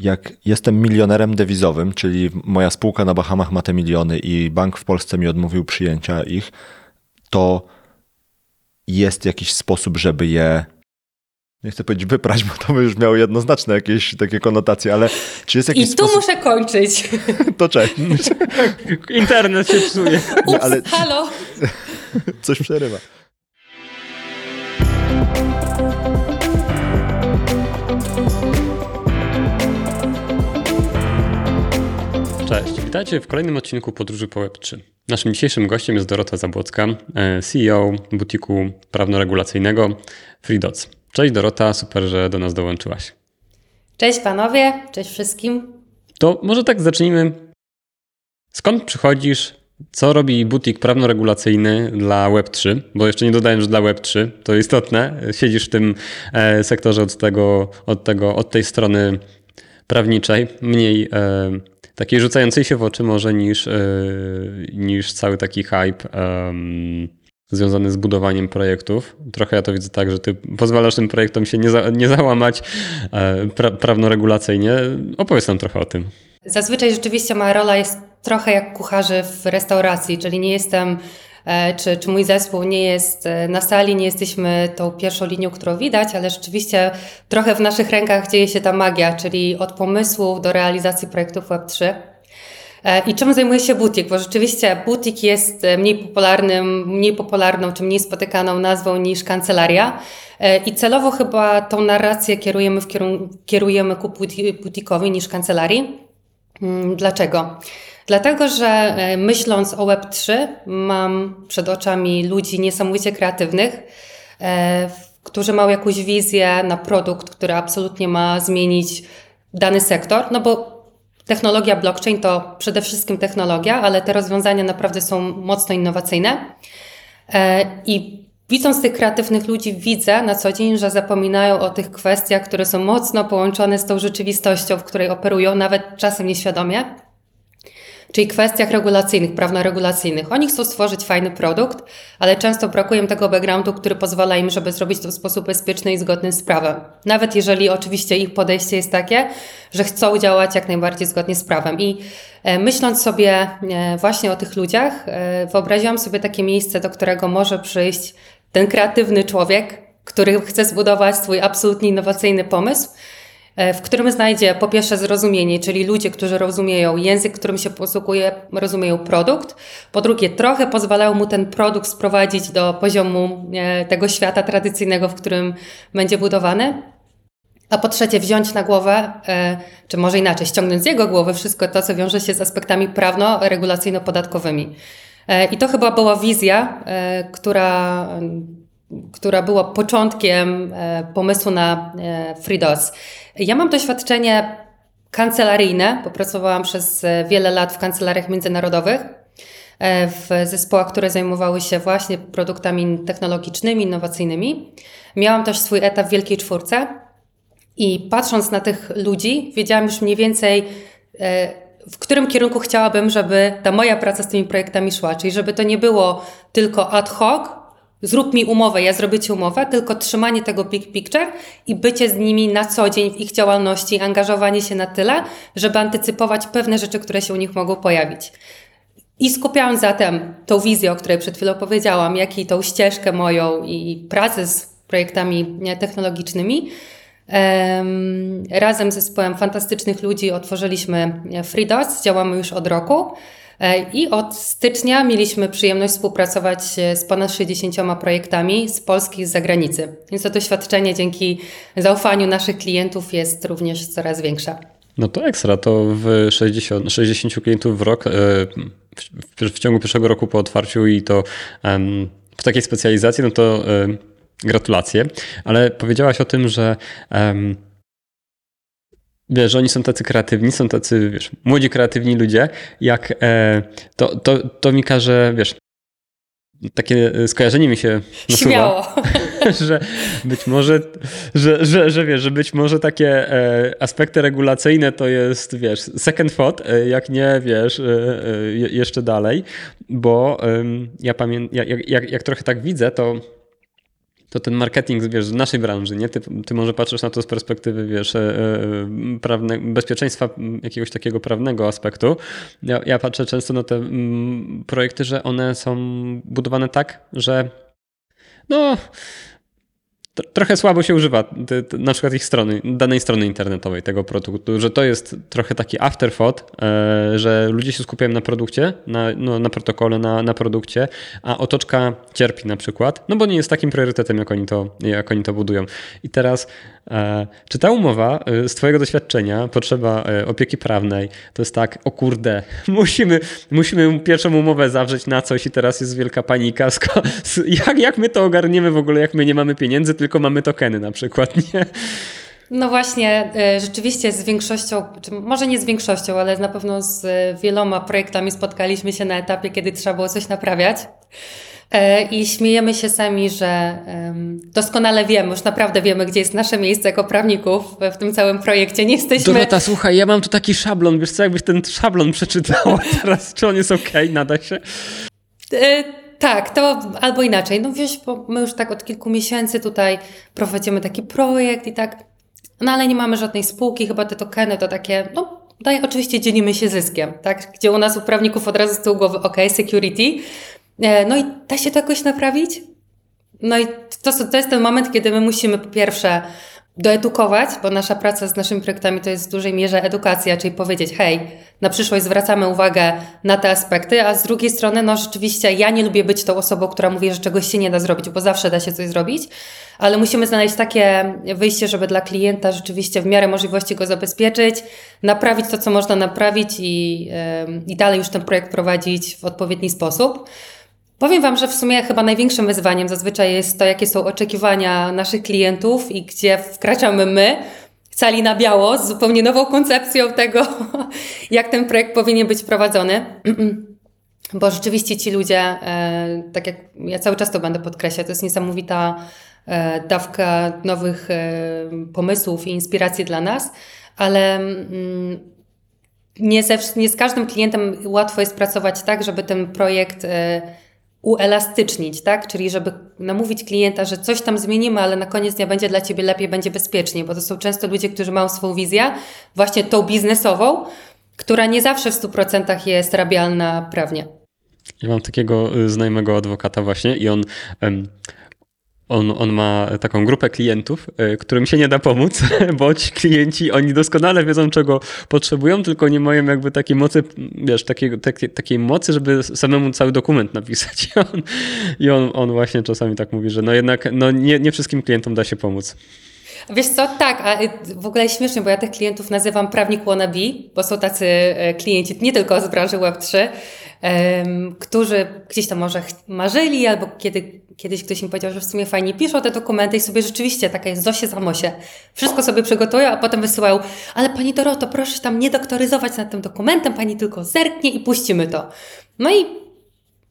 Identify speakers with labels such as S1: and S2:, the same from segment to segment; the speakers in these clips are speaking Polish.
S1: jak jestem milionerem dewizowym, czyli moja spółka na Bahamach ma te miliony i bank w Polsce mi odmówił przyjęcia ich, to jest jakiś sposób, żeby je nie chcę powiedzieć wyprać, bo to by już miało jednoznaczne jakieś takie konotacje, ale czy jest jakiś
S2: I tu
S1: sposób...
S2: muszę kończyć.
S1: To cześć.
S3: Internet się psuje.
S2: Ups,
S1: ale-
S2: halo.
S1: Coś przerywa.
S3: Witajcie w kolejnym odcinku Podróży po Web3. Naszym dzisiejszym gościem jest Dorota Zabłocka, e, CEO butiku prawno-regulacyjnego FreeDots. Cześć Dorota, super, że do nas dołączyłaś.
S2: Cześć panowie, cześć wszystkim.
S3: To może tak zacznijmy. Skąd przychodzisz? Co robi butik prawno-regulacyjny dla Web3? Bo jeszcze nie dodałem, że dla Web3 to istotne. Siedzisz w tym e, sektorze od, tego, od, tego, od tej strony prawniczej, mniej e, takiej rzucającej się w oczy może niż, e, niż cały taki hype em, związany z budowaniem projektów. Trochę ja to widzę tak, że ty pozwalasz tym projektom się nie, za, nie załamać e, pra, prawno-regulacyjnie. Opowiedz nam trochę o tym.
S2: Zazwyczaj rzeczywiście moja rola jest trochę jak kucharzy w restauracji, czyli nie jestem, czy, czy mój zespół nie jest e, na sali, nie jesteśmy tą pierwszą linią, którą widać, ale rzeczywiście trochę w naszych rękach dzieje się ta magia, czyli od pomysłów do realizacji projektów Web3. E, I czym zajmuje się butik? Bo rzeczywiście butik jest e, mniej popularnym, mniej popularną czy mniej spotykaną nazwą niż kancelaria. E, I celowo chyba tą narrację kierujemy, w kierunku, kierujemy ku buti- butikowi niż kancelarii. Mm, Dlaczego? Dlatego, że e, myśląc o Web3, mam przed oczami ludzi niesamowicie kreatywnych, e, którzy mają jakąś wizję na produkt, który absolutnie ma zmienić dany sektor, no bo technologia blockchain to przede wszystkim technologia, ale te rozwiązania naprawdę są mocno innowacyjne. E, I widząc tych kreatywnych ludzi, widzę na co dzień, że zapominają o tych kwestiach, które są mocno połączone z tą rzeczywistością, w której operują, nawet czasem nieświadomie. Czyli kwestiach regulacyjnych, prawno-regulacyjnych. Oni chcą stworzyć fajny produkt, ale często brakuje im tego backgroundu, który pozwala im, żeby zrobić to w sposób bezpieczny i zgodny z prawem. Nawet jeżeli oczywiście ich podejście jest takie, że chcą działać jak najbardziej zgodnie z prawem. I e, myśląc sobie e, właśnie o tych ludziach, e, wyobraziłam sobie takie miejsce, do którego może przyjść ten kreatywny człowiek, który chce zbudować swój absolutnie innowacyjny pomysł, w którym znajdzie po pierwsze zrozumienie, czyli ludzie, którzy rozumieją język, którym się posługuje, rozumieją produkt. Po drugie, trochę pozwalają mu ten produkt sprowadzić do poziomu e, tego świata tradycyjnego, w którym będzie budowany. A po trzecie, wziąć na głowę, e, czy może inaczej, ściągnąć z jego głowy wszystko to, co wiąże się z aspektami prawno-regulacyjno-podatkowymi. E, I to chyba była wizja, e, która, która była początkiem e, pomysłu na e, FreeDOS. Ja mam doświadczenie kancelaryjne, bo pracowałam przez e, wiele lat w kancelariach międzynarodowych, w zespołach, które zajmowały się właśnie produktami technologicznymi, innowacyjnymi. Miałam też swój etap w Wielkiej Czwórce i patrząc na tych ludzi, wiedziałam już mniej więcej, w którym kierunku chciałabym, żeby ta moja praca z tymi projektami szła. Czyli żeby to nie było tylko ad hoc, zrób mi umowę, ja zrobię ci umowę, tylko trzymanie tego big picture i bycie z nimi na co dzień w ich działalności, angażowanie się na tyle, żeby antycypować pewne rzeczy, które się u nich mogą pojawić. I skupiając zatem tą wizję, o której przed chwilą powiedziałam, jak i tą ścieżkę moją i pracę z projektami technologicznymi, em, razem z zespołem fantastycznych ludzi otworzyliśmy FreeDOS, działamy już od roku. E, I od stycznia mieliśmy przyjemność współpracować e, z ponad 60 projektami z Polski i z zagranicy. Więc to doświadczenie dzięki zaufaniu naszych klientów jest również coraz większe.
S3: No to ekstra, to w 60, 60 klientów w rok, e, w, w ciągu pierwszego roku po otwarciu i to w takiej specjalizacji, no to gratulacje. Ale powiedziałaś o tym, że wiesz, że oni są tacy kreatywni, są tacy, wiesz, młodzi, kreatywni ludzie, jak e, to, to, to mi każe, wiesz, takie skojarzenie mi się nasuwa.
S2: Śmiało.
S3: że być może, że, że, że wiesz, że być może takie e, aspekty regulacyjne to jest, wiesz, second thought, e, jak nie, wiesz, e, e, jeszcze dalej, bo ja pamiętam, jak, jak, jak trochę tak widzę, to to ten marketing, wiesz, z naszej branży, nie? Ty, ty może patrzysz na to z perspektywy, wiesz, e, e, prawne, bezpieczeństwa, jakiegoś takiego prawnego aspektu. Ja, ja patrzę często na te mm, projekty, że one są budowane tak, że no trochę słabo się używa na przykład ich strony, danej strony internetowej tego produktu, że to jest trochę taki afterthought, e, że ludzie się skupiają na produkcie, na, no, na protokole, na, na produkcie, a otoczka cierpi na przykład, no bo nie jest takim priorytetem, jak oni to, jak oni to budują. I teraz czy ta umowa e, z twojego doświadczenia, potrzeba e, opieki prawnej, to jest tak, o kurde, musimy, musimy pierwszą umowę zawrzeć na coś i teraz jest wielka panika, jak, jak my to ogarniemy w ogóle, jak my nie mamy pieniędzy, tylko mamy tokeny na przykład, nie?
S2: No właśnie, e, rzeczywiście z większością, może nie z większością, ale na pewno z wieloma projektami spotkaliśmy się na etapie, kiedy trzeba było coś naprawiać. E, I śmiejemy się sami, że doskonale wiemy, już naprawdę wiemy, gdzie jest nasze miejsce jako prawników w tym całym projekcie. Nie jesteśmy.
S3: Dorota, słuchaj, ja mam tu taki szablon, wiesz co, jakbyś ten szablon przeczytała teraz, czy on jest ok, nada się?
S2: E, tak, to albo inaczej. No wiesz, bo my już tak od kilku miesięcy tutaj prowadzimy taki projekt i tak, no ale nie mamy żadnej spółki, chyba te tokeny to takie, no daj, oczywiście dzielimy się zyskiem, tak? Gdzie u nas u prawników od razu z tyłu głowy, ok, security. E, no i da się to jakoś naprawić? No i to, to jest ten moment, kiedy my musimy po pierwsze doedukować, bo nasza praca z naszymi projektami to jest w dużej mierze edukacja, czyli powiedzieć, hej, na przyszłość zwracamy uwagę na te aspekty, a z drugiej strony, no rzeczywiście ja nie lubię być tą osobą, która mówi, że czegoś się nie da zrobić, bo zawsze da się coś zrobić, ale musimy znaleźć takie wyjście, żeby dla klienta rzeczywiście w miarę możliwości go zabezpieczyć, naprawić to, co można naprawić i, i dalej już ten projekt prowadzić w odpowiedni sposób. Powiem Wam, że w sumie chyba największym wyzwaniem zazwyczaj jest to, jakie są oczekiwania naszych klientów i gdzie wkraczamy my, cali na biało, z zupełnie nową koncepcją tego, jak ten projekt powinien być prowadzony. Bo rzeczywiście ci ludzie, e, tak jak ja cały czas to będę podkreślać, to jest niesamowita e, dawka nowych e, pomysłów i inspiracji dla nas, ale mm, nie, ze, nie z każdym klientem łatwo jest pracować tak, żeby ten projekt uelastycznić, tak? Czyli żeby namówić klienta, że coś tam zmienimy, ale na koniec dnia będzie dla ciebie lepiej, będzie bezpieczniej, bo to są często ludzie, którzy mają swoją wizję, właśnie tą biznesową, która nie zawsze w 100% jest rabialna prawnie.
S3: Ja mam takiego y, znajomego adwokata właśnie i on on, on ma taką grupę klientów, e, którym się nie da pomóc, bo ci klienci, oni doskonale wiedzą, czego potrzebują, tylko nie mają jakby takiej mocy, wiesz, takiego, takiej, takiej mocy, żeby samemu cały dokument napisać. I, on, i on, on właśnie czasami tak mówi, że no jednak no nie, nie wszystkim klientom da się pomóc.
S2: Wiesz co, tak, a w ogóle śmiesznie, bo ja tych klientów nazywam prawnik wannabe, bo są tacy e, klienci nie tylko z branży Web3, um, którzy gdzieś tam może marzyli, albo kiedy, kiedyś ktoś mi powiedział, że w sumie fajnie piszą te dokumenty i sobie rzeczywiście taka jest Zosie Zamosie. Wszystko sobie przygotują, a potem wysyłają, ale pani Doroto, proszę tam nie doktoryzować nad tym dokumentem, pani tylko zerknie i puścimy to. No i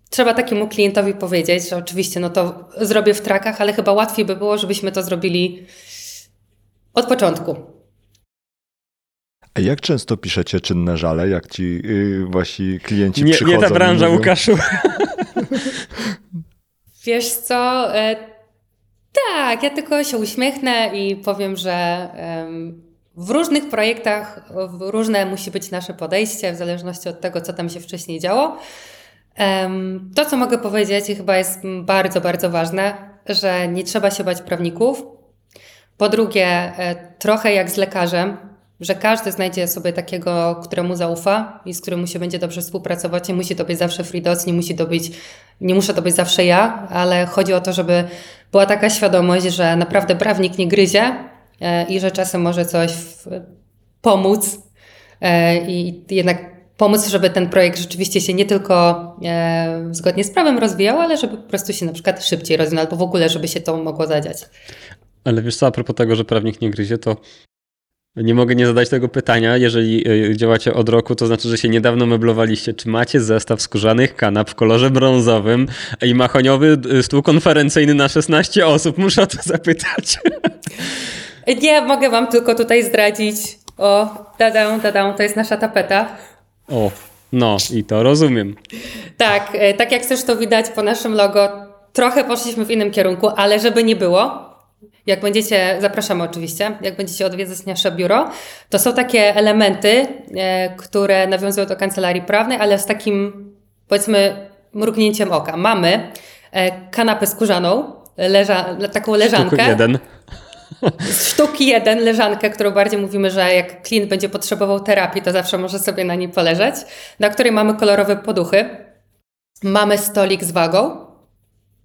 S2: trzeba takiemu klientowi powiedzieć, że oczywiście no to zrobię w trakach, ale chyba łatwiej by było, żebyśmy to zrobili od początku.
S1: A jak często piszecie czynne żale, jak ci yy, wasi klienci
S3: nie,
S1: przychodzą?
S3: Nie ta branża,
S1: mówią...
S3: Łukaszu.
S2: Wiesz co, e, tak, ja tylko się uśmiechnę i powiem, że e, w różnych projektach różne musi być nasze podejście, w zależności od tego, co tam się wcześniej działo. E, to, co mogę powiedzieć, i chyba jest bardzo, bardzo ważne, że nie trzeba się bać prawników. Po drugie, e, trochę jak z lekarzem, że każdy znajdzie sobie takiego, któremu zaufa i z którym się będzie dobrze współpracować. Nie musi to być zawsze freedos, nie musi to być, nie muszę to być zawsze ja, ale chodzi o to, żeby była taka świadomość, że naprawdę prawnik nie gryzie e, i że czasem może coś pomóc e, i jednak pomóc, żeby ten projekt rzeczywiście się nie tylko zgodnie z prawem rozwijał, ale żeby po prostu się na przykład szybciej rozwijał, albo w ogóle, żeby się to mogło zadziać.
S3: Ale wiesz co, a propos tego, że prawnik nie gryzie, to nie mogę nie zadać tego pytania. Jeżeli e, działacie od roku, to znaczy, że się niedawno meblowaliście. Czy macie zestaw skórzanych kanap w kolorze brązowym i mahoniowy e, stół konferencyjny na 16 osób? Muszę o to zapytać.
S2: Nie, mogę wam tylko tutaj zdradzić. O, dadę, dadę, to jest nasza tapeta.
S3: O, no i to rozumiem.
S2: Tak, e, tak jak zresztą widać po naszym logo, trochę poszliśmy w innym kierunku, ale żeby nie było, jak będziecie, zapraszamy oczywiście, jak będziecie odwiedzać nasze biuro, to są takie elementy, e, które nawiązują do kancelarii prawnej, ale z takim, powiedzmy, mrugnięciem oka. Mamy e, kanapę skórzaną, leża, taką leżankę.
S3: Tylko jeden.
S2: Z sztuki jeden leżankę, którą bardziej mówimy, że jak klient będzie potrzebował terapii, to zawsze może sobie na niej poleżeć, na której mamy kolorowe poduchy. Mamy stolik z wagą,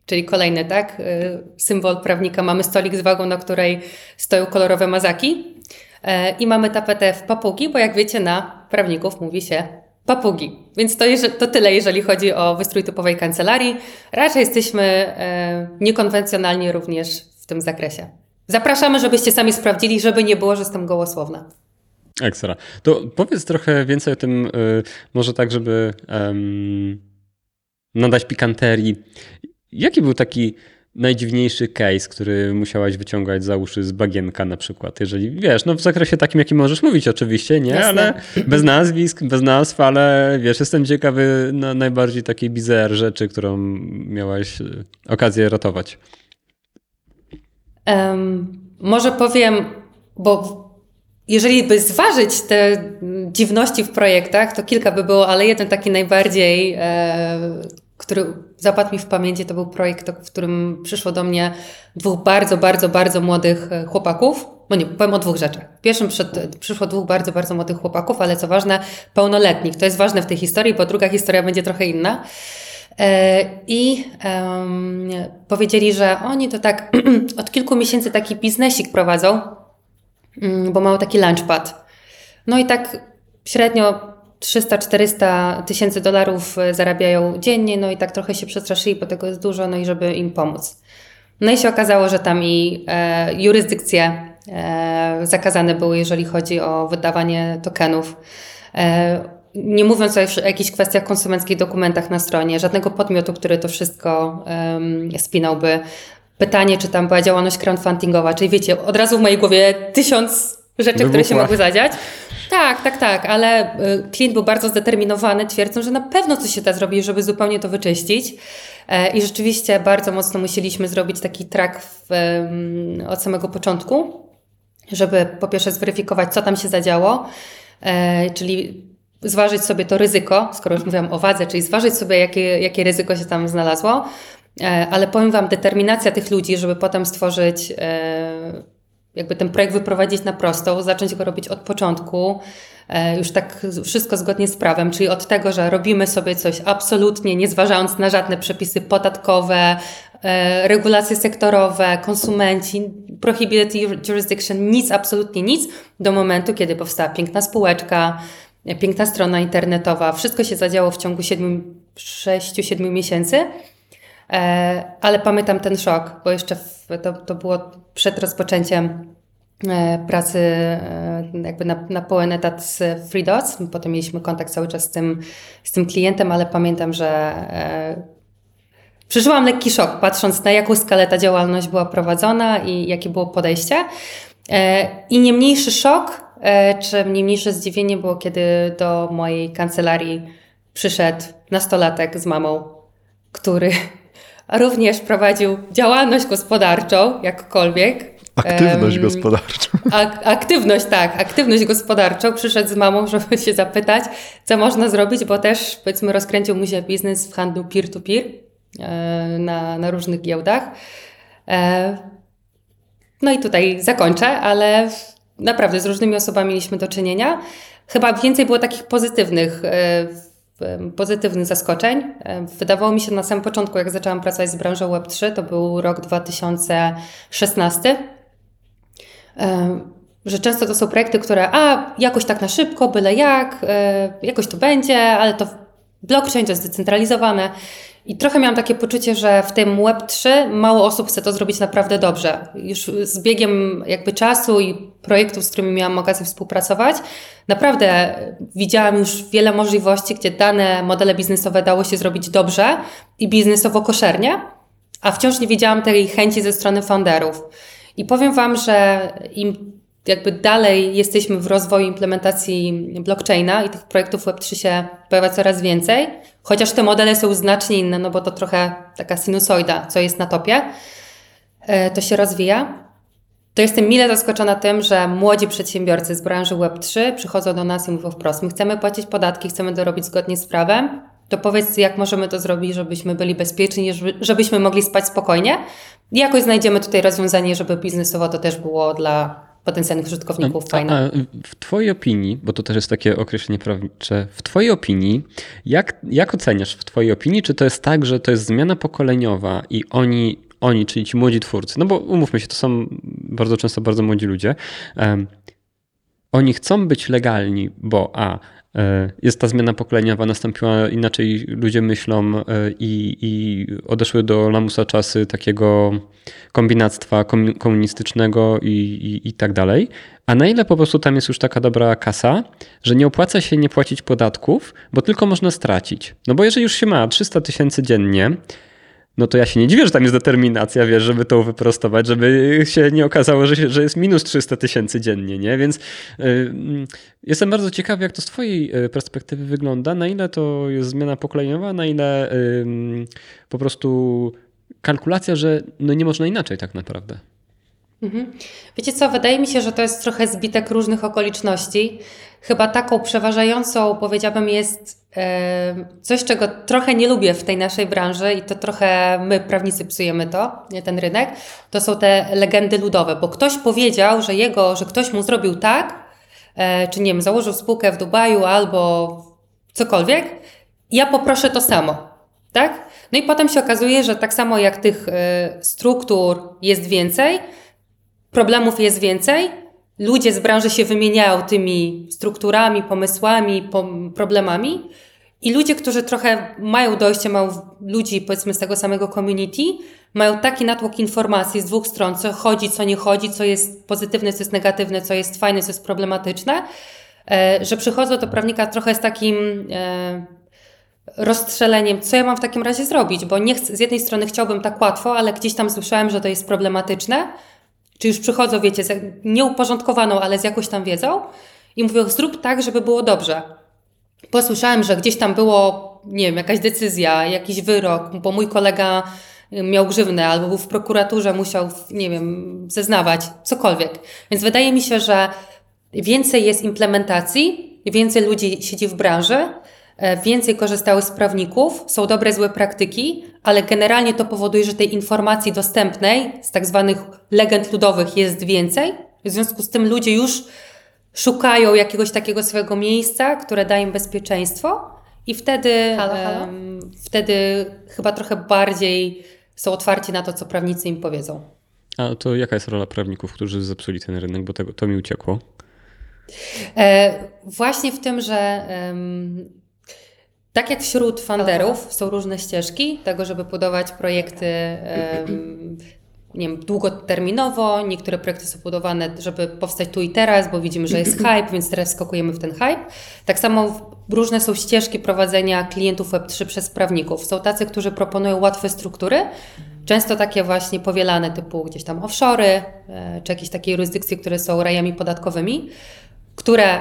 S2: czyli kolejny, tak? y, Symbol prawnika. Mamy stolik z wagą, na której stoją kolorowe mazaki. E, I mamy tapetę w papugi, bo jak wiecie, na prawników mówi się papugi. Więc to, to tyle, jeżeli chodzi o wystrój typowej kancelarii. Raczej jesteśmy e, niekonwencjonalni również w tym zakresie. Zapraszamy, żebyście sami sprawdzili, żeby nie było, że jestem gołosłowna.
S3: Ekstra. To powiedz trochę więcej o tym, y, może tak, żeby em, nadać pikanterii. Jaki był taki najdziwniejszy case, który musiałaś wyciągać za uszy z bagienka na przykład? Jeżeli wiesz, no w zakresie takim, jakim możesz mówić oczywiście, nie?
S2: Jasne.
S3: Ale bez nazwisk, bez nazw, ale wiesz, jestem ciekawy na najbardziej takiej bizer rzeczy, którą miałaś y, okazję ratować.
S2: Em, może powiem, bo jeżeli by zważyć te dziwności w projektach, to kilka by było, ale jeden taki najbardziej, e, który zapadł mi w pamięci, to był projekt, w którym przyszło do mnie dwóch bardzo, bardzo, bardzo młodych e, chłopaków. No nie, powiem o dwóch rzeczach. Pierwszym przed, przyszło dwóch bardzo, bardzo młodych chłopaków, ale co ważne, pełnoletnich. To jest ważne w tej historii, bo druga historia będzie trochę inna. E, I em, powiedzieli, że oni to tak od kilku miesięcy taki biznesik prowadzą, mm, bo mają taki launchpad. No i tak średnio 300-400 tysięcy dolarów e, zarabiają dziennie, no i tak trochę się przestraszyli, bo tego jest dużo, no i żeby im pomóc. No i się okazało, że tam i e, jurysdykcje e, zakazane były, jeżeli chodzi o wydawanie tokenów. E, nie mówiąc o jakichś kwestiach konsumenckich, dokumentach na stronie, żadnego podmiotu, który to wszystko em, spinałby. Pytanie, czy tam była działalność crowdfundingowa, czyli wiecie, od razu w mojej głowie tysiąc rzeczy, które się
S3: Wybuchła.
S2: mogły zadziać. Tak, tak, tak, ale y, klient był bardzo zdeterminowany, twierdząc, że na pewno coś się da zrobić, żeby zupełnie to wyczyścić. E, I rzeczywiście bardzo mocno musieliśmy zrobić taki track w, od samego początku, żeby po pierwsze zweryfikować, co tam się zadziało, e, czyli zważyć sobie to ryzyko, skoro już mówiłam o wadze, czyli zważyć sobie, jakie, jakie ryzyko się tam znalazło. E, ale powiem Wam, determinacja tych ludzi, żeby potem stworzyć, jakby ten projekt wyprowadzić na prostą, zacząć go robić od początku, e, już tak wszystko zgodnie z prawem, czyli od tego, że robimy sobie coś absolutnie nie zważając na żadne przepisy podatkowe, e, regulacje sektorowe, konsumenci, prohibited jurisdiction, nic, absolutnie nic, do momentu, kiedy powstała piękna spółeczka, piękna strona internetowa. Wszystko się zadziało w ciągu 6-7 miesięcy. E, ale pamiętam ten szok, bo jeszcze w, to, to było przed rozpoczęciem e, pracy e, jakby na, na pełen etat z FreeDots. Potem mieliśmy kontakt cały czas z tym, z tym klientem, ale pamiętam, że przeżyłam lekki szok, patrząc na jaką skalę ta działalność była prowadzona i jakie było podejście. I nie mniejszy szok, czy nie mniejsze zdziwienie było, kiedy do mojej kancelarii przyszedł nastolatek z mamą, który również prowadził działalność gospodarczą, jakkolwiek.
S1: Aktywność
S2: Em,
S1: gospodarcza.
S2: Ak- aktywność, tak, aktywność gospodarczą. Przyszedł z mamą, żeby się zapytać, co można zrobić, bo też, powiedzmy, rozkręcił mu się biznes w handlu peer-to-peer e, na, na różnych giełdach. E, no i tutaj zakończę, ale naprawdę z różnymi osobami mieliśmy do czynienia. Chyba więcej było takich pozytywnych, e, pozytywnych zaskoczeń. Wydawało mi się na samym początku, jak zaczęłam pracować z branżą Web3, to był rok 2016, e, że często to są projekty, które a, jakoś tak na szybko, byle jak, e, jakoś to będzie, ale to blockchain to jest zdecentralizowane. I trochę miałam takie poczucie, że w tym Web3 mało osób chce to zrobić naprawdę dobrze. Już z biegiem jakby czasu i projektów, z którymi miałam okazję współpracować, naprawdę widziałam już wiele możliwości, gdzie dane modele biznesowe dało się zrobić dobrze i biznesowo koszernie, a wciąż nie widziałam tej chęci ze strony founderów. I powiem Wam, że im jakby dalej jesteśmy w rozwoju implementacji blockchaina i tych projektów Web3 się pojawia coraz więcej, Chociaż te modele są znacznie inne, no bo to trochę taka sinusoida, co jest na topie, e, to się rozwija. To jestem mile zaskoczona tym, że młodzi przedsiębiorcy z branży Web3 przychodzą do nas i mówią wprost: My chcemy płacić podatki, chcemy to robić zgodnie z prawem. To powiedz, jak możemy to zrobić, żebyśmy byli bezpieczni, żebyśmy mogli spać spokojnie. I jakoś znajdziemy tutaj rozwiązanie, żeby biznesowo to też było dla potencjalnych użytkowników fajne.
S3: A, a w Twojej opinii, bo to też jest takie określenie prawnicze, w Twojej opinii, jak, jak oceniasz w Twojej opinii, czy to jest tak, że to jest zmiana pokoleniowa i oni, oni, czyli ci młodzi twórcy, no bo umówmy się, to są bardzo często bardzo młodzi ludzie, um, oni chcą być legalni, bo a jest ta zmiana pokoleniowa, nastąpiła inaczej, ludzie myślą e, i, i odeszły do lamusa czasy takiego kombinactwa komunistycznego i, i, i tak dalej. A na ile po prostu tam jest już taka dobra kasa, że nie opłaca się nie płacić podatków, bo tylko można stracić. No bo jeżeli już się ma 300 tysięcy dziennie, no to ja się nie dziwię, że tam jest determinacja, wiesz, żeby to wyprostować, żeby się nie okazało, że, że jest minus 300 tysięcy dziennie, nie? Więc y, jestem bardzo ciekawy, jak to z twojej y, perspektywy wygląda, na ile to jest zmiana pokoleniowa, na ile y, po prostu kalkulacja, że no nie można inaczej tak naprawdę.
S2: Mhm. Wiecie co, wydaje mi się, że to jest trochę zbitek różnych okoliczności. Chyba taką przeważającą, powiedziałabym, jest coś, czego trochę nie lubię w tej naszej branży i to trochę my, prawnicy, psujemy to, nie ten rynek. To są te legendy ludowe, bo ktoś powiedział, że jego, że ktoś mu zrobił tak, e, czy nie wiem, założył spółkę w Dubaju albo cokolwiek, ja poproszę to samo, tak? No i potem się okazuje, że tak samo jak tych e, struktur jest więcej, problemów jest więcej, ludzie z branży się wymieniają tymi strukturami, pomysłami, problemami. I ludzie, którzy trochę mają dojście, mają ludzi powiedzmy z tego samego community, mają taki natłok informacji z dwóch stron, co chodzi, co nie chodzi, co jest pozytywne, co jest negatywne, co jest fajne, co jest problematyczne, e, że przychodzą do prawnika trochę z takim e, rozstrzeleniem, co ja mam w takim razie zrobić, bo nie chcę, z jednej strony chciałbym tak łatwo, ale gdzieś tam słyszałem, że to jest problematyczne, czy już przychodzą, wiecie, z nieuporządkowaną, ale z jakąś tam wiedzą i mówią, zrób tak, żeby było dobrze. Posłyszałem, że gdzieś tam było, nie wiem, jakaś decyzja, jakiś wyrok, bo mój kolega miał grzywnę albo był w prokuraturze, musiał, nie wiem, zeznawać, cokolwiek. Więc wydaje mi się, że więcej jest implementacji, więcej ludzi siedzi w branży, więcej korzystały z prawników, są dobre, złe praktyki, ale generalnie to powoduje, że tej informacji dostępnej z tak zwanych legend ludowych jest więcej. W związku z tym ludzie już szukają jakiegoś takiego swojego miejsca, które da im bezpieczeństwo i wtedy, halo, halo? Um, wtedy chyba trochę bardziej są otwarci na to, co prawnicy im powiedzą.
S3: A to jaka jest rola prawników, którzy zepsuli ten rynek, bo tego, to mi uciekło?
S2: E, właśnie w tym, że tak jak wśród funderów są różne ścieżki tego, żeby budować projekty nie wiem, długoterminowo, niektóre projekty są budowane, żeby powstać tu i teraz, bo widzimy, że jest hype, więc teraz skakujemy w ten hype. Tak samo różne są ścieżki prowadzenia klientów Web3 przez prawników. Są tacy, którzy proponują łatwe struktury, często takie właśnie powielane typu gdzieś tam offshory, e, czy jakieś takie jurysdykcje, które są rajami podatkowymi, które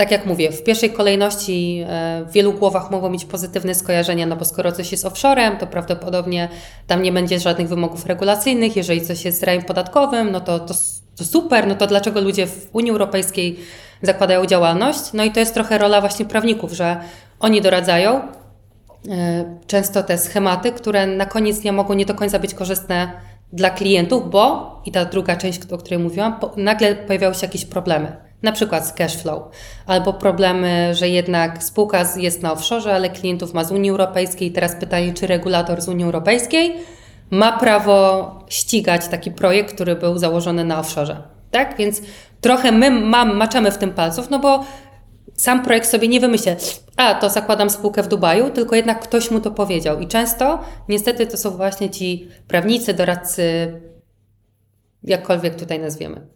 S2: tak jak mówię, w pierwszej kolejności e, w wielu głowach mogą mieć pozytywne skojarzenia, no bo skoro coś jest offshorem, to prawdopodobnie tam nie będzie żadnych wymogów regulacyjnych. Jeżeli coś jest rajem podatkowym, no to, to, to super, no to dlaczego ludzie w Unii Europejskiej zakładają działalność? No i to jest trochę rola właśnie prawników, że oni doradzają e, często te schematy, które na koniec dnia mogą nie do końca być korzystne dla klientów, bo i ta druga część, o której mówiłam, nagle pojawiały się jakieś problemy na przykład z cash flow, albo problemy, że jednak spółka jest na offshore, ale klientów ma z Unii Europejskiej. Teraz pytanie, czy regulator z Unii Europejskiej ma prawo ścigać taki projekt, który był założony na offshore. Tak? Więc trochę my mam, maczamy w tym palców, no bo sam projekt sobie nie wymyśla, a to zakładam spółkę w Dubaju, tylko jednak ktoś mu to powiedział. I często niestety to są właśnie ci prawnicy, doradcy, jakkolwiek tutaj nazwiemy.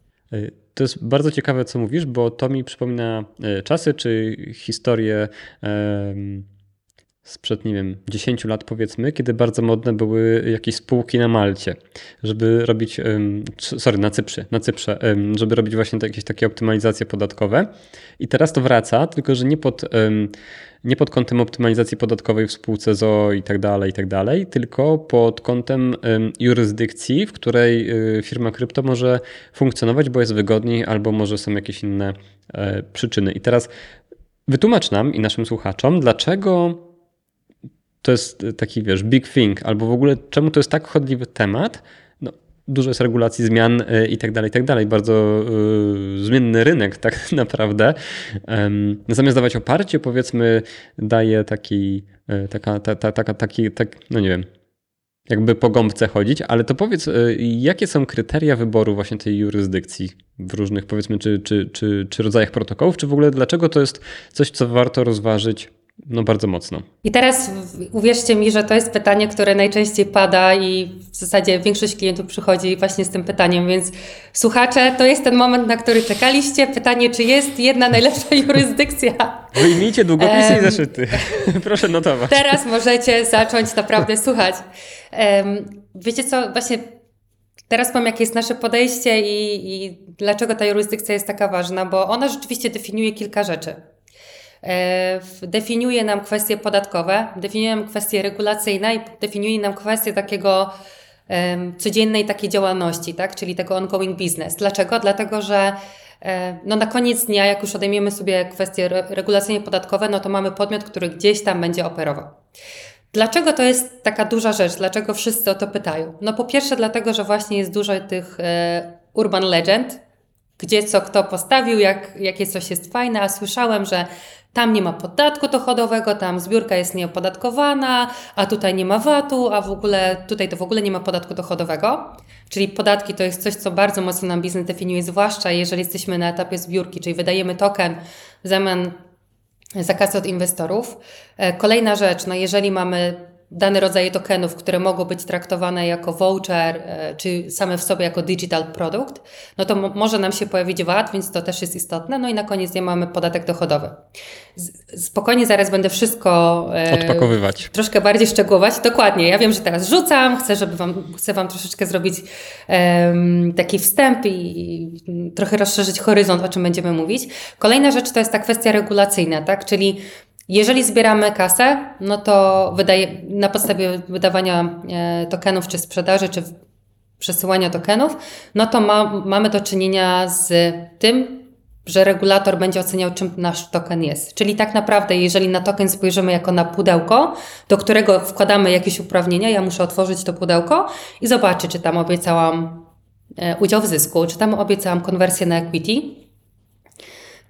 S3: To jest bardzo ciekawe, co mówisz, bo to mi przypomina e, czasy czy historię sprzed, nie wiem, 10 lat powiedzmy, kiedy bardzo modne były jakieś spółki na Malcie, żeby robić, sorry, na Cyprze, na Cyprze, żeby robić właśnie jakieś takie optymalizacje podatkowe. I teraz to wraca, tylko że nie pod, nie pod kątem optymalizacji podatkowej w spółce ZO i tak dalej, i tak dalej, tylko pod kątem em, jurysdykcji, w której y, firma krypto może funkcjonować, bo jest wygodniej, albo może są jakieś inne e, przyczyny. I teraz wytłumacz nam i naszym słuchaczom, dlaczego to jest taki, wiesz, big thing, albo w ogóle czemu to jest tak chodliwy temat. Dużo jest regulacji, zmian y, i tak dalej, i tak dalej. Bardzo y, zmienny rynek tak naprawdę. Em, zamiast dawać oparcie, powiedzmy, daje taki, y, taka, ta, ta, taka, taki, tak, no nie wiem, jakby po gąbce chodzić, ale to powiedz, y, jakie są kryteria wyboru właśnie tej jurysdykcji w różnych, powiedzmy, czy, czy, czy, czy rodzajach protokołów, czy w ogóle dlaczego to jest coś, co warto rozważyć no bardzo mocno.
S2: I teraz uwierzcie mi, że to jest pytanie, które najczęściej pada i w zasadzie większość klientów przychodzi właśnie z tym pytaniem, więc słuchacze, to jest ten moment, na który czekaliście. Pytanie, czy jest jedna najlepsza jurysdykcja?
S3: Wyjmijcie długopisy i
S2: Em.
S3: zeszyty. Proszę notować.
S2: Teraz możecie zacząć naprawdę słuchać. Em, Wiecie co, właśnie teraz powiem, jakie jest nasze podejście i, i dlaczego ta jurysdykcja jest taka ważna, bo ona rzeczywiście definiuje kilka rzeczy. Definiuje nam kwestie podatkowe, definiuje nam kwestie regulacyjne i definiuje nam kwestie takiego codziennej takiej działalności, tak? czyli tego ongoing business. Dlaczego? Dlatego, że no na koniec dnia, jak już odejmiemy sobie kwestie re- regulacyjne podatkowe, no to mamy podmiot, który gdzieś tam będzie operował. Dlaczego to jest taka duża rzecz? Dlaczego wszyscy o to pytają? No po pierwsze dlatego, że właśnie jest dużo tych e, urban legend, gdzie co kto postawił, jak, jakie coś jest fajne, a słyszałem, że tam nie ma podatku dochodowego, tam zbiórka jest nieopodatkowana, a tutaj nie ma VAT-u, a w ogóle tutaj to w ogóle nie ma podatku dochodowego. Czyli podatki to jest coś, co bardzo mocno nam biznes definiuje, zwłaszcza jeżeli jesteśmy na etapie zbiórki, czyli wydajemy token w zamian za od inwestorów. E, Kolejna rzecz, no jeżeli mamy dane rodzaje tokenów, które mogą być traktowane jako voucher, e, czy same w sobie jako digital product, no to mo- może nam się pojawić VAT, więc to też jest istotne. No i na koniec nie mamy podatek dochodowy. Z- Spokojnie zaraz będę wszystko e,
S3: Odpakowywać.
S2: troszkę bardziej szczegółować. Dokładnie. Ja wiem, że teraz rzucam, chcę, żeby wam, chcę wam troszeczkę zrobić taki wstęp i trochę rozszerzyć horyzont, o czym będziemy mówić. Kolejna rzecz to jest ta kwestia regulacyjna, tak? Czyli jeżeli zbieramy kasę, no to wydaje, na podstawie wydawania e, tokenów, czy sprzedaży, czy przesyłania tokenów, no to ma, mamy do czynienia z tym, że regulator będzie oceniał, czym nasz token jest. Czyli tak naprawdę, jeżeli na token spojrzymy jako na pudełko, do którego wkładamy jakieś uprawnienia, ja muszę otworzyć to pudełko i zobaczyć, czy tam obiecałam e, udział w zysku, czy tam obiecałam konwersję na equity,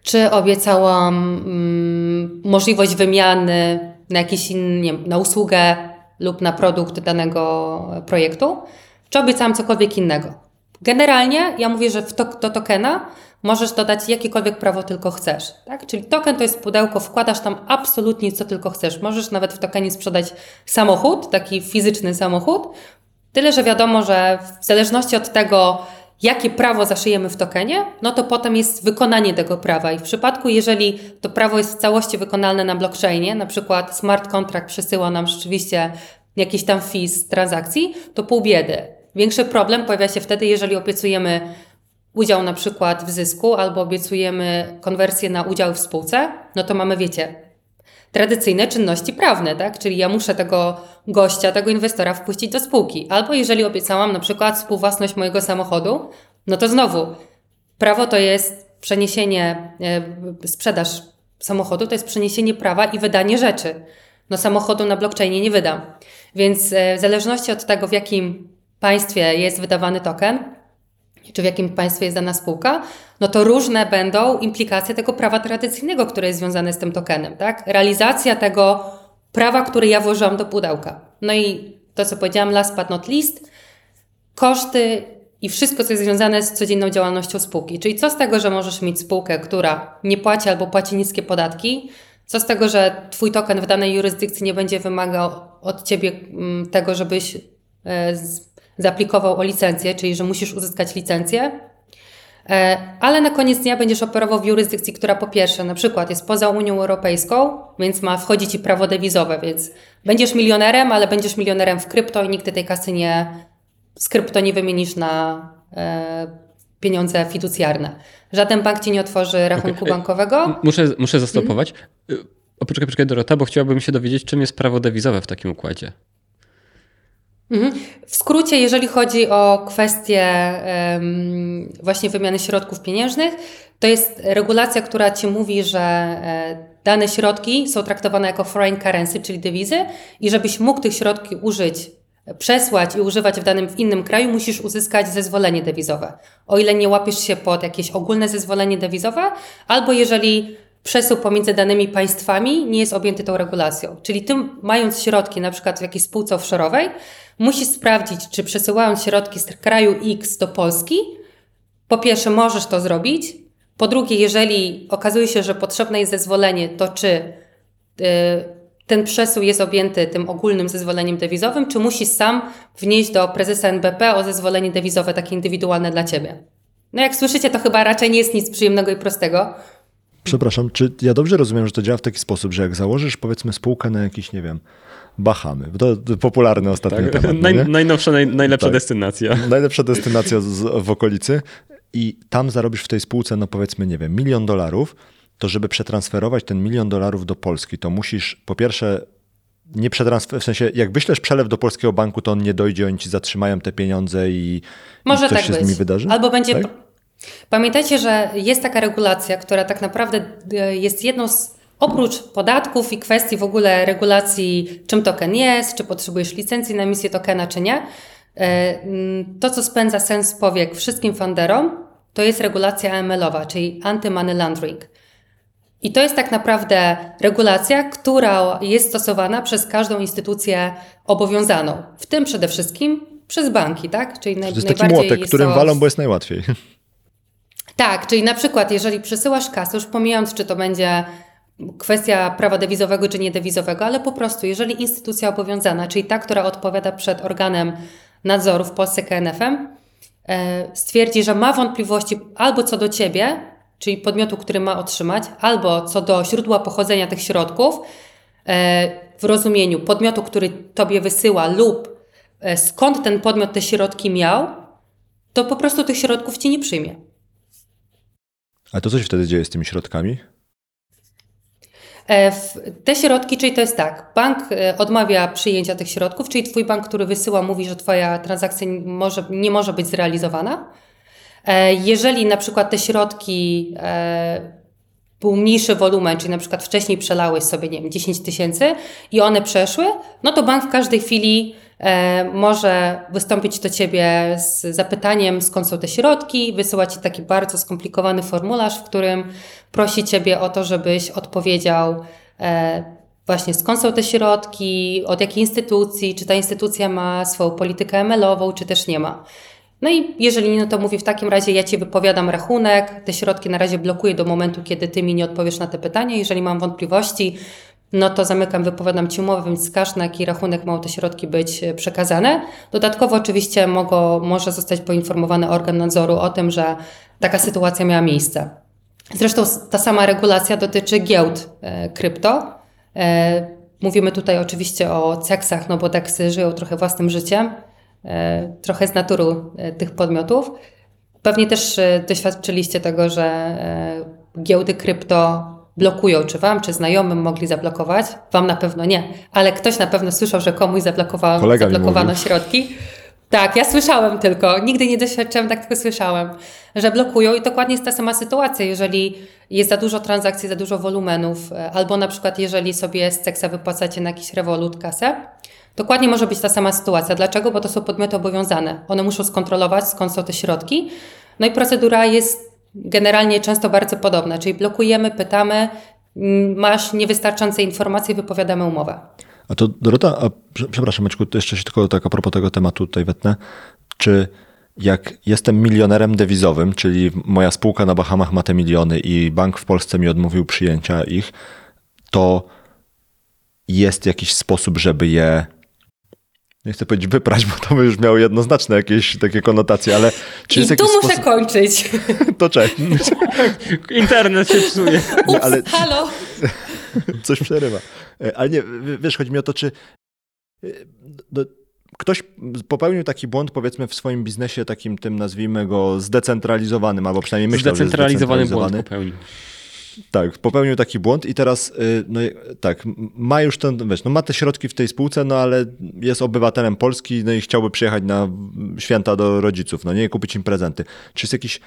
S2: czy obiecałam mm, możliwość wymiany na jakiś inny, nie na usługę lub na produkt danego projektu, czy obiecałam cokolwiek innego. Generalnie ja mówię, że to, do tokena możesz dodać jakiekolwiek prawo tylko chcesz. Tak? Czyli token to jest pudełko, wkładasz tam absolutnie co tylko chcesz. Możesz nawet w tokenie sprzedać samochód, taki fizyczny samochód, Tyle, że wiadomo, że w zależności od tego, jakie prawo zaszyjemy w tokenie, no to potem jest wykonanie tego prawa. I w przypadku, jeżeli to prawo jest w całości wykonalne na blockchainie, na przykład smart contract przesyła nam rzeczywiście jakiś tam fee z transakcji, to pół biedy. Większy problem pojawia się wtedy, jeżeli obiecujemy udział na przykład w zysku albo obiecujemy konwersję na udział w spółce, no to mamy, wiecie, tradycyjne czynności prawne, tak? Czyli ja muszę tego gościa, tego inwestora wpuścić do spółki. Albo jeżeli obiecałam na przykład współwłasność mojego samochodu, no to znowu prawo to jest przeniesienie, e, sprzedaż samochodu to jest przeniesienie prawa i wydanie rzeczy. No samochodu na blockchainie nie wydam. Więc e, w zależności od tego, w jakim państwie jest wydawany token, czy w jakim państwie jest dana spółka, no to różne będą implikacje tego prawa tradycyjnego, które jest związane z tym tokenem, tak? Realizacja tego prawa, które ja włożyłam do pudełka. No i to, co powiedziałam, last but not least, koszty i wszystko, co jest związane z codzienną działalnością spółki. Czyli co z tego, że możesz mieć spółkę, która nie płaci albo płaci niskie podatki, co z tego, że Twój token w danej jurysdykcji nie będzie wymagał od Ciebie mm, tego, żebyś e, zaaplikował o licencję, czyli że musisz uzyskać licencję. E, ale na koniec dnia będziesz operował w jurysdykcji, która po pierwsze na przykład jest poza Unią Europejską, więc ma wchodzić ci prawo dewizowe, więc będziesz milionerem, ale będziesz milionerem w krypto i nigdy tej kasy nie z krypto nie wymienisz na e, pieniądze fiducjarne. Żaden bank ci nie otworzy rachunku
S3: Okay.
S2: bankowego.
S3: Muszę, muszę zastopować. Mhm. O, poczekaj, poczekaj Dorota, bo chciałabym się dowiedzieć, czym jest prawo dewizowe w takim układzie.
S2: Mhm. W skrócie, jeżeli chodzi o kwestię właśnie wymiany środków pieniężnych, to jest regulacja, która ci mówi, że e, dane środki są traktowane jako foreign currency, czyli dewizy, i żebyś mógł tych środki użyć, przesłać i używać w danym w innym kraju, musisz uzyskać zezwolenie dewizowe. O ile nie łapiesz się pod jakieś ogólne zezwolenie dewizowe, albo jeżeli przesył pomiędzy danymi państwami nie jest objęty tą regulacją. Czyli tym, mając środki na przykład w jakiejś spółce offshore'owej, musisz sprawdzić, czy przesyłając środki z kraju X do Polski, po pierwsze możesz to zrobić, po drugie, jeżeli okazuje się, że potrzebne jest zezwolenie, to czy yy, ten przesył jest objęty tym ogólnym zezwoleniem dewizowym, czy musisz sam wnieść do prezesa NBP o zezwolenie dewizowe, takie indywidualne dla ciebie. No jak słyszycie, to chyba raczej nie jest nic przyjemnego i prostego.
S1: Przepraszam, czy ja dobrze rozumiem, że to działa w taki sposób, że jak założysz powiedzmy spółkę na jakiś, nie wiem, Bahamy, to, to popularny ostatnio
S3: tak.
S1: temat.
S3: Naj,
S1: nie?
S3: najnowsza, naj, najlepsza
S1: Tak.
S3: destynacja.
S1: Najlepsza destynacja z, w okolicy i tam zarobisz w tej spółce, no powiedzmy, nie wiem, milion dolarów, to żeby przetransferować ten milion dolarów do Polski, to musisz po pierwsze nie przetransfer, w sensie jak wyślesz przelew do polskiego banku, to on nie dojdzie, oni ci zatrzymają te pieniądze i,
S2: Może
S1: i coś
S2: tak
S1: się
S2: być.
S1: z nimi wydarzy?
S2: Albo będzie.
S1: Tak?
S2: Pamiętajcie, że jest taka regulacja, która tak naprawdę e, jest jedną z. Oprócz podatków i kwestii w ogóle regulacji, czym token jest, czy potrzebujesz licencji na emisję tokena, czy nie, e, to co spędza sens powiek wszystkim funderom, to jest regulacja AML-owa, czyli Anti-Money Laundering. I to jest tak naprawdę regulacja, która jest stosowana przez każdą instytucję obowiązaną, w tym przede wszystkim przez banki, tak? Czyli naj,
S1: To jest taki młotek, którym walą, bo jest najłatwiej.
S2: Tak, czyli na przykład, jeżeli przesyłasz kasę, już pomijając, czy to będzie kwestia prawa dewizowego czy niedewizowego, ale po prostu, jeżeli instytucja obowiązana, czyli ta, która odpowiada przed organem nadzoru w Polsce KNF-em, e, stwierdzi, że ma wątpliwości albo co do ciebie, czyli podmiotu, który ma otrzymać, albo co do źródła pochodzenia tych środków, e, w rozumieniu podmiotu, który tobie wysyła, lub e, skąd ten podmiot te środki miał, to po prostu tych środków ci nie przyjmie.
S1: A to co się wtedy dzieje z tymi środkami?
S2: E, Te środki, czyli to jest tak, bank e, odmawia przyjęcia tych środków, czyli twój bank, który wysyła, mówi, że twoja transakcja może, nie może być zrealizowana. E, Jeżeli na przykład te środki był mniejszy wolumen, czyli na przykład wcześniej przelałeś sobie, nie wiem, 10 tysięcy i one przeszły, no to bank w każdej chwili e, może wystąpić do ciebie z zapytaniem, skąd są te środki, wysyłać ci taki bardzo skomplikowany formularz, w którym prosi ciebie o to, żebyś odpowiedział e, właśnie skąd są te środki, od jakiej instytucji, czy ta instytucja ma swoją politykę ML-ową, czy też nie ma. No i jeżeli nie, no to mówię, w takim razie ja Ci wypowiadam rachunek, te środki na razie blokuję do momentu, kiedy Ty mi nie odpowiesz na te pytania. Jeżeli mam wątpliwości, no to zamykam, wypowiadam Ci umowę, więc wskaż na jaki rachunek mają te środki być e, przekazane. Dodatkowo oczywiście mogą, może zostać poinformowany organ nadzoru o tym, że taka sytuacja miała miejsce. Zresztą ta sama regulacja dotyczy giełd e, krypto. E, mówimy tutaj oczywiście o ceksach, no bo teksy żyją trochę własnym życiem, trochę z natury e, tych podmiotów. Pewnie też e, doświadczyliście tego, że e, giełdy krypto blokują, czy wam, czy znajomym mogli zablokować. Wam na pewno nie, ale ktoś na pewno słyszał, że komuś zablokowano
S1: mówił.
S2: środki. Tak, ja słyszałem tylko, nigdy nie doświadczyłem, tak tylko słyszałem, że blokują i dokładnie jest ta sama sytuacja, jeżeli jest za dużo transakcji, za dużo wolumenów, e, albo na przykład jeżeli sobie z Cexa wypłacacie na jakiś rewolut kasę, dokładnie może być ta sama sytuacja. Dlaczego? Bo to są podmioty obowiązane. One muszą skontrolować, skąd są te środki. No i procedura jest generalnie często bardzo podobna, czyli blokujemy, pytamy, mm, masz niewystarczające informacje, wypowiadamy umowę.
S1: A to Dorota, a, prze- przepraszam Maćku, to jeszcze się tylko tak a propos tego tematu tutaj wetnę. Czy jak jestem milionerem dewizowym, czyli moja spółka na Bahamach ma te miliony i bank w Polsce mi odmówił przyjęcia ich, to jest jakiś sposób, żeby je nie chcę powiedzieć wyprać, bo to by już miało jednoznaczne jakieś takie konotacje, ale czy
S2: I
S1: jest
S2: tu
S1: jakiś
S2: muszę
S1: sposób...
S2: kończyć.
S1: To cześć.
S3: Internet się psuje.
S2: Ups,
S1: ale-
S2: halo.
S1: Coś przerywa. Ale nie, wiesz, chodzi mi o to, czy e, ktoś popełnił taki błąd, powiedzmy, w swoim biznesie takim tym, nazwijmy go, zdecentralizowanym, albo przynajmniej myślał, że
S3: Zdecentralizowany błąd popełnił.
S1: Tak, popełnił taki błąd i teraz, y, no tak, ma już ten, wiesz, no ma te środki w tej spółce, no ale jest obywatelem Polski, no i chciałby przyjechać na święta do rodziców, no nie, kupić im prezenty. Czy jest jakiś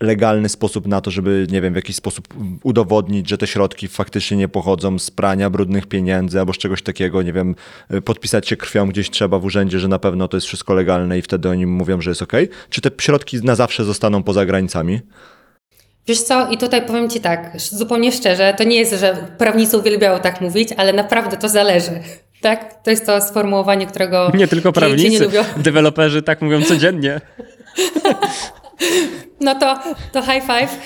S1: legalny sposób na to, żeby, nie wiem, w jakiś sposób udowodnić, że te środki faktycznie nie pochodzą z prania brudnych pieniędzy albo z czegoś takiego, nie wiem, y, podpisać się krwią gdzieś trzeba w urzędzie, że na pewno to jest wszystko legalne i wtedy oni mówią, że jest ok? Czy te środki na zawsze zostaną poza granicami?
S2: Wiesz co, i tutaj powiem Ci tak, zupełnie szczerze, to nie jest, że prawnicy uwielbiają tak mówić, ale naprawdę to zależy. Tak? To jest to sformułowanie, którego
S3: Nie tylko prawnicy,
S2: nie lubią.
S3: deweloperzy tak mówią codziennie.
S2: No to, to high five.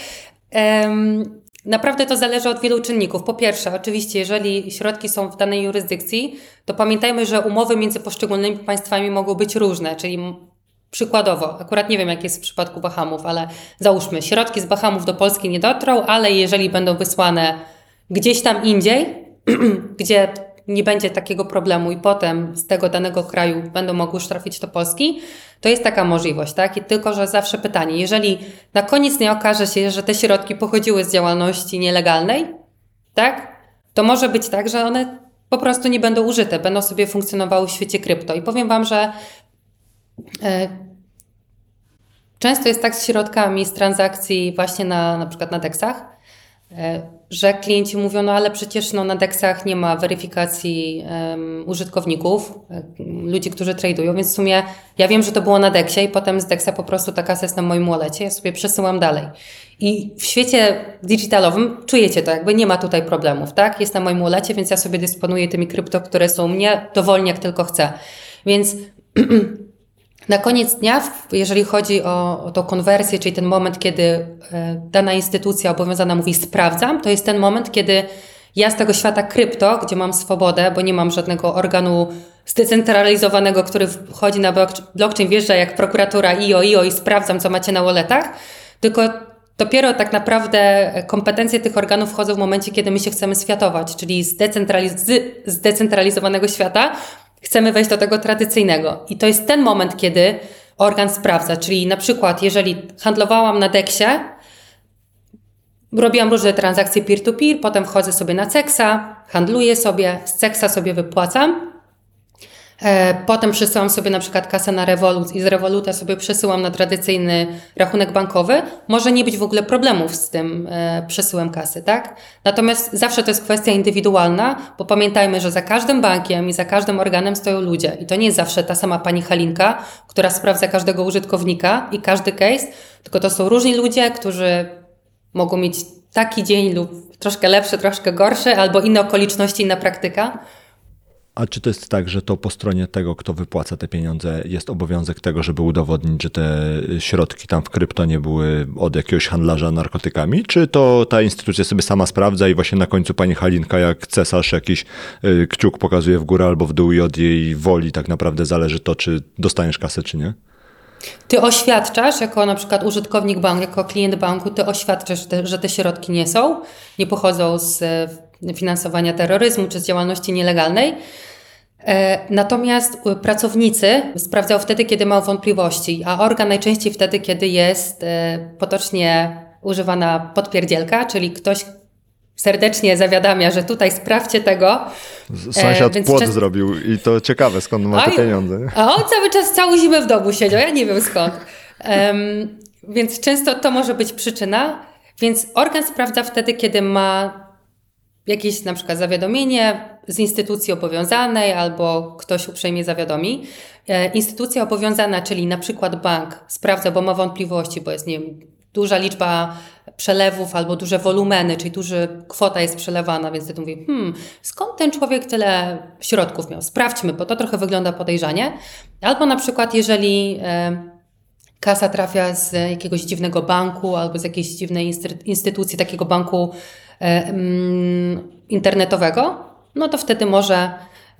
S2: Em, naprawdę to zależy od wielu czynników. Po pierwsze, oczywiście, jeżeli środki są w danej jurysdykcji, to pamiętajmy, że umowy między poszczególnymi państwami mogą być różne, czyli przykładowo, akurat nie wiem jak jest w przypadku Bahamów, ale załóżmy, środki z Bahamów do Polski nie dotrą, ale jeżeli będą wysłane gdzieś tam indziej, gdzie nie będzie takiego problemu i potem z tego danego kraju będą mogły już trafić do Polski, to jest taka możliwość, tak? I tylko, że zawsze pytanie, jeżeli na koniec nie okaże się, że te środki pochodziły z działalności nielegalnej, tak? To może być tak, że one po prostu nie będą użyte, będą sobie funkcjonowały w świecie krypto. I powiem Wam, że e, często jest tak z środkami z transakcji właśnie na, na przykład na DEXach, e, że klienci mówią, no ale przecież no, na DEXach nie ma weryfikacji em, użytkowników, e, ludzi, którzy tradują, więc w sumie ja wiem, że to było na DEXie i potem z DEXa po prostu ta kasa jest na moim walecie, ja sobie przesyłam dalej. I w świecie digitalowym czujecie to, jakby nie ma tutaj problemów, tak? Jest na moim walecie, więc ja sobie dysponuję tymi krypto, które są u mnie dowolnie jak tylko chcę. Więc na koniec dnia, jeżeli chodzi o, o tą konwersję, czyli ten moment, kiedy e, dana instytucja obowiązana mówi sprawdzam, to jest ten moment, kiedy ja z tego świata krypto, gdzie mam swobodę, bo nie mam żadnego organu zdecentralizowanego, który wchodzi na blockchain, wjeżdża jak prokuratura IO, IO i sprawdzam, co macie na walletach, tylko dopiero tak naprawdę kompetencje tych organów wchodzą w momencie, kiedy my się chcemy światować, czyli z, decentraliz- z zdecentralizowanego świata chcemy wejść do tego tradycyjnego. I to jest ten moment, kiedy organ sprawdza, czyli na przykład, jeżeli handlowałam na Dexie, robiłam różne transakcje peer-to-peer, potem wchodzę sobie na Cexa, handluję sobie, z Cexa sobie wypłacam, Potem przesyłam sobie na przykład kasę na Revolut i z Revoluta sobie przesyłam na tradycyjny rachunek bankowy. Może nie być w ogóle problemów z tym e, przesyłem kasy, tak? Natomiast zawsze to jest kwestia indywidualna, bo pamiętajmy, że za każdym bankiem i za każdym organem stoją ludzie. I to nie jest zawsze ta sama pani Halinka, która sprawdza każdego użytkownika i każdy case, tylko to są różni ludzie, którzy mogą mieć taki dzień lub troszkę lepszy, troszkę gorszy, albo inne okoliczności, inna praktyka.
S1: A czy to jest tak, że to po stronie tego, kto wypłaca te pieniądze, jest obowiązek tego, żeby udowodnić, że te środki tam w krypto nie były od jakiegoś handlarza narkotykami? Czy to ta instytucja sobie sama sprawdza i właśnie na końcu pani Halinka, jak cesarz jakiś y, kciuk pokazuje w górę albo w dół i od jej woli tak naprawdę zależy to, czy dostaniesz kasę, czy nie?
S2: Ty oświadczasz, jako na przykład użytkownik banku, jako klient banku, ty oświadczasz, że te, środki nie są, nie pochodzą z finansowania terroryzmu czy z działalności nielegalnej. E, Natomiast e, pracownicy sprawdzają wtedy, kiedy mają wątpliwości, a organ najczęściej wtedy, kiedy jest e, potocznie używana podpierdzielka, czyli ktoś serdecznie zawiadamia, że tutaj sprawdźcie tego.
S1: Sąsiad
S2: więc
S1: płot
S2: czas-
S1: zrobił i to ciekawe, skąd ma te
S2: Oj,
S1: pieniądze.
S2: A on cały czas, całą zimę w domu siedział, ja nie wiem skąd. Em, więc często to może być przyczyna, więc organ sprawdza wtedy, kiedy ma jakieś na przykład zawiadomienie z instytucji obowiązanej albo ktoś uprzejmie zawiadomi. E, Instytucja obowiązana, czyli na przykład bank, sprawdza, bo ma wątpliwości, bo jest nie wiem, duża liczba przelewów albo duże wolumeny, czyli duża kwota jest przelewana, więc wtedy mówi, hmm, skąd ten człowiek tyle środków miał? Sprawdźmy, bo to trochę wygląda podejrzanie. Albo na przykład, jeżeli e, kasa trafia z jakiegoś dziwnego banku albo z jakiejś dziwnej instytu- instytucji, takiego banku internetowego, no to wtedy może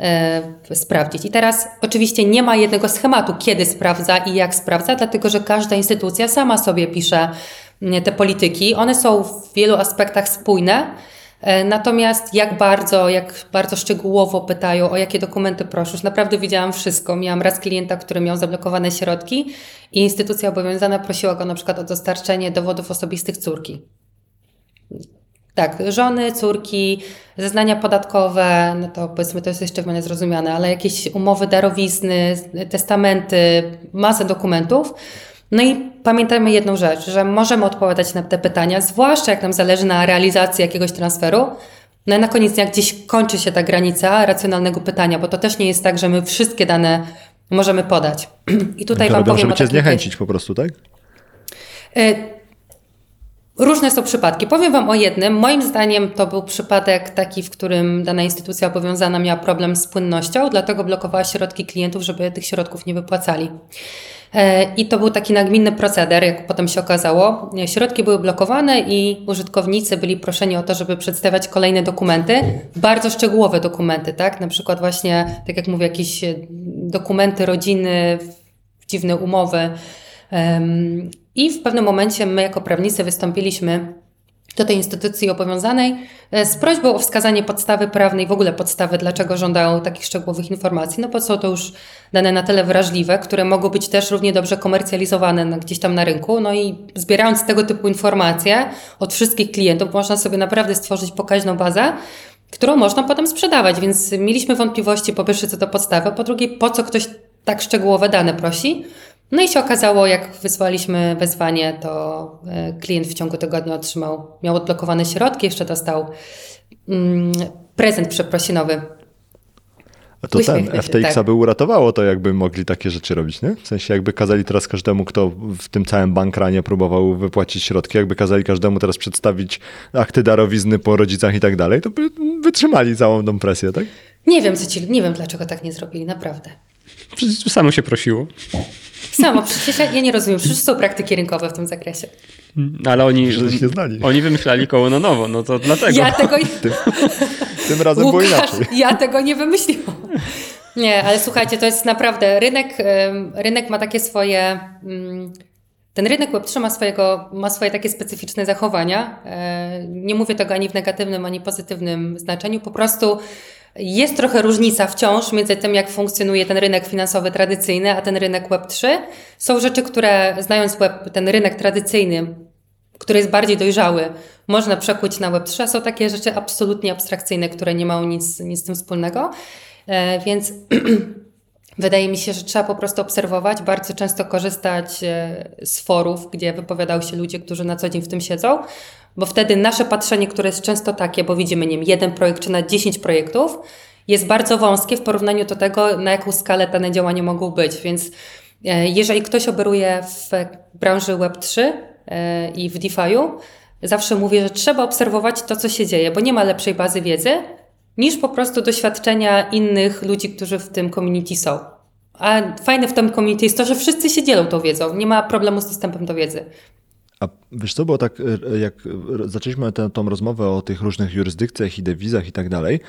S2: e, sprawdzić. I teraz oczywiście nie ma jednego schematu, kiedy sprawdza i jak sprawdza, dlatego że każda instytucja sama sobie pisze mm, te polityki. One są w wielu aspektach spójne. E, Natomiast jak bardzo, jak bardzo szczegółowo pytają, o jakie dokumenty proszę, naprawdę widziałam wszystko. Miałam raz klienta, który miał zablokowane środki i instytucja obowiązana prosiła go na przykład o dostarczenie dowodów osobistych córki. Tak, żony, córki, zeznania podatkowe, no to powiedzmy to jest jeszcze w miarę zrozumiane, ale jakieś umowy darowizny, testamenty, masę dokumentów. No i pamiętajmy jedną rzecz, że możemy odpowiadać na te pytania, zwłaszcza jak nam zależy na realizacji jakiegoś transferu. No i na koniec dnia gdzieś kończy się ta granica racjonalnego pytania, bo to też nie jest tak, że my wszystkie dane możemy podać. I tutaj
S1: to
S2: Wam
S1: robią,
S2: powiem
S1: żeby cię zniechęcić po prostu, tak?
S2: E, Różne są przypadki. Powiem Wam o jednym. Moim zdaniem to był przypadek taki, w którym dana instytucja obowiązana miała problem z płynnością, dlatego blokowała środki klientów, żeby tych środków nie wypłacali. E, I to był taki nagminny proceder, jak potem się okazało. Środki były blokowane i użytkownicy byli proszeni o to, żeby przedstawiać kolejne dokumenty, bardzo szczegółowe dokumenty, tak? Na przykład właśnie, tak jak mówię, jakieś e, dokumenty rodziny, dziwne umowy. I w pewnym momencie my jako prawnicy wystąpiliśmy do tej instytucji obowiązanej e, z prośbą o wskazanie podstawy prawnej, w ogóle podstawy, dlaczego żądają takich szczegółowych informacji, no bo są to już dane na tyle wrażliwe, które mogą być też równie dobrze komercjalizowane gdzieś tam na rynku, no i zbierając tego typu informacje od wszystkich klientów, można sobie naprawdę stworzyć pokaźną bazę, którą można potem sprzedawać, więc mieliśmy wątpliwości po pierwsze co do podstawy, po drugie po co ktoś tak szczegółowe dane prosi, no i się okazało, jak wysłaliśmy wezwanie, to e, klient w ciągu tygodnia otrzymał, miał odblokowane środki, jeszcze dostał mm, prezent przeprosinowy.
S1: A to ten,
S2: Uśmiechnę się,
S1: FTX
S2: tak.
S1: by uratowało to, jakby mogli takie rzeczy robić, nie? W sensie jakby kazali teraz każdemu, kto w tym całym bankranie próbował wypłacić środki, jakby kazali każdemu teraz przedstawić akty darowizny po rodzicach i tak dalej, to by wytrzymali całą tą presję, tak?
S2: Nie wiem, co ci, nie wiem dlaczego tak nie zrobili, naprawdę.
S3: Przecież samo się prosiło.
S2: Samo, przecież ja, ja nie rozumiem, przecież są praktyki rynkowe w tym zakresie.
S3: Ale oni,
S1: Że się znali.
S3: oni wymyślali koło na nowo, no to dlatego.
S2: Ja tego,
S1: Tym razem było
S2: Łukasz,
S1: inaczej.
S2: ja tego nie wymyśliłam. Nie, ale słuchajcie, to jest naprawdę rynek, rynek ma takie swoje. mm, Ten rynek Web3 ma, swojego, ma swoje takie specyficzne zachowania. E, Nie mówię tego ani w negatywnym, ani pozytywnym znaczeniu. Po prostu jest trochę różnica wciąż między tym, jak funkcjonuje ten rynek finansowy tradycyjny, a ten rynek Web3. Są rzeczy, które znając web, ten rynek tradycyjny, który jest bardziej dojrzały, można przekuć na Web3, a są takie rzeczy absolutnie abstrakcyjne, które nie mają nic, nic z tym wspólnego. E, Więc wydaje mi się, że trzeba po prostu obserwować, bardzo często korzystać e, z forów, gdzie wypowiadają się ludzie, którzy na co dzień w tym siedzą, bo wtedy nasze patrzenie, które jest często takie, bo widzimy, wiem, jeden projekt czy na 10 projektów, jest bardzo wąskie w porównaniu do tego, na jaką skalę dane działania mogą być. Więc e, jeżeli ktoś operuje w branży Web3 e, i w DeFi'u, zawsze mówię, że trzeba obserwować to, co się dzieje, bo nie ma lepszej bazy wiedzy niż po prostu doświadczenia innych ludzi, którzy w tym community są. A fajne w tym community jest to, że wszyscy się dzielą tą wiedzą. Nie ma problemu z dostępem do wiedzy.
S1: A wiesz co, bo tak e, jak zaczęliśmy tę tą rozmowę o tych różnych jurysdykcjach i dewizach i tak dalej,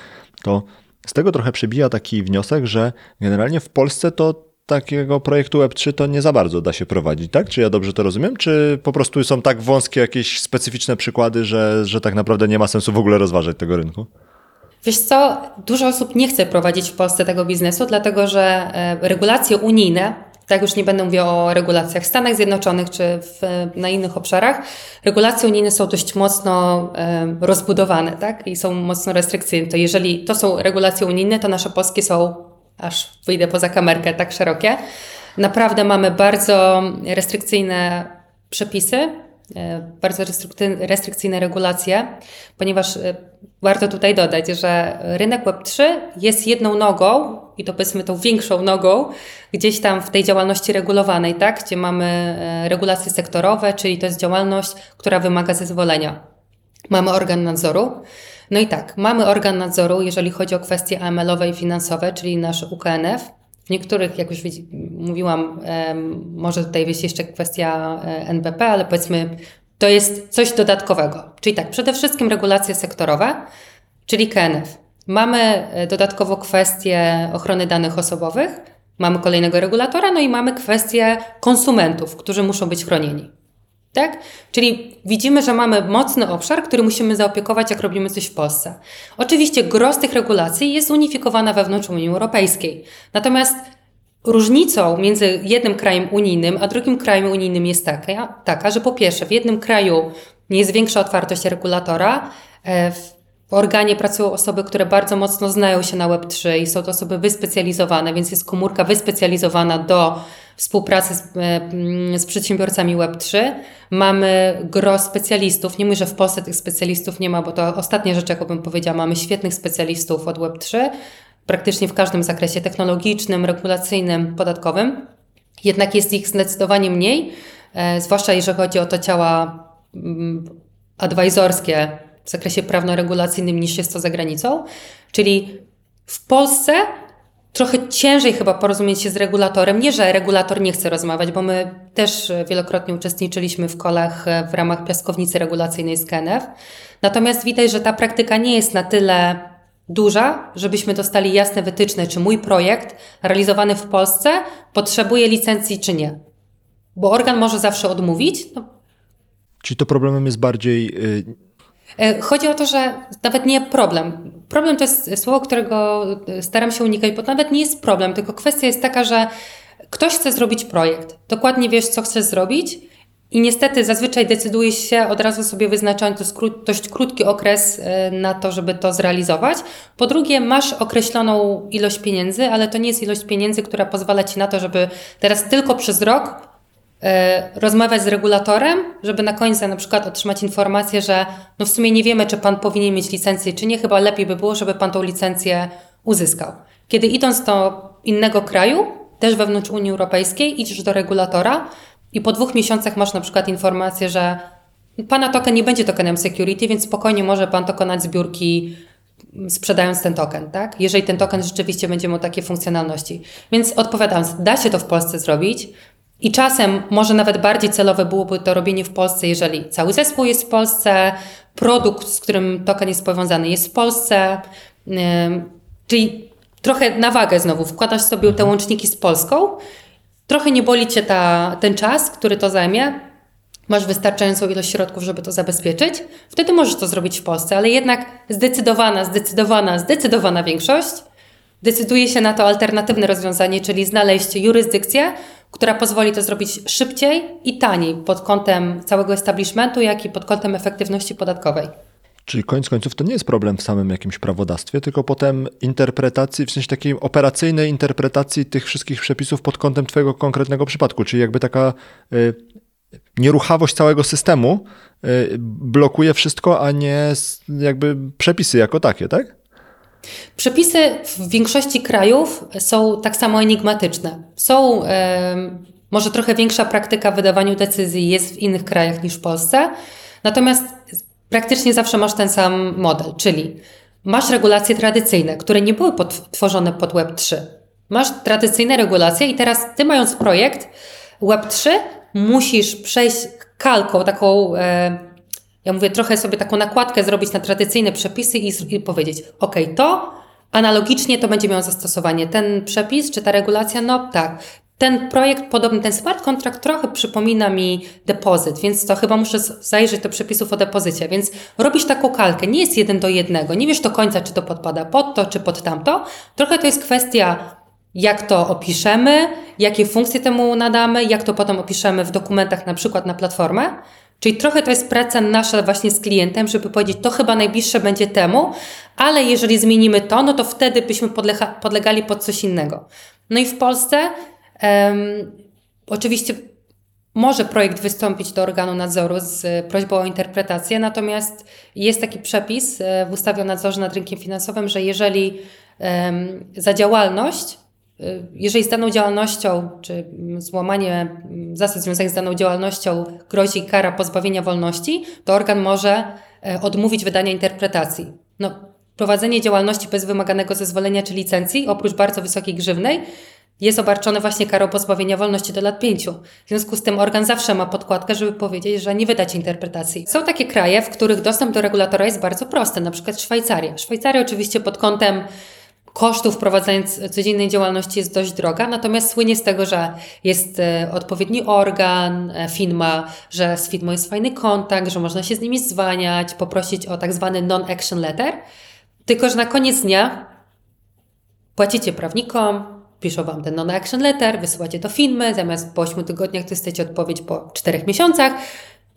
S1: to z tego trochę przebija taki wniosek, że generalnie w Polsce to takiego projektu Web3 to nie za bardzo da się prowadzić, tak? Czy ja dobrze to rozumiem? Czy po prostu są tak wąskie jakieś specyficzne przykłady, że, że tak naprawdę nie ma sensu w ogóle rozważać tego rynku?
S2: Wiesz co, dużo osób nie chce prowadzić w Polsce tego biznesu, dlatego że e, regulacje unijne, tak już nie będę mówiła o regulacjach w Stanach Zjednoczonych czy w, na innych obszarach, regulacje unijne są dość mocno e, rozbudowane tak? i są mocno restrykcyjne. To jeżeli to są regulacje unijne, to nasze polskie są, aż wyjdę poza kamerkę, tak szerokie. Naprawdę mamy bardzo restrykcyjne przepisy, e, bardzo restrykcyjne regulacje, ponieważ e, warto tutaj dodać, że rynek Web3 jest jedną nogą, i to powiedzmy tą większą nogą, gdzieś tam w tej działalności regulowanej, tak? gdzie mamy e, regulacje sektorowe, czyli to jest działalność, która wymaga zezwolenia. Mamy organ nadzoru. No i tak, mamy organ nadzoru, jeżeli chodzi o kwestie AML-owe i finansowe, czyli nasz UKNF. W niektórych, jak już mówiłam, może tutaj być jeszcze kwestia e, NBP, ale powiedzmy, to jest coś dodatkowego. Czyli tak, przede wszystkim regulacje sektorowe, czyli KNF. Mamy e, dodatkowo kwestię ochrony danych osobowych, mamy kolejnego regulatora, no i mamy kwestię konsumentów, którzy muszą być chronieni. Tak? Czyli widzimy, że mamy mocny obszar, który musimy zaopiekować, jak robimy coś w Polsce. Oczywiście gros tych regulacji jest unifikowana wewnątrz Unii Europejskiej. Natomiast różnicą między jednym krajem unijnym a drugim krajem unijnym jest taka, taka że po pierwsze, w jednym kraju nie jest większa otwartość regulatora, e, w organie pracują osoby, które bardzo mocno znają się na Web3 i są to osoby wyspecjalizowane, więc jest komórka wyspecjalizowana do współpracy z, e, z przedsiębiorcami Web3. Mamy gro specjalistów. Nie mówię, że w Polsce tych specjalistów nie ma, bo to ostatnia rzecz, jaką bym powiedziała. Mamy świetnych specjalistów od Web3, praktycznie w każdym zakresie technologicznym, regulacyjnym, podatkowym. Jednak jest ich zdecydowanie mniej, e, zwłaszcza jeżeli chodzi o to ciała mm, adwisorskie w zakresie prawno-regulacyjnym niż jest to za granicą. Czyli w Polsce trochę ciężej chyba porozumieć się z regulatorem. Nie, że regulator nie chce rozmawiać, bo my też wielokrotnie uczestniczyliśmy w kolach w ramach piaskownicy regulacyjnej z KNF. Natomiast widać, że ta praktyka nie jest na tyle duża, żebyśmy dostali jasne wytyczne, czy mój projekt realizowany w Polsce potrzebuje licencji, czy nie. Bo organ może zawsze odmówić. No,
S1: Czyli to problemem jest bardziej y,
S2: E, Chodzi o to, że nawet nie problem. Problem to jest słowo, którego staram się unikać, bo to nawet nie jest problem, tylko kwestia jest taka, że ktoś chce zrobić projekt, dokładnie wiesz, co chcesz zrobić i niestety zazwyczaj decyduje się od razu sobie wyznaczając dość krótki okres e, na to, żeby to zrealizować. Po drugie, masz określoną ilość pieniędzy, ale to nie jest ilość pieniędzy, która pozwala ci na to, żeby teraz tylko przez rok E, rozmawiać z regulatorem, żeby na końcu na przykład otrzymać informację, że no w sumie nie wiemy, czy pan powinien mieć licencję, czy nie, chyba lepiej by było, żeby pan tą licencję uzyskał. Kiedy idąc do innego kraju, też wewnątrz Unii Europejskiej, idziesz do regulatora i po dwóch miesiącach masz na przykład informację, że pana token nie będzie tokenem security, więc spokojnie może pan dokonać zbiórki sprzedając ten token, tak? Jeżeli ten token rzeczywiście będzie miał takie funkcjonalności. Więc odpowiadając, da się to w Polsce zrobić, i czasem może nawet bardziej celowe byłoby to robienie w Polsce, jeżeli cały zespół jest w Polsce, produkt, z którym token jest powiązany, jest w Polsce. Czyli trochę na wagę znowu wkładasz sobie te łączniki z Polską. Trochę nie boli cię ta, ten czas, który to zajmie. Masz wystarczającą ilość środków, żeby to zabezpieczyć. Wtedy możesz to zrobić w Polsce, ale jednak zdecydowana, zdecydowana, zdecydowana większość decyduje się na to alternatywne rozwiązanie, czyli znaleźć jurysdykcję, która pozwoli to zrobić szybciej i taniej pod kątem całego establishmentu, jak i pod kątem efektywności podatkowej.
S1: Czyli koniec końców to nie jest problem w samym jakimś prawodawstwie, tylko potem interpretacji, w sensie takiej operacyjnej interpretacji tych wszystkich przepisów pod kątem Twojego konkretnego przypadku, czyli jakby taka y, nieruchawość całego systemu y, blokuje wszystko, a nie jakby przepisy jako takie, tak?
S2: Przepisy w większości krajów są tak samo enigmatyczne. Są e, może trochę większa praktyka w wydawaniu decyzji jest w innych krajach niż w Polsce, natomiast praktycznie zawsze masz ten sam model, czyli masz regulacje tradycyjne, które nie były tworzone pod Web3. Masz tradycyjne regulacje i teraz ty mając projekt Web3 musisz przejść kalką taką e, ja mówię, trochę sobie taką nakładkę zrobić na tradycyjne przepisy i, i powiedzieć, ok, to analogicznie to będzie miało zastosowanie. Ten przepis czy ta regulacja, no tak. Ten projekt podobny, ten smart contract trochę przypomina mi depozyt, więc to chyba muszę zajrzeć do przepisów o depozycie. Więc robisz taką kalkę, nie jest jeden do jednego, nie wiesz do końca, czy to podpada pod to, czy pod tamto. Trochę to jest kwestia jak to opiszemy, jakie funkcje temu nadamy, jak to potem opiszemy w dokumentach, na przykład na platformę. Czyli trochę to jest praca nasza właśnie z klientem, żeby powiedzieć, to chyba najbliższe będzie temu, ale jeżeli zmienimy to, no to wtedy byśmy podlega, podlegali pod coś innego. No i w Polsce um, oczywiście może projekt wystąpić do organu nadzoru z prośbą o interpretację, natomiast jest taki przepis e, w ustawie o nadzorze nad rynkiem finansowym, że jeżeli um, za działalność Y, jeżeli z daną działalnością, czy złamanie zasad związanych z daną działalnością grozi kara pozbawienia wolności, to organ może e, odmówić wydania interpretacji. No, prowadzenie działalności bez wymaganego zezwolenia czy licencji, oprócz bardzo wysokiej grzywnej, jest obarczony właśnie karą pozbawienia wolności do lat pięciu. W związku z tym organ zawsze ma podkładkę, żeby powiedzieć, że nie wydać interpretacji. Są takie kraje, w których dostęp do regulatora jest bardzo prosty, na przykład Szwajcaria. Szwajcaria oczywiście pod kątem kosztów prowadzenia codziennej działalności jest dość droga, natomiast słynie z tego, że jest e, odpowiedni organ, e, firma, że z firmą jest fajny kontakt, że można się z nimi zwaniać, poprosić o tak zwany non-action letter. Tylko, że na koniec dnia płacicie prawnikom, piszą wam ten non-action letter, wysyłacie do firmy, zamiast po 8 tygodniach dostajecie odpowiedź po 4 miesiącach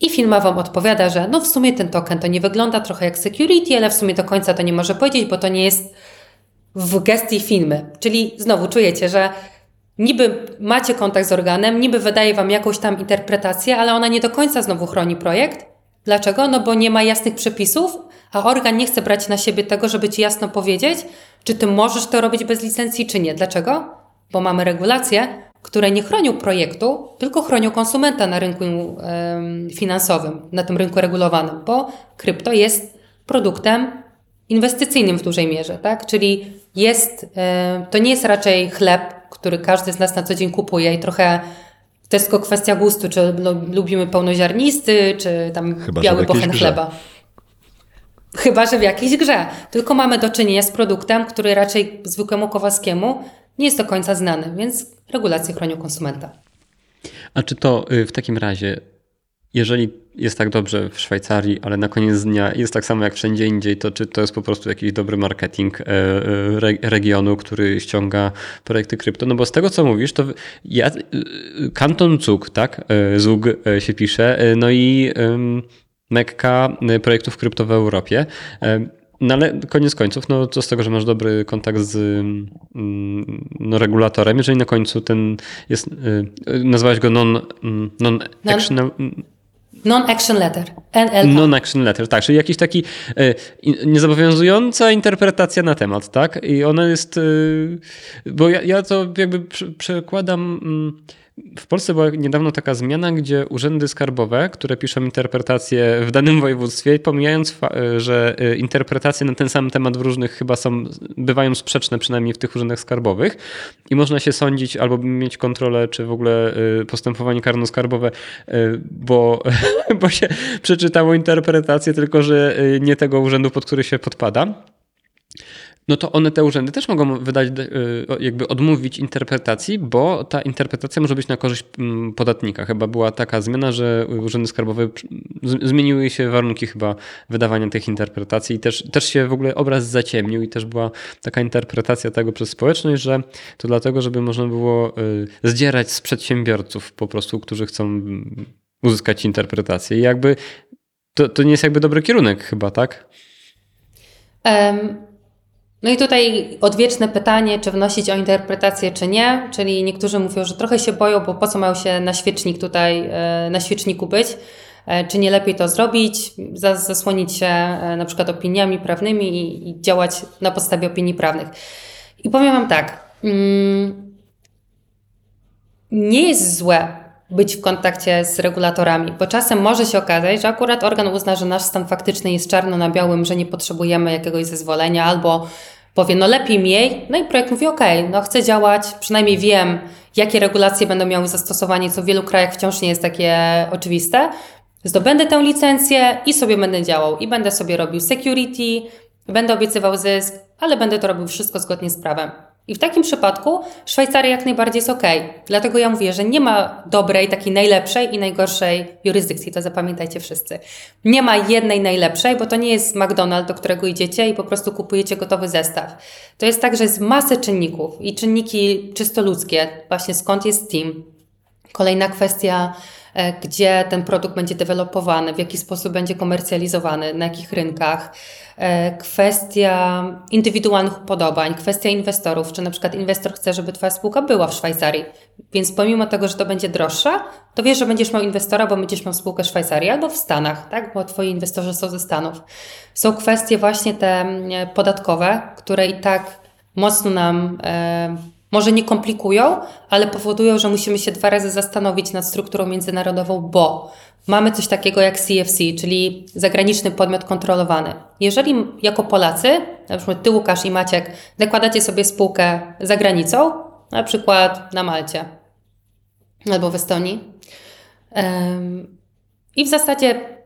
S2: i firma wam odpowiada, że no w sumie ten token to nie wygląda trochę jak security, ale w sumie do końca to nie może powiedzieć, bo to nie jest w gestii firmy. Czyli znowu czujecie, że niby macie kontakt z organem, niby wydaje wam jakąś tam interpretację, ale ona nie do końca znowu chroni projekt. Dlaczego? No bo nie ma jasnych przepisów, a organ nie chce brać na siebie tego, żeby ci jasno powiedzieć, czy ty możesz to robić bez licencji, czy nie. Dlaczego? Bo mamy regulacje, które nie chronią projektu, tylko chronią konsumenta na rynku finansowym, na tym rynku regulowanym, bo krypto jest produktem inwestycyjnym w dużej mierze, tak? Czyli jest, e, to nie jest raczej chleb, który każdy z nas na co dzień kupuje i trochę to jest tylko kwestia gustu, czy lubimy pełnoziarnisty, czy tam
S1: Chyba,
S2: biały bochen chleba. Chyba, że w jakiejś grze. Tylko mamy do czynienia z produktem, który raczej zwykłemu Kowalskiemu nie jest do końca znany, więc regulacje chronią konsumenta.
S3: A czy to y, w takim razie, jeżeli jest tak dobrze w Szwajcarii, ale na koniec dnia jest tak samo jak wszędzie indziej, to czy to jest po prostu jakiś dobry marketing e, e, re, regionu, który ściąga projekty krypto? No bo z tego co mówisz, to ja, y, Kanton Zug, tak? E, Zug e, się pisze, no i Mekka projektów krypto w Europie. No ale koniec końców, no co z tego, że masz dobry kontakt z mm, no, regulatorem, jeżeli na końcu ten jest, y, y, nazwałeś go non, mm, non-action,
S2: Non-action letter, NLA.
S3: non-action letter, tak, czyli jakiś taki y, niezobowiązująca interpretacja na temat, tak? I ona jest, y, bo ja, ja to jakby przy- przekładam, mm, w Polsce była niedawno taka zmiana, gdzie urzędy skarbowe, które piszą interpretacje w danym województwie, pomijając, że y, interpretacje na ten sam temat w różnych chyba są, bywają sprzeczne, przynajmniej w tych urzędach skarbowych i można się sądzić albo mieć kontrolę, czy w ogóle y, postępowanie karno-skarbowe, y, bo, bo się przeczytało interpretację, tylko że nie tego urzędu, pod który się podpada. No to one, te urzędy też mogą wydać, y, jakby odmówić interpretacji, bo ta interpretacja może być na korzyść mm, podatnika. Chyba była taka zmiana, że urzędy skarbowe z- zmieniły się warunki chyba wydawania tych interpretacji i też, też się w ogóle obraz zaciemnił i też była taka interpretacja tego przez społeczność, że to dlatego, żeby można było y, zdzierać z przedsiębiorców po prostu, którzy chcą mm, uzyskać interpretację. I jakby to, to nie jest jakby dobry kierunek chyba, tak?
S2: Em, No i tutaj odwieczne pytanie, czy wnosić o interpretację, czy nie. Czyli niektórzy mówią, że trochę się boją, bo po co mają się na świecznik tutaj, e, na świeczniku być. E, Czy nie lepiej to zrobić, za- zasłonić się e, na przykład opiniami prawnymi i, i działać na podstawie opinii prawnych. I powiem Wam tak. mm, Nie jest złe być w kontakcie z regulatorami, bo czasem może się okazać, że akurat organ uzna, że nasz stan faktyczny jest czarno na białym, że nie potrzebujemy jakiegoś zezwolenia, albo powie, no lepiej mniej, no i projekt mówi, ok, no chcę działać, przynajmniej wiem, jakie regulacje będą miały zastosowanie, co w wielu krajach wciąż nie jest takie oczywiste. Zdobędę tę licencję i sobie będę działał. I będę sobie robił security, będę obiecywał zysk, ale będę to robił wszystko zgodnie z prawem. I w takim przypadku Szwajcaria jak najbardziej jest ok. Dlatego ja mówię, że nie ma dobrej, takiej najlepszej i najgorszej jurysdykcji. To zapamiętajcie wszyscy. Nie ma jednej najlepszej, bo to nie jest McDonald's, do którego idziecie i po prostu kupujecie gotowy zestaw. To jest tak, że jest masę czynników i czynniki czysto ludzkie. Właśnie skąd jest team, Kolejna kwestia, gdzie ten produkt będzie dewelopowany, w jaki sposób będzie komercjalizowany, na jakich rynkach. E, Kwestia indywidualnych upodobań, kwestia inwestorów, czy na przykład inwestor chce, żeby Twoja spółka była w Szwajcarii. Więc pomimo tego, że to będzie droższa, to wiesz, że będziesz miał inwestora, bo będziesz miał spółkę w Szwajcarii albo w Stanach, tak? bo Twoi inwestorzy są ze Stanów. Są kwestie właśnie te mm, podatkowe, które i tak mocno nam e, może nie komplikują, ale powodują, że musimy się dwa razy zastanowić nad strukturą międzynarodową, bo mamy coś takiego jak CFC, czyli zagraniczny podmiot kontrolowany. Jeżeli jako Polacy, na przykład ty Łukasz i Maciek, zakładacie sobie spółkę za granicą na przykład na Malcie albo w Estonii. I w zasadzie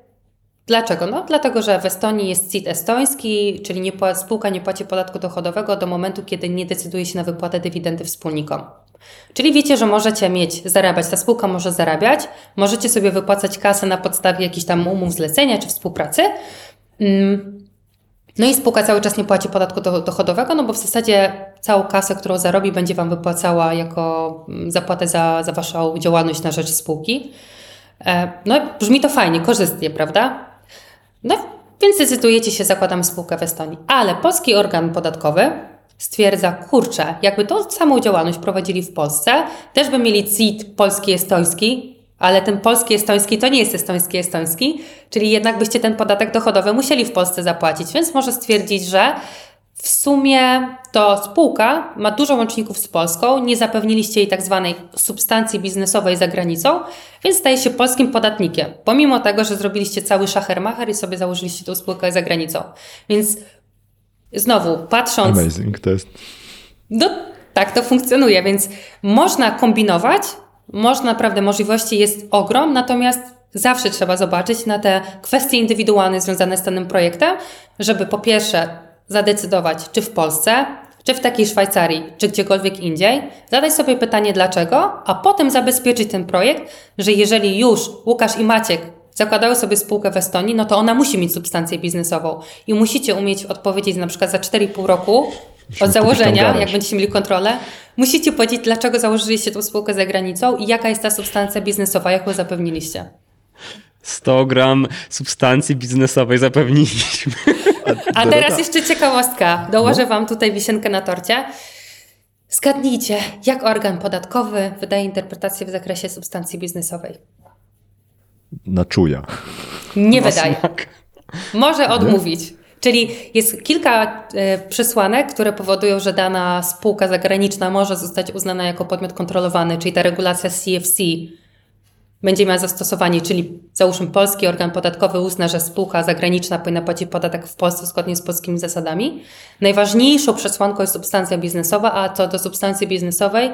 S2: Dlaczego? No, dlatego, że w Estonii jest CIT estoński, czyli nie, spółka nie płaci podatku dochodowego do momentu, kiedy nie decyduje się na wypłatę dywidendy wspólnikom. Czyli wiecie, że możecie mieć, zarabiać, ta spółka może zarabiać, możecie sobie wypłacać kasę na podstawie jakichś tam umów zlecenia czy współpracy. Mm. No i spółka cały czas nie płaci podatku do, dochodowego, no bo w zasadzie całą kasę, którą zarobi, będzie Wam wypłacała jako mm, zapłatę za, za Waszą działalność na rzecz spółki. E, No, brzmi to fajnie, korzystnie, prawda? No, więc decydujecie się, zakładamy spółkę w Estonii. Ale polski organ podatkowy stwierdza, kurczę, jakby tą samą działalność prowadzili w Polsce, też by mieli CIT polski, estoński, ale ten polski, estoński to nie jest estoński, estoński, czyli jednak byście ten podatek dochodowy musieli w Polsce zapłacić, więc może stwierdzić, że w sumie to spółka ma dużo łączników z Polską, nie zapewniliście jej tak zwanej substancji biznesowej za granicą, więc staje się polskim podatnikiem, pomimo tego, że zrobiliście cały szachermacher i sobie założyliście tą spółkę za granicą. Więc znowu, patrząc...
S1: Amazing, to jest...
S2: No, tak to funkcjonuje, więc można kombinować, można, naprawdę, możliwości jest ogrom, natomiast zawsze trzeba zobaczyć na te kwestie indywidualne związane z danym projektem, żeby po pierwsze zadecydować, czy w Polsce, czy w takiej Szwajcarii, czy gdziekolwiek indziej, zadać sobie pytanie dlaczego, a potem zabezpieczyć ten projekt, że jeżeli już Łukasz i Maciek zakładają sobie spółkę w Estonii, no to ona musi mieć substancję biznesową i musicie umieć odpowiedzieć na przykład za 4,5 roku
S1: Musimy
S2: od założenia, jak będziecie mieli kontrolę, musicie powiedzieć, dlaczego założyliście tą spółkę za granicą i jaka jest ta substancja biznesowa, jak ją zapewniliście.
S3: 100 gram substancji biznesowej zapewniliśmy.
S2: A teraz jeszcze ciekawostka. Dołożę
S1: No.
S2: Wam tutaj wisienkę na torcie. Zgadnijcie, jak organ podatkowy wydaje interpretację w zakresie substancji biznesowej.
S1: Na czuja.
S2: Nie
S3: Na
S2: wydaje.
S3: smak.
S2: Może odmówić. Czyli jest kilka e, przesłanek, które powodują, że dana spółka zagraniczna może zostać uznana jako podmiot kontrolowany, czyli ta regulacja CFC będzie miała zastosowanie, czyli załóżmy polski organ podatkowy uzna, że spółka zagraniczna powinna płacić podatek w Polsce zgodnie z polskimi zasadami. Najważniejszą przesłanką jest substancja biznesowa, a co do substancji biznesowej,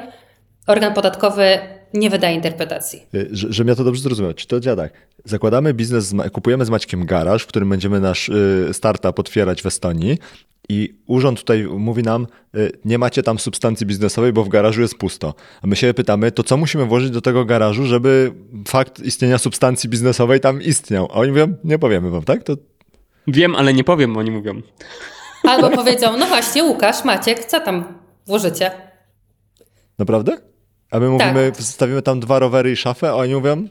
S2: organ podatkowy nie wydaje interpretacji.
S1: Y, Że, żebym ja to dobrze zrozumiał. Czy to działa tak? Zakładamy biznes, z, kupujemy z Maćkiem garaż, w którym będziemy nasz y, startup otwierać w Estonii i urząd tutaj mówi nam, y, nie macie tam substancji biznesowej, bo w garażu jest pusto. A my się pytamy, to co musimy włożyć do tego garażu, żeby fakt istnienia substancji biznesowej tam istniał? A oni mówią, nie powiemy wam, tak? To
S3: Wiem, ale nie powiem, oni mówią.
S2: Albo powiedzą, no właśnie, Łukasz, Maciek, co tam włożycie?
S1: naprawdę? A my mówimy, wstawimy tam dwa rowery i szafę, a oni mówią,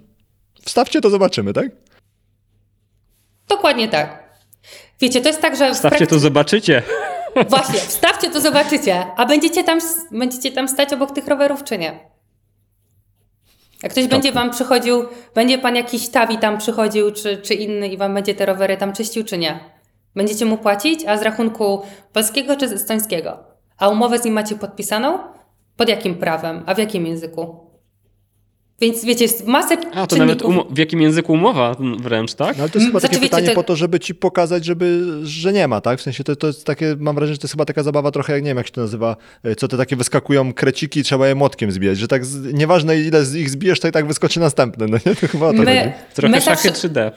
S1: wstawcie to zobaczymy, tak?
S2: Dokładnie tak. Wiecie, to jest tak, że w
S3: Stawcie to, zobaczycie.
S2: Właśnie, wstawcie, to zobaczycie. A będziecie tam, będziecie tam stać obok tych rowerów, czy nie? Jak ktoś będzie wam przychodził, będzie pan jakiś tawi tam przychodził, czy, czy inny i wam będzie te rowery tam czyścił, czy nie? Będziecie mu płacić, a z rachunku polskiego czy z estońskiego? A umowę z nim macie podpisaną? Pod jakim prawem? A w jakim języku? Więc wiecie, jest masę
S3: A, to nawet w jakim języku umowa wręcz, tak?
S1: No ale to jest chyba
S2: Znaczy,
S1: takie
S2: wiecie,
S1: pytanie
S2: to-
S1: po to, żeby ci pokazać, żeby, że nie ma, tak? W sensie to, to jest takie, mam wrażenie, że to jest chyba taka zabawa trochę, jak nie wiem, jak się to nazywa, y, co te takie wyskakują kreciki i trzeba je młotkiem zbijać, że tak z, nieważne ile z ich zbijesz, to i tak wyskoczy następny, no nie? To chyba o to chodzi.
S2: My,
S3: Trochę
S2: my
S3: szachy
S2: zawsze,
S3: 3D.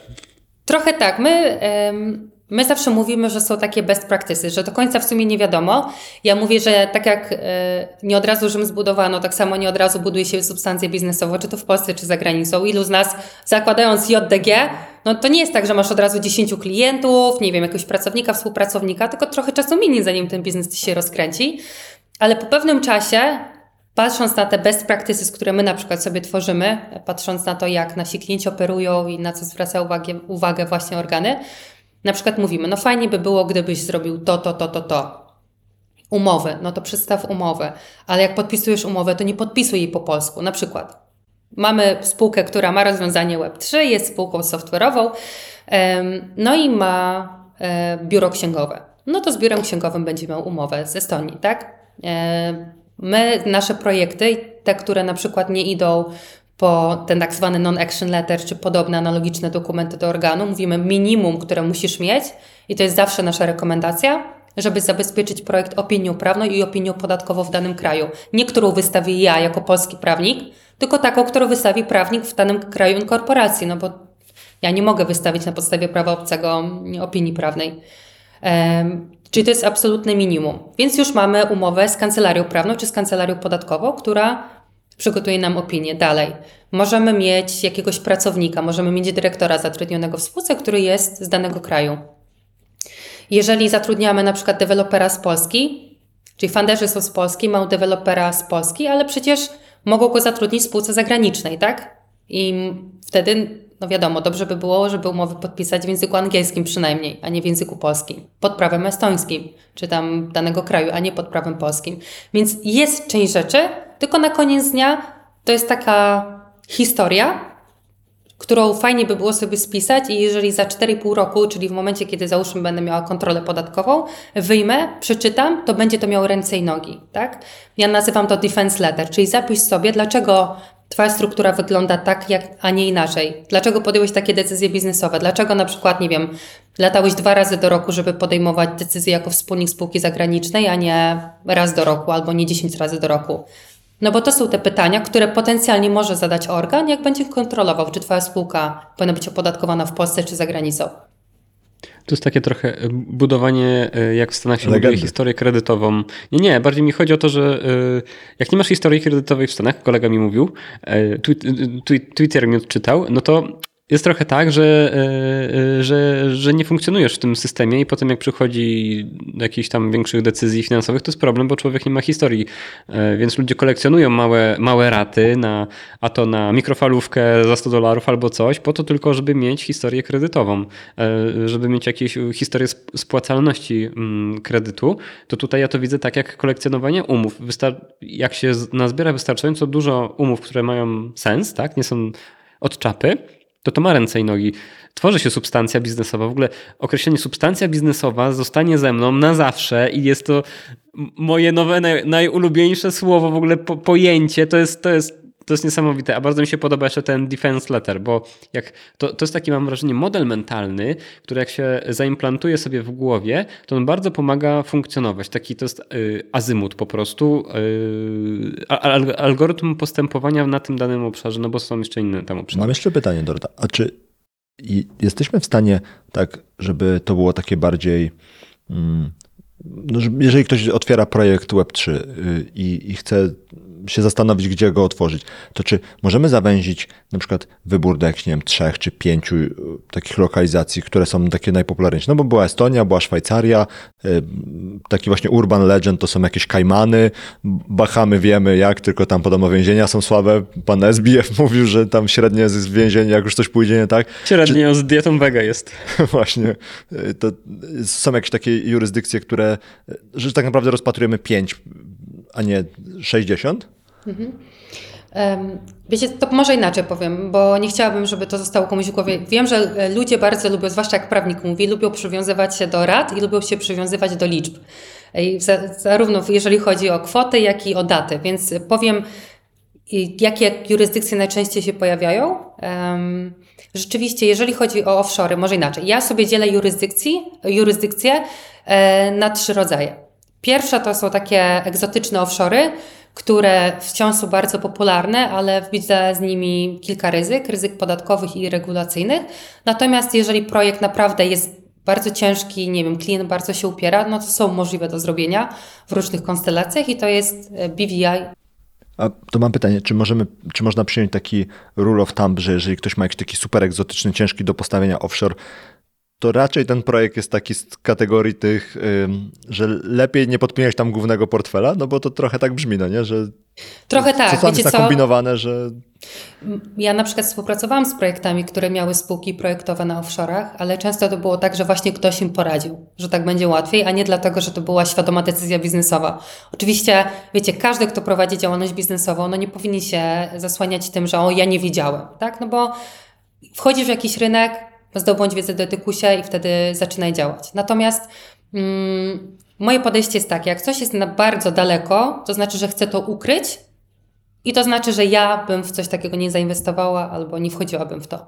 S2: Trochę tak. My, em, my zawsze mówimy, że są takie best practices, że do końca w sumie nie wiadomo. Ja mówię, że tak jak e, nie od razu Rzym zbudowano, tak samo nie od razu buduje się substancje biznesowe, czy to w Polsce, czy za granicą. Ilu z nas zakładając JDG, no to nie jest tak, że masz od razu 10 klientów, nie wiem, jakiegoś pracownika, współpracownika, tylko trochę czasu minie, zanim ten biznes się rozkręci. Ale po pewnym czasie Patrząc na te best practices, które my na przykład sobie tworzymy, patrząc na to, jak nasi klienci operują i na co zwraca uwagę, uwagę właśnie organy, na przykład mówimy, no fajnie by było, gdybyś zrobił to, to, to, to, to. Umowy, no to przedstaw umowę, ale jak podpisujesz umowę, to nie podpisuj jej po polsku. Na przykład mamy spółkę, która ma rozwiązanie Web3, jest spółką software'ową, no i ma e, biuro księgowe. No to z biurem księgowym będzie miał umowę z Estonii, tak? E, My, nasze projekty, te, które na przykład nie idą po ten tak zwany non-action letter, czy podobne analogiczne dokumenty do organu, mówimy minimum, które musisz mieć i to jest zawsze nasza rekomendacja, żeby zabezpieczyć projekt opinią prawną i opinią podatkową w danym kraju. Nie którą wystawię ja jako polski prawnik, tylko taką, którą wystawi prawnik w danym kraju inkorporacji, no bo ja nie mogę wystawić na podstawie prawa obcego opinii prawnej. Um, czyli to jest absolutne minimum. Więc już mamy umowę z kancelarią prawną czy z kancelarią podatkową, która przygotuje nam opinię. Dalej, możemy mieć jakiegoś pracownika, możemy mieć dyrektora zatrudnionego w spółce, który jest z danego kraju. Jeżeli zatrudniamy na przykład dewelopera z Polski, czyli funderzy są z Polski, mają dewelopera z Polski, ale przecież mogą go zatrudnić w spółce zagranicznej, tak? I wtedy, no wiadomo, dobrze by było, żeby umowy podpisać w języku angielskim przynajmniej, a nie w języku polskim, pod prawem estońskim, czy tam danego kraju, a nie pod prawem polskim. Więc jest część rzeczy, tylko na koniec dnia to jest taka historia, którą fajnie by było sobie spisać i jeżeli za 4,5 roku, czyli w momencie, kiedy załóżmy będę miała kontrolę podatkową, wyjmę, przeczytam, to będzie to miało ręce i nogi, tak? Ja nazywam to defense letter, czyli zapisz sobie, dlaczego Twoja struktura wygląda tak, jak, a nie inaczej. Dlaczego podjąłeś takie decyzje biznesowe? Dlaczego na przykład, nie wiem, latałeś dwa razy do roku, żeby podejmować decyzje jako wspólnik spółki zagranicznej, a nie raz do roku albo nie 10 razy do roku? No bo to są te pytania, które potencjalnie może zadać organ, jak będzie kontrolował, czy Twoja spółka powinna być opodatkowana w Polsce czy za granicą.
S3: To jest takie trochę e, budowanie, e, jak w Stanach się
S1: Legendy.
S3: buduje historię kredytową. Nie, nie, bardziej mi chodzi o to, że e, jak nie masz historii kredytowej w Stanach, kolega mi mówił, Twitter mi odczytał, no to jest trochę tak, że, że, że nie funkcjonujesz w tym systemie i potem jak przychodzi do jakichś tam większych decyzji finansowych, to jest problem, bo człowiek nie ma historii. Więc ludzie kolekcjonują małe, małe raty, na, a to na mikrofalówkę za 100 dolarów albo coś, po to tylko, żeby mieć historię kredytową, żeby mieć jakieś historię spłacalności mm, kredytu. To tutaj ja to widzę tak jak kolekcjonowanie umów. Wystar- jak się nazbiera wystarczająco dużo umów, które mają sens, tak, nie są od czapy, to to ma ręce i nogi. Tworzy się substancja biznesowa. W ogóle określenie substancja biznesowa zostanie ze mną na zawsze i jest to moje nowe, naj, najulubieńsze słowo, w ogóle po, pojęcie. To jest, to jest to jest niesamowite, a bardzo mi się podoba jeszcze ten defense letter, bo jak to, to jest taki, mam wrażenie, model mentalny, który jak się zaimplantuje sobie w głowie, to on bardzo pomaga funkcjonować. Taki to jest y, azymut po prostu, y, al, algorytm postępowania na tym danym obszarze, no bo są jeszcze inne tam obszary.
S1: Mam jeszcze pytanie, Dorota. A czy jesteśmy w stanie tak, żeby to było takie bardziej... Mm, no, jeżeli ktoś otwiera projekt Web3 y, i, i chce się zastanowić, gdzie go otworzyć, to czy możemy zawęzić na przykład wybór do jakichś, nie wiem, trzech czy pięciu y, takich lokalizacji, które są takie najpopularniejsze? No bo była Estonia, była Szwajcaria, y, taki właśnie urban legend to są jakieś Kajmany, Bahamy wiemy jak, tylko tam podobno więzienia są słabe. Pan SBF mówił, że tam średnie jest więzienie, jak już coś pójdzie nie tak.
S3: Średnio czy... z dietą wega jest.
S1: Właśnie. To są jakieś takie jurysdykcje, które, że tak naprawdę rozpatrujemy pięć, a nie 60?
S2: Mhm. Wiecie, to może inaczej powiem, bo nie chciałabym, żeby to zostało komuś w głowie. Wiem, że ludzie bardzo lubią, zwłaszcza jak prawnik mówi, lubią przywiązywać się do rad i lubią się przywiązywać do liczb. Zarówno jeżeli chodzi o kwoty, jak i o daty. Więc powiem, jakie jurysdykcje najczęściej się pojawiają. Rzeczywiście, jeżeli chodzi o offshore, może inaczej. Ja sobie dzielę jurysdykcji, jurysdykcje e, na trzy rodzaje. Pierwsza to są takie egzotyczne offshory, które wciąż są bardzo popularne, ale widzę z nimi kilka ryzyk, ryzyk podatkowych i regulacyjnych. Natomiast jeżeli projekt naprawdę jest bardzo ciężki, nie wiem, klient bardzo się upiera, no to są możliwe do zrobienia w różnych konstelacjach i to jest e, BVI.
S1: A to mam pytanie, czy, możemy, czy można przyjąć taki rule of thumb, że jeżeli ktoś ma jakiś taki super egzotyczny, ciężki do postawienia offshore, to raczej ten projekt jest taki z kategorii tych, że lepiej nie podpinać tam głównego portfela, no bo to trochę tak brzmi, no nie, że
S2: Trochę tak,
S1: co wiecie jest nakombinowane, że...
S2: Ja na przykład współpracowałam z projektami, które miały spółki projektowe na offshore'ach, ale często to było tak, że właśnie ktoś im poradził, że tak będzie łatwiej, a nie dlatego, że to była świadoma decyzja biznesowa. Oczywiście, wiecie, każdy, kto prowadzi działalność biznesową, no nie powinien się zasłaniać tym, że o, ja nie wiedziałem, tak, no bo wchodzisz w jakiś rynek, zdobądź wiedzę do etykusie i wtedy zaczynaj działać. Natomiast mm, moje podejście jest takie, jak coś jest na bardzo daleko, to znaczy, że chcę to ukryć i to znaczy, że ja bym w coś takiego nie zainwestowała albo nie wchodziłabym w to.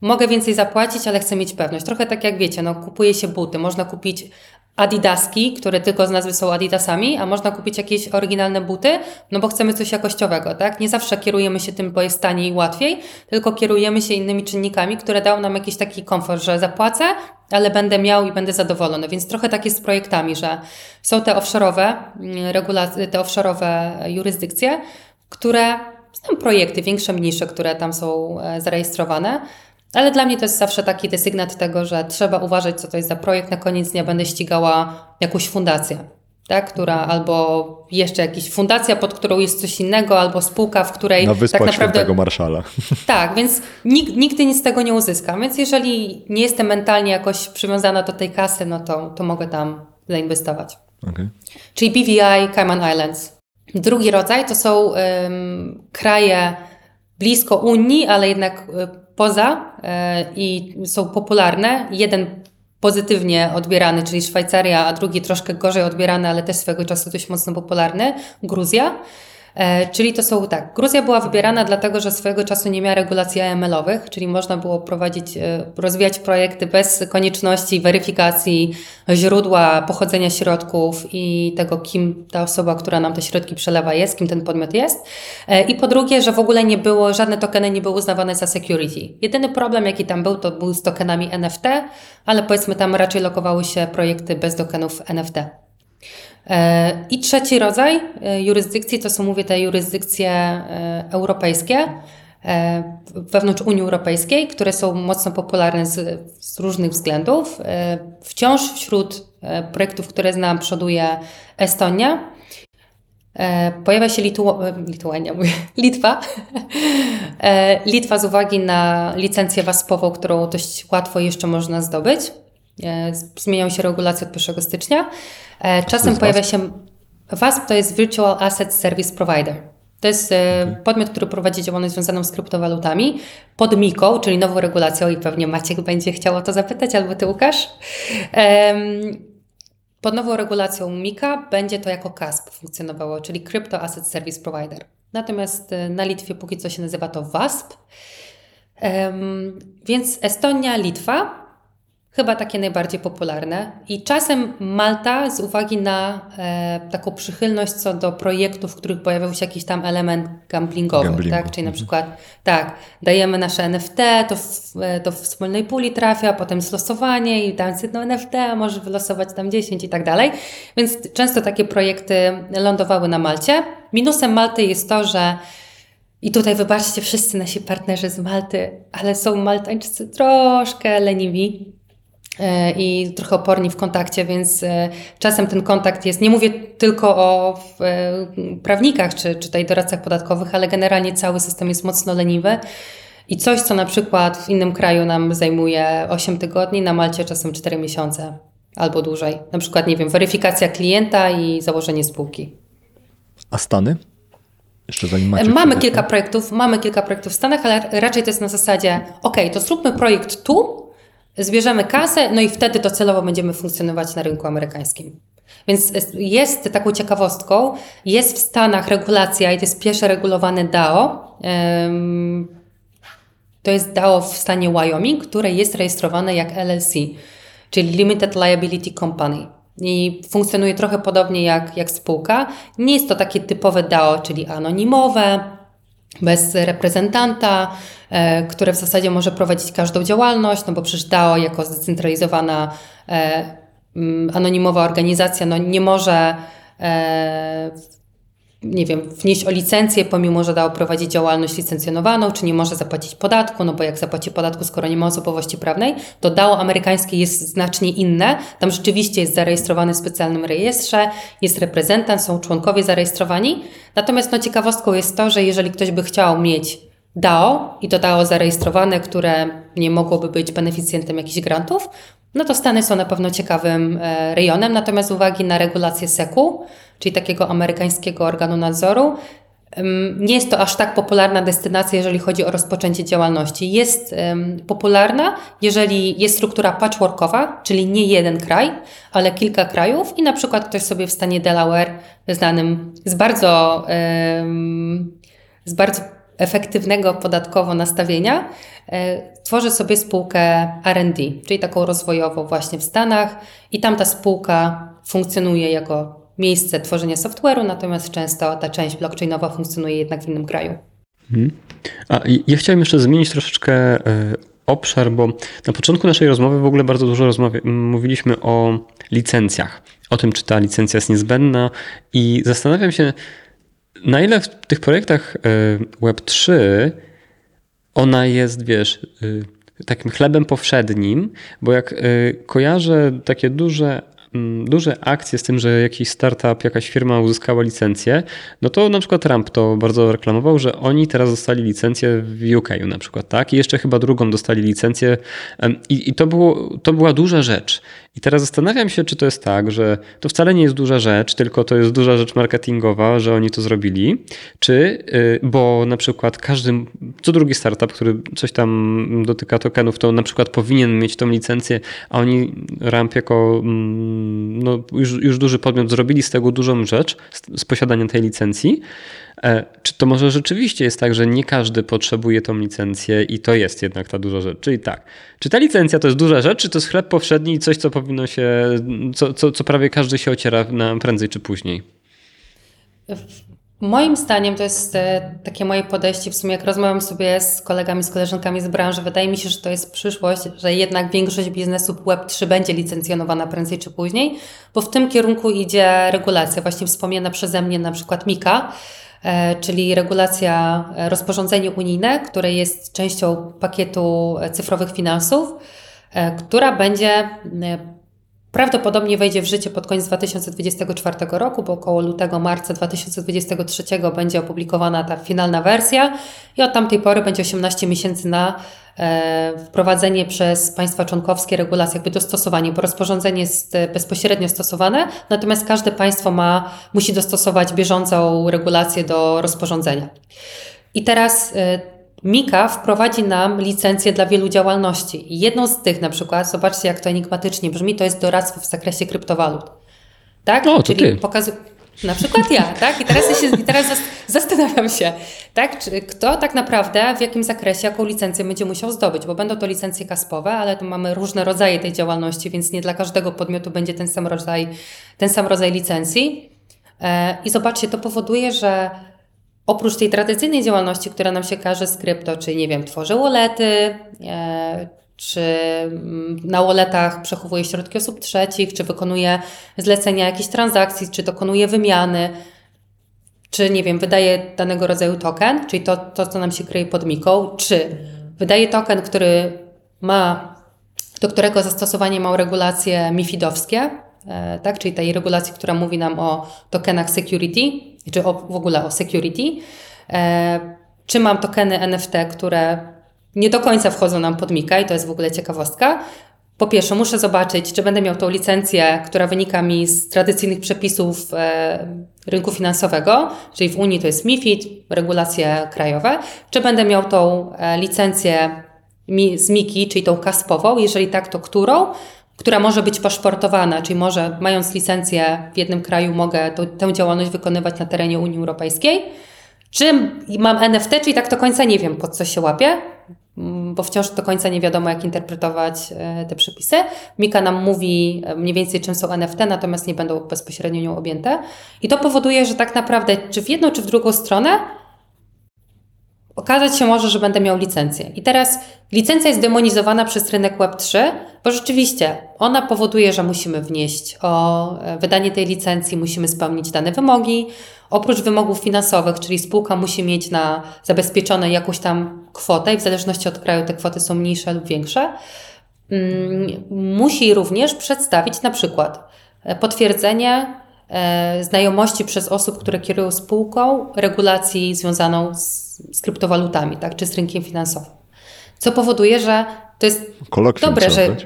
S2: Mogę więcej zapłacić, ale chcę mieć pewność. Trochę tak jak wiecie, no, kupuje się buty. Można kupić Adidaski, które tylko z nazwy są Adidasami, a można kupić jakieś oryginalne buty, no bo chcemy coś jakościowego, tak? Nie zawsze kierujemy się tym, bo jest taniej i łatwiej, tylko kierujemy się innymi czynnikami, które dają nam jakiś taki komfort, że zapłacę, ale będę miał i będę zadowolony. Więc trochę tak jest z projektami, że są te offshore'owe mm, regulacje, te offshore'owe jurysdykcje, które znam projekty większe, mniejsze, które tam są e, zarejestrowane, ale dla mnie to jest zawsze taki desygnat tego, że trzeba uważać, co to jest za projekt. Na koniec dnia będę ścigała jakąś fundację, tak? która albo jeszcze jakaś fundacja, pod którą jest coś innego, albo spółka, w której
S1: Na Wyspach
S2: tak naprawdę.
S1: Świętego Marszala.
S2: Tak, więc nig, nigdy nic z tego nie uzyskam. Więc jeżeli nie jestem mentalnie jakoś przywiązana do tej kasy, no to, to mogę tam zainwestować.
S1: Okej.
S2: Czyli BVI, Cayman Islands. Drugi rodzaj to są ym, kraje blisko Unii, ale jednak y, poza y, i są popularne. Jeden pozytywnie odbierany, czyli Szwajcaria, a drugi troszkę gorzej odbierany, ale też swego czasu dość mocno popularny, Gruzja. E, Czyli to są tak. Gruzja była wybierana dlatego, że swojego czasu nie miała regulacji AML-owych, czyli można było prowadzić, e, rozwijać projekty bez konieczności weryfikacji źródła pochodzenia środków i tego, kim ta osoba, która nam te środki przelewa jest, kim ten podmiot jest. E, I po drugie, że w ogóle nie było, żadne tokeny nie były uznawane za security. Jedyny problem, jaki tam był, to był z tokenami NFT, ale powiedzmy tam raczej lokowały się projekty bez tokenów NFT. E, I trzeci rodzaj e, jurysdykcji to są, mówię, te jurysdykcje e, europejskie wewnątrz Unii Europejskiej, które są mocno popularne z, z różnych względów. Wciąż wśród projektów, które znam, przoduje Estonia. Pojawia się Litu- Lituania, mówię, Litwa. Litwa z uwagi na licencję WASP-ową, którą dość łatwo jeszcze można zdobyć. E, Zmieniają się regulacje od 1 stycznia. E, Czasem pojawia się WASP to jest Virtual Asset Service Provider. To jest e, podmiot, który prowadzi działalność związaną z kryptowalutami pod MIKO, czyli nową regulacją i pewnie Maciek będzie chciał o to zapytać, albo Ty Łukasz. Pod nową regulacją MIKA będzie to jako CASP funkcjonowało, czyli Crypto Asset Service Provider. Natomiast na Litwie póki co się nazywa to WASP. Więc Estonia, Litwa chyba takie najbardziej popularne. I czasem Malta z uwagi na e, taką przychylność co do projektów, w których pojawiał się jakiś tam element gamblingowy,
S1: Gamblingu.
S2: tak? Czyli na przykład tak, dajemy nasze NFT, to w, e, to w wspólnej puli trafia, potem jest losowanie i tam jedno NFT, a może wylosować tam 10 i tak dalej. Więc często takie projekty lądowały na Malcie. Minusem Malty jest to, że i tutaj wybaczcie wszyscy nasi partnerzy z Malty, ale są Maltańczycy troszkę leniwi e, i trochę oporni w kontakcie, więc e, czasem ten kontakt jest, nie mówię tylko o e, prawnikach czy, czy tutaj doradcach podatkowych, ale generalnie cały system jest mocno leniwy. I coś, co na przykład w innym kraju nam zajmuje 8 tygodni, na Malcie czasem 4 miesiące albo dłużej. Na przykład, nie wiem, weryfikacja klienta i założenie spółki.
S1: A Stany? Jeszcze zanim Maciek
S2: Mamy
S1: powie.
S2: kilka projektów, mamy kilka projektów w Stanach, ale raczej to jest na zasadzie, ok, to zróbmy projekt tu, zbierzemy kasę, no i wtedy docelowo będziemy funkcjonować na rynku amerykańskim. Więc jest taką ciekawostką, jest w Stanach regulacja i to jest pierwsze regulowane DAO. To jest DAO w stanie Wyoming, które jest rejestrowane jak LLC, czyli Limited Liability Company. I funkcjonuje trochę podobnie jak, jak spółka. Nie jest to takie typowe DAO, czyli anonimowe, bez reprezentanta, e, które w zasadzie może prowadzić każdą działalność, no bo przecież DAO jako zdecentralizowana, e, anonimowa organizacja no nie może e, nie wiem, wnieść o licencję, pomimo że DAO prowadzi działalność licencjonowaną, czy nie może zapłacić podatku, no bo jak zapłaci podatku, skoro nie ma osobowości prawnej, to DAO amerykańskie jest znacznie inne. Tam rzeczywiście jest zarejestrowany w specjalnym rejestrze, jest reprezentant, są członkowie zarejestrowani. Natomiast no, ciekawostką jest to, że jeżeli ktoś by chciał mieć DAO i to DAO zarejestrowane, które nie mogłoby być beneficjentem jakichś grantów, no to Stany są na pewno ciekawym e, rejonem, natomiast uwagi na regulację SEC-u, czyli takiego amerykańskiego organu nadzoru, nie jest to aż tak popularna destynacja, jeżeli chodzi o rozpoczęcie działalności. Jest popularna, jeżeli jest struktura patchworkowa, czyli nie jeden kraj, ale kilka krajów i na przykład ktoś sobie w stanie Delaware, znanym z bardzo, z bardzo efektywnego podatkowo nastawienia, e, tworzy sobie spółkę R&D, czyli taką rozwojową właśnie w Stanach i tam ta spółka funkcjonuje jako miejsce tworzenia software'u, natomiast często ta część blockchainowa funkcjonuje jednak w innym kraju.
S3: Mhm. A ja chciałem jeszcze zmienić troszeczkę e, obszar, bo na początku naszej rozmowy w ogóle bardzo dużo rozmawia- mówiliśmy o licencjach, o tym, czy ta licencja jest niezbędna i zastanawiam się, na ile w tych projektach e, Web3 ona jest, wiesz, e, takim chlebem powszednim, bo jak kojarzę takie duże duże akcje z tym, że jakiś startup, jakaś firma uzyskała licencję, no to na przykład Trump to bardzo reklamował, że oni teraz dostali licencję w UK na przykład, tak? I jeszcze chyba drugą dostali licencję i, i to, było, to była duża rzecz. I teraz zastanawiam się, czy to jest tak, że to wcale nie jest duża rzecz, tylko to jest duża rzecz marketingowa, że oni to zrobili, czy, y, bo na przykład każdy, co drugi startup, który coś tam dotyka tokenów, to na przykład powinien mieć tą licencję, a oni Ramp jako mm, no, już, już duży podmiot zrobili z tego dużą rzecz, z, z posiadania tej licencji, czy to może rzeczywiście jest tak, że nie każdy potrzebuje tą licencję i to jest jednak ta duża rzecz? Czyli tak, czy ta licencja to jest duża rzecz, czy to jest chleb powszedni i coś, co powinno się, co, co, co prawie każdy się ociera na prędzej czy później?
S2: Moim zdaniem to jest e, takie moje podejście, w sumie jak rozmawiam sobie z kolegami, z koleżankami z branży, wydaje mi się, że to jest przyszłość, że jednak większość biznesu Web3 będzie licencjonowana prędzej czy później, bo w tym kierunku idzie regulacja, właśnie wspomniana przeze mnie na przykład Mika, E, czyli regulacja, e, rozporządzenie unijne, które jest częścią pakietu e, cyfrowych finansów, która będzie prawdopodobnie wejdzie w życie pod koniec 2024 roku, bo około lutego, marca 2023 będzie opublikowana ta finalna wersja i od tamtej pory będzie 18 miesięcy na E, wprowadzenie przez państwa członkowskie regulacji, jakby dostosowanie, bo rozporządzenie jest e, bezpośrednio stosowane, natomiast każde państwo ma, musi dostosować bieżącą regulację do rozporządzenia. I teraz e, Mika wprowadzi nam licencję dla wielu działalności. I jedną z tych na przykład, zobaczcie jak to enigmatycznie brzmi, to jest doradztwo w zakresie kryptowalut. Tak?
S3: O, to Czyli ty. Pokazu-
S2: na przykład ja, tak? I teraz, ja się, teraz zastanawiam się, tak? Czy, kto tak naprawdę, w jakim zakresie, jaką licencję będzie musiał zdobyć, bo będą to licencje kaspowe, ale tu mamy różne rodzaje tej działalności, więc nie dla każdego podmiotu będzie ten sam rodzaj, ten sam rodzaj licencji. E, I zobaczcie, to powoduje, że oprócz tej tradycyjnej działalności, która nam się każe z krypto, czyli nie wiem, tworzę wallety, e, czy mm, na walletach przechowuje środki osób trzecich, czy wykonuje zlecenia jakichś transakcji, czy dokonuje wymiany, czy nie wiem, wydaje danego rodzaju token, czyli to, to co nam się kryje pod miką, czy wydaje token, który ma, do którego zastosowanie ma regulacje MIFIDowskie, tak, czyli tej regulacji, która mówi nam o tokenach security, czy o, w ogóle o security, e, czy mam tokeny NFT, które nie do końca wchodzą nam pod Mika i to jest w ogóle ciekawostka. Po pierwsze, muszę zobaczyć, czy będę miał tą licencję, która wynika mi z tradycyjnych przepisów e, rynku finansowego, czyli w Unii to jest MIFID, regulacje krajowe, czy będę miał tą e, licencję z MIKI, czyli tą kaspową, jeżeli tak, to którą, która może być paszportowana, czyli może mając licencję w jednym kraju mogę to, tę działalność wykonywać na terenie Unii Europejskiej, czy mam NFT, czyli tak do końca nie wiem, pod co się łapie, Mm, bo wciąż do końca nie wiadomo, jak interpretować e, te przepisy. Mika nam mówi e, mniej więcej, czym są NFT, natomiast nie będą bezpośrednio nią objęte. I to powoduje, że tak naprawdę, czy w jedną, czy w drugą stronę, okazać się może, że będę miał licencję. I teraz licencja jest demonizowana przez rynek Web3, bo rzeczywiście ona powoduje, że musimy wnieść o e, wydanie tej licencji, musimy spełnić dane wymogi. Oprócz wymogów finansowych, czyli spółka musi mieć na zabezpieczone jakąś tam kwotę i w zależności od kraju te kwoty są mniejsze lub większe, mm, musi również przedstawić na przykład e, potwierdzenie znajomości przez osób, które kierują spółką, regulacji związaną z, z kryptowalutami, tak, czy z rynkiem finansowym. Co powoduje, że to jest
S1: Kolokwium
S2: dobre, że.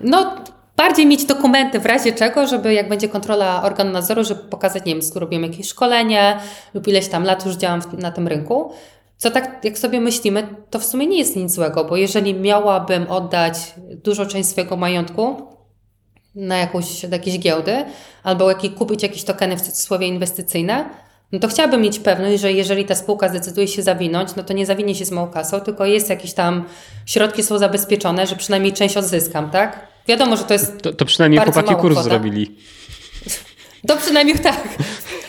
S2: No, bardziej mieć dokumenty w razie czego, żeby jak będzie kontrola organu nadzoru, żeby pokazać, nie wiem, skoro robimy jakieś szkolenie lub ileś tam lat już działam w, na tym rynku. Co tak, jak sobie myślimy, to w sumie nie jest nic złego, bo jeżeli miałabym oddać dużą część swojego majątku na jakąś, jakieś giełdy albo kupić jakieś tokeny w cudzysłowie inwestycyjne, no to chciałabym mieć pewność, że jeżeli ta spółka zdecyduje się zawinąć, no to nie zawinie się z małą kasą, tylko jest jakieś tam, środki są zabezpieczone, że przynajmniej część odzyskam, tak? Wiadomo, że to jest
S3: To, to przynajmniej chłopaki kurs
S2: kwota.
S3: zrobili.
S2: To przynajmniej tak.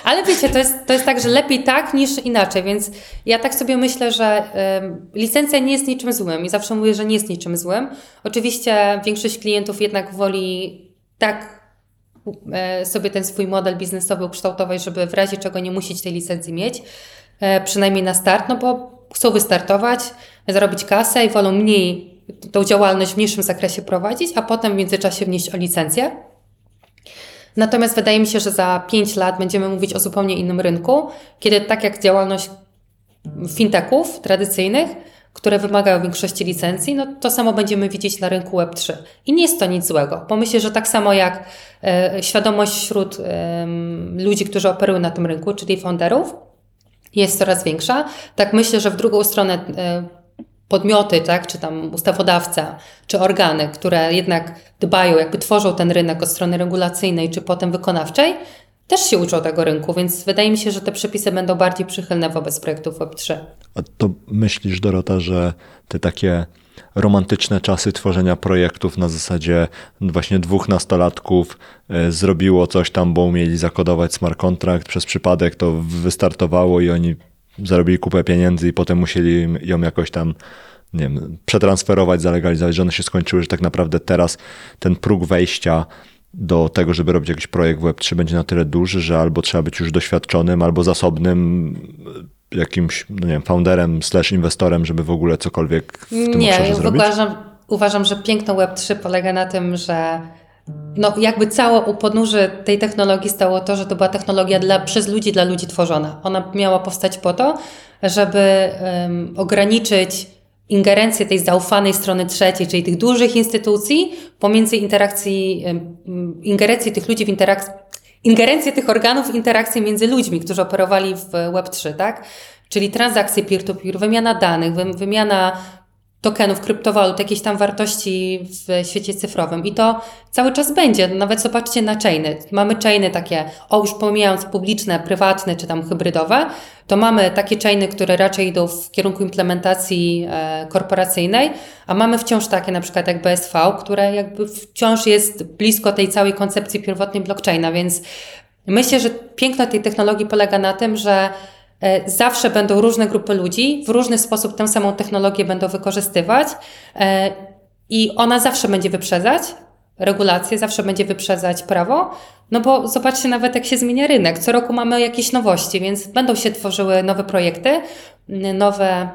S2: Ale wiecie, to jest, to jest tak, że lepiej tak niż inaczej, więc ja tak sobie myślę, że em, licencja nie jest niczym złym i zawsze mówię, że nie jest niczym złym. Oczywiście większość klientów jednak woli tak e, sobie ten swój model biznesowy ukształtować, żeby w razie czego nie musieć tej licencji mieć, e, przynajmniej na start, no bo chcą wystartować, zarobić kasę i wolą mniej tą działalność w mniejszym zakresie prowadzić, a potem w międzyczasie wnieść o licencję. Natomiast wydaje mi się, że za 5 lat będziemy mówić o zupełnie innym rynku, kiedy tak jak działalność fintechów tradycyjnych, które wymagają większości licencji, no to samo będziemy widzieć na rynku Web3. I nie jest to nic złego, bo myślę, że tak samo jak e, świadomość wśród em, ludzi, którzy operują na tym rynku, czyli founderów, jest coraz większa, tak myślę, że w drugą stronę e, podmioty, tak, czy tam ustawodawca, czy organy, które jednak dbają, jakby tworzą ten rynek od strony regulacyjnej, czy potem wykonawczej, też się uczą tego rynku, więc wydaje mi się, że te przepisy będą bardziej przychylne wobec projektów Web3.
S1: A to myślisz, Dorota, że te takie romantyczne czasy tworzenia projektów na zasadzie właśnie dwóch nastolatków e, zrobiło coś tam, bo umieli zakodować smart contract, przez przypadek to wystartowało i oni zarobili kupę pieniędzy i potem musieli ją jakoś tam nie wiem, przetransferować, zalegalizować, że one się skończyły, że tak naprawdę teraz ten próg wejścia do tego, żeby robić jakiś projekt w Web3 będzie na tyle duży, że albo trzeba być już doświadczonym, albo zasobnym e, jakimś, no nie wiem, founderem slash inwestorem, żeby w ogóle cokolwiek w tym
S2: Nie,
S1: obszarze zrobić?
S2: uważam, uważam, że piękno Web3 polega na tym, że no, jakby całe u podnóży tej technologii stało to, że to była technologia dla, przez ludzi, dla ludzi tworzona. Ona miała powstać po to, żeby em, ograniczyć ingerencję tej zaufanej strony trzeciej, czyli tych dużych instytucji, pomiędzy interakcji, ingerencji tych ludzi w interakcji, ingerencję tych organów w interakcję między ludźmi, którzy operowali w Web3, tak? Czyli transakcje peer-to-peer, wymiana danych, wy- wymiana tokenów, kryptowalut, jakieś tam wartości w świecie cyfrowym. I to cały czas będzie. Nawet zobaczcie na chainy. Mamy chainy takie, o już pomijając publiczne, prywatne czy tam hybrydowe, to mamy takie chainy, które raczej idą w kierunku implementacji e, korporacyjnej, a mamy wciąż takie na przykład jak BSV, które jakby wciąż jest blisko tej całej koncepcji pierwotnej blockchaina, więc myślę, że piękno tej technologii polega na tym, że Zawsze będą różne grupy ludzi, w różny sposób tę samą technologię będą wykorzystywać e, i ona zawsze będzie wyprzedzać regulacje, zawsze będzie wyprzedzać prawo, no bo zobaczcie nawet jak się zmienia rynek. Co roku mamy jakieś nowości, więc będą się tworzyły nowe projekty, nowe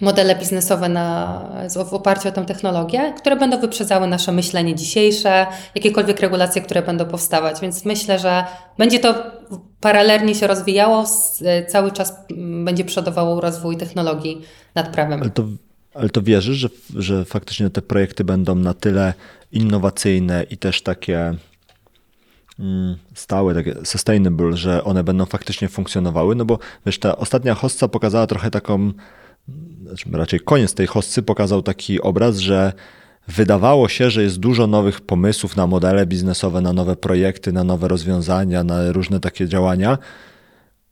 S2: modele biznesowe na, w oparciu o tę technologię, które będą wyprzedzały nasze myślenie dzisiejsze, jakiekolwiek regulacje, które będą powstawać. Więc myślę, że będzie to paralelnie się rozwijało, cały czas będzie przodowało rozwój technologii nad prawem.
S1: Ale to, ale to wierzysz, że, że faktycznie te projekty będą na tyle innowacyjne i też takie mm, stałe, takie sustainable, że one będą faktycznie funkcjonowały? No bo wiesz, ta ostatnia hossa pokazała trochę taką, znaczy raczej koniec tej hossy pokazał taki obraz, że wydawało się, że jest dużo nowych pomysłów na modele biznesowe, na nowe projekty, na nowe rozwiązania, na różne takie działania,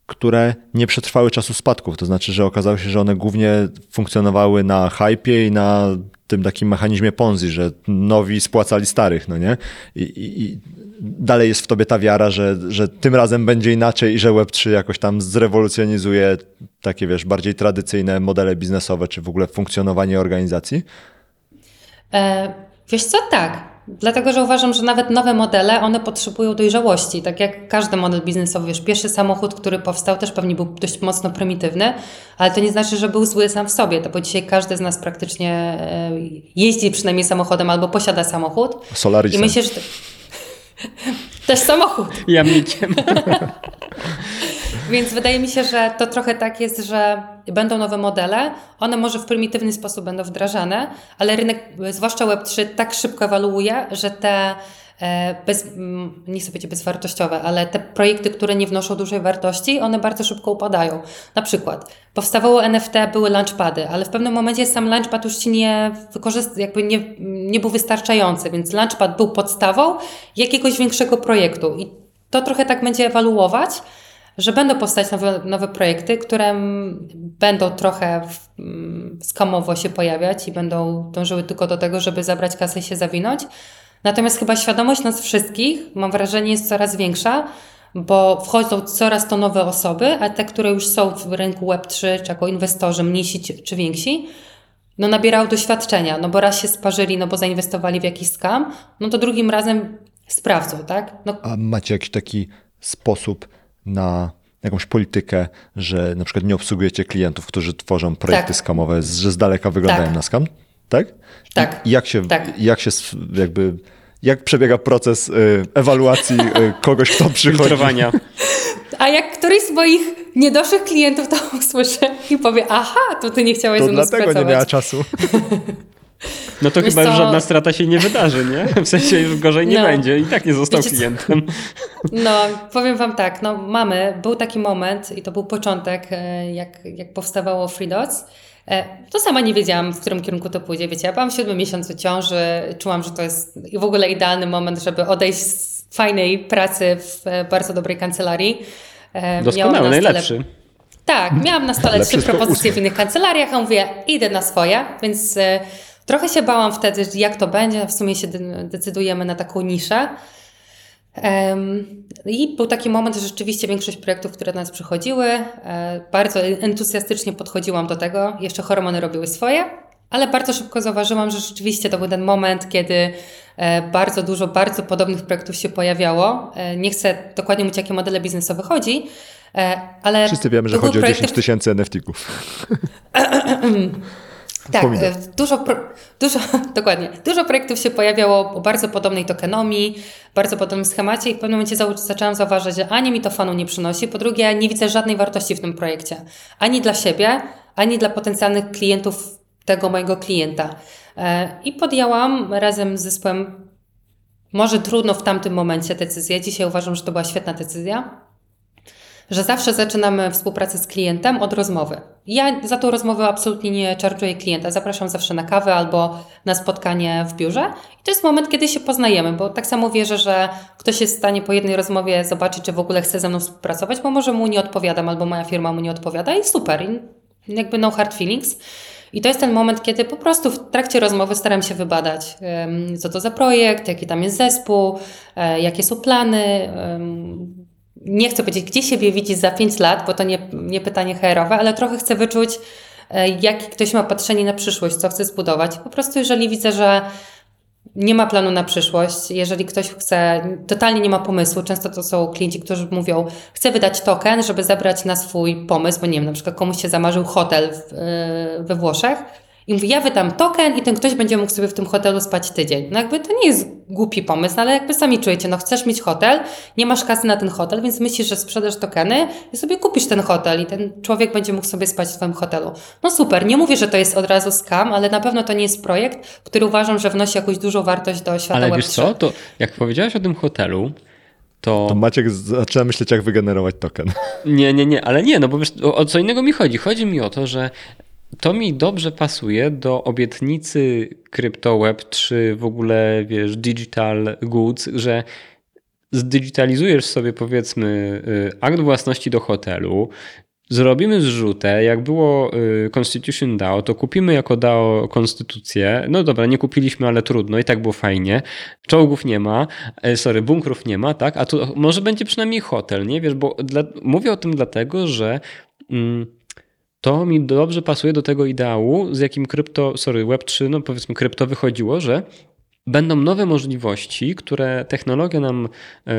S1: które nie przetrwały czasu spadków. To znaczy, że okazało się, że one głównie funkcjonowały na hypie i na tym takim mechanizmie Ponzi, że nowi spłacali starych, no nie? I, i, i dalej jest w tobie ta wiara, że, że tym razem będzie inaczej i że Web3 jakoś tam zrewolucjonizuje takie, wiesz, bardziej tradycyjne modele biznesowe, czy w ogóle funkcjonowanie organizacji?
S2: E, wiesz co, tak. Dlatego, że uważam, że nawet nowe modele, one potrzebują dojrzałości. Tak jak każdy model biznesowy, wiesz, pierwszy samochód, który powstał, też pewnie był dość mocno prymitywny, ale to nie znaczy, że był zły sam w sobie. To bo dzisiaj każdy z nas praktycznie e, jeździ przynajmniej samochodem albo posiada samochód. I
S1: Solarisem.
S2: myślę, że to... też samochód.
S3: Jamnikiem.
S2: Więc wydaje mi się, że to trochę tak jest, że będą nowe modele, one może w prymitywny sposób będą wdrażane, ale rynek, zwłaszcza Web3, tak szybko ewoluuje, że te e, bez, nie chcę powiedzieć bezwartościowe, ale te projekty, które nie wnoszą dużej wartości, one bardzo szybko upadają. Na przykład powstawało NFT, były launchpady, ale w pewnym momencie sam launchpad już ci nie wykorzyst- jakby nie, nie był wystarczający, więc launchpad był podstawą jakiegoś większego projektu i to trochę tak będzie ewaluować. Że będą powstać nowe, nowe projekty, które będą trochę skamowo się pojawiać i będą dążyły tylko do tego, żeby zabrać kasę i się zawinąć. Natomiast chyba świadomość nas wszystkich, mam wrażenie, jest coraz większa, bo wchodzą coraz to nowe osoby, a te, które już są w rynku Web3, czy jako inwestorzy, mniejsi czy- więksi, no nabierają doświadczenia, no bo raz się sparzyli, no bo zainwestowali w jakiś skam, no to drugim razem sprawdzą, tak? No,
S1: A macie jakiś taki sposób na jakąś politykę, że na przykład nie obsługujecie klientów, którzy tworzą projekty
S2: Tak.
S1: skamowe, że z daleka wyglądają
S2: Tak.
S1: na skam? Tak?
S2: Tak.
S1: I jak się,
S2: Tak.
S1: jak się jakby, jak przebiega proces y, ewaluacji y, kogoś, kto przychodzi?
S3: Filtrowania.
S2: A jak któryś z moich niedoszłych klientów to usłyszy i powie, aha, to ty nie chciałeś
S1: To
S2: ze mną
S1: dlatego nie miała czasu.
S3: No to
S2: Wiesz
S3: chyba już żadna strata się nie wydarzy, nie? W sensie już gorzej nie
S2: No.
S3: będzie i tak nie został
S2: Wiecie co?
S3: klientem.
S2: No, powiem Wam tak, no mamy, był taki moment i to był początek, e, jak, jak powstawało Free Dots. E, To sama nie wiedziałam, w którym kierunku to pójdzie. Wiecie, ja byłam w siódmym miesiącu ciąży, czułam, że to jest w ogóle idealny moment, żeby odejść z fajnej pracy w e, bardzo dobrej kancelarii.
S3: Doskonały, najlepszy.
S2: Tak, miałam na stole trzy propozycje w innych kancelariach, a mówię, idę na swoje, więc trochę się bałam wtedy, jak to będzie. W sumie się de- decydujemy na taką niszę. I był taki moment, że rzeczywiście większość projektów, które do nas przychodziły, e, bardzo entuzjastycznie podchodziłam do tego. Jeszcze hormony robiły swoje, ale bardzo szybko zauważyłam, że rzeczywiście to był ten moment, kiedy e, bardzo dużo bardzo podobnych projektów się pojawiało. E, Nie chcę dokładnie mówić, jakie modele biznesowe chodzi, ale.
S1: Wszyscy wiemy, że chodzi o
S2: projekty,
S1: 10 tysięcy NFT-ków.
S2: tak, e, dużo, dużo, dokładnie, dużo projektów się pojawiało o bardzo podobnej tokenomii, bardzo podobnym schemacie i w pewnym momencie zaczęłam zauważać, że ani mi to fanu nie przynosi, po drugie nie widzę żadnej wartości w tym projekcie, ani dla siebie, ani dla potencjalnych klientów tego mojego klienta. E, I podjęłam razem z zespołem, może trudno w tamtym momencie decyzję, dzisiaj uważam, że to była świetna decyzja, że zawsze zaczynamy współpracę z klientem od rozmowy. Ja za tą rozmowę absolutnie nie czarczuję klienta. Zapraszam zawsze na kawę albo na spotkanie w biurze. I to jest moment, kiedy się poznajemy, bo tak samo wierzę, że ktoś jest w stanie po jednej rozmowie zobaczyć, czy w ogóle chce ze mną współpracować, bo może mu nie odpowiadam albo moja firma mu nie odpowiada i super. I jakby no hard feelings. I to jest ten moment, kiedy po prostu w trakcie rozmowy staram się wybadać, co to za projekt, jaki tam jest zespół, e, jakie są plany, nie chcę powiedzieć, gdzie siebie widzi za 5 lat, bo to nie, nie pytanie HR-owe, ale trochę chcę wyczuć, e, jakie ktoś ma patrzenie na przyszłość, co chce zbudować. Po prostu, jeżeli widzę, że nie ma planu na przyszłość, jeżeli ktoś chce, totalnie nie ma pomysłu, często to są klienci, którzy mówią, chcę wydać token, żeby zabrać na swój pomysł, bo nie wiem, na przykład komuś się zamarzył hotel w, yy, we Włoszech i mówi, ja wydam token i ten ktoś będzie mógł sobie w tym hotelu spać tydzień. No jakby to nie jest głupi pomysł, no ale jakby sami czujecie, no chcesz mieć hotel, nie masz kasy na ten hotel, więc myślisz, że sprzedasz tokeny i sobie kupisz ten hotel i ten człowiek będzie mógł sobie spać w twoim hotelu. No super, nie mówię, że to jest od razu scam, ale na pewno to nie jest projekt, który uważam, że wnosi jakąś dużą wartość do świata
S3: Ale
S2: Web3.
S3: wiesz co, to jak powiedziałaś o tym hotelu, to...
S1: To Maciek zaczyna myśleć, jak wygenerować token.
S3: Nie, nie, nie, ale nie, no bo wiesz, o, o co innego mi chodzi. Chodzi mi o to, że to mi dobrze pasuje do obietnicy CryptoWeb, czy w ogóle, wiesz, digital goods, że zdigitalizujesz sobie powiedzmy y, akt własności do hotelu, Zrobimy zrzutę, jak było y, Constitution DAO, to kupimy jako DAO konstytucję. No dobra, nie kupiliśmy, ale trudno, i tak było fajnie. Czołgów nie ma, e, sorry, bunkrów nie ma, tak? A tu może będzie przynajmniej hotel, nie? Wiesz, bo dla, mówię o tym dlatego, że mm, to mi dobrze pasuje do tego ideału, z jakim krypto, sorry, Web3, no powiedzmy krypto wychodziło, że będą nowe możliwości, które technologia nam e,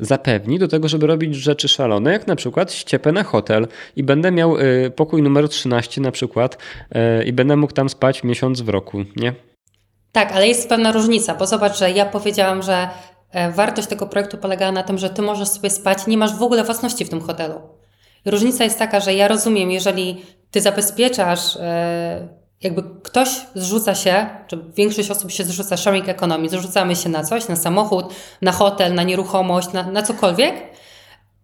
S3: zapewni do tego, żeby robić rzeczy szalone, jak na przykład ściepę na hotel i będę miał e, pokój numer 13 na przykład e, i będę mógł tam spać miesiąc w roku, nie?
S2: Tak, ale jest pewna różnica, bo zobacz, że ja powiedziałam, że wartość tego projektu polegała na tym, że ty możesz sobie spać, nie masz w ogóle własności w tym hotelu. Różnica jest taka, że ja rozumiem, jeżeli ty zabezpieczasz, e, jakby ktoś zrzuca się, czy większość osób się zrzuca sharing economy, zrzucamy się na coś, na samochód, na hotel, na nieruchomość, na, na cokolwiek,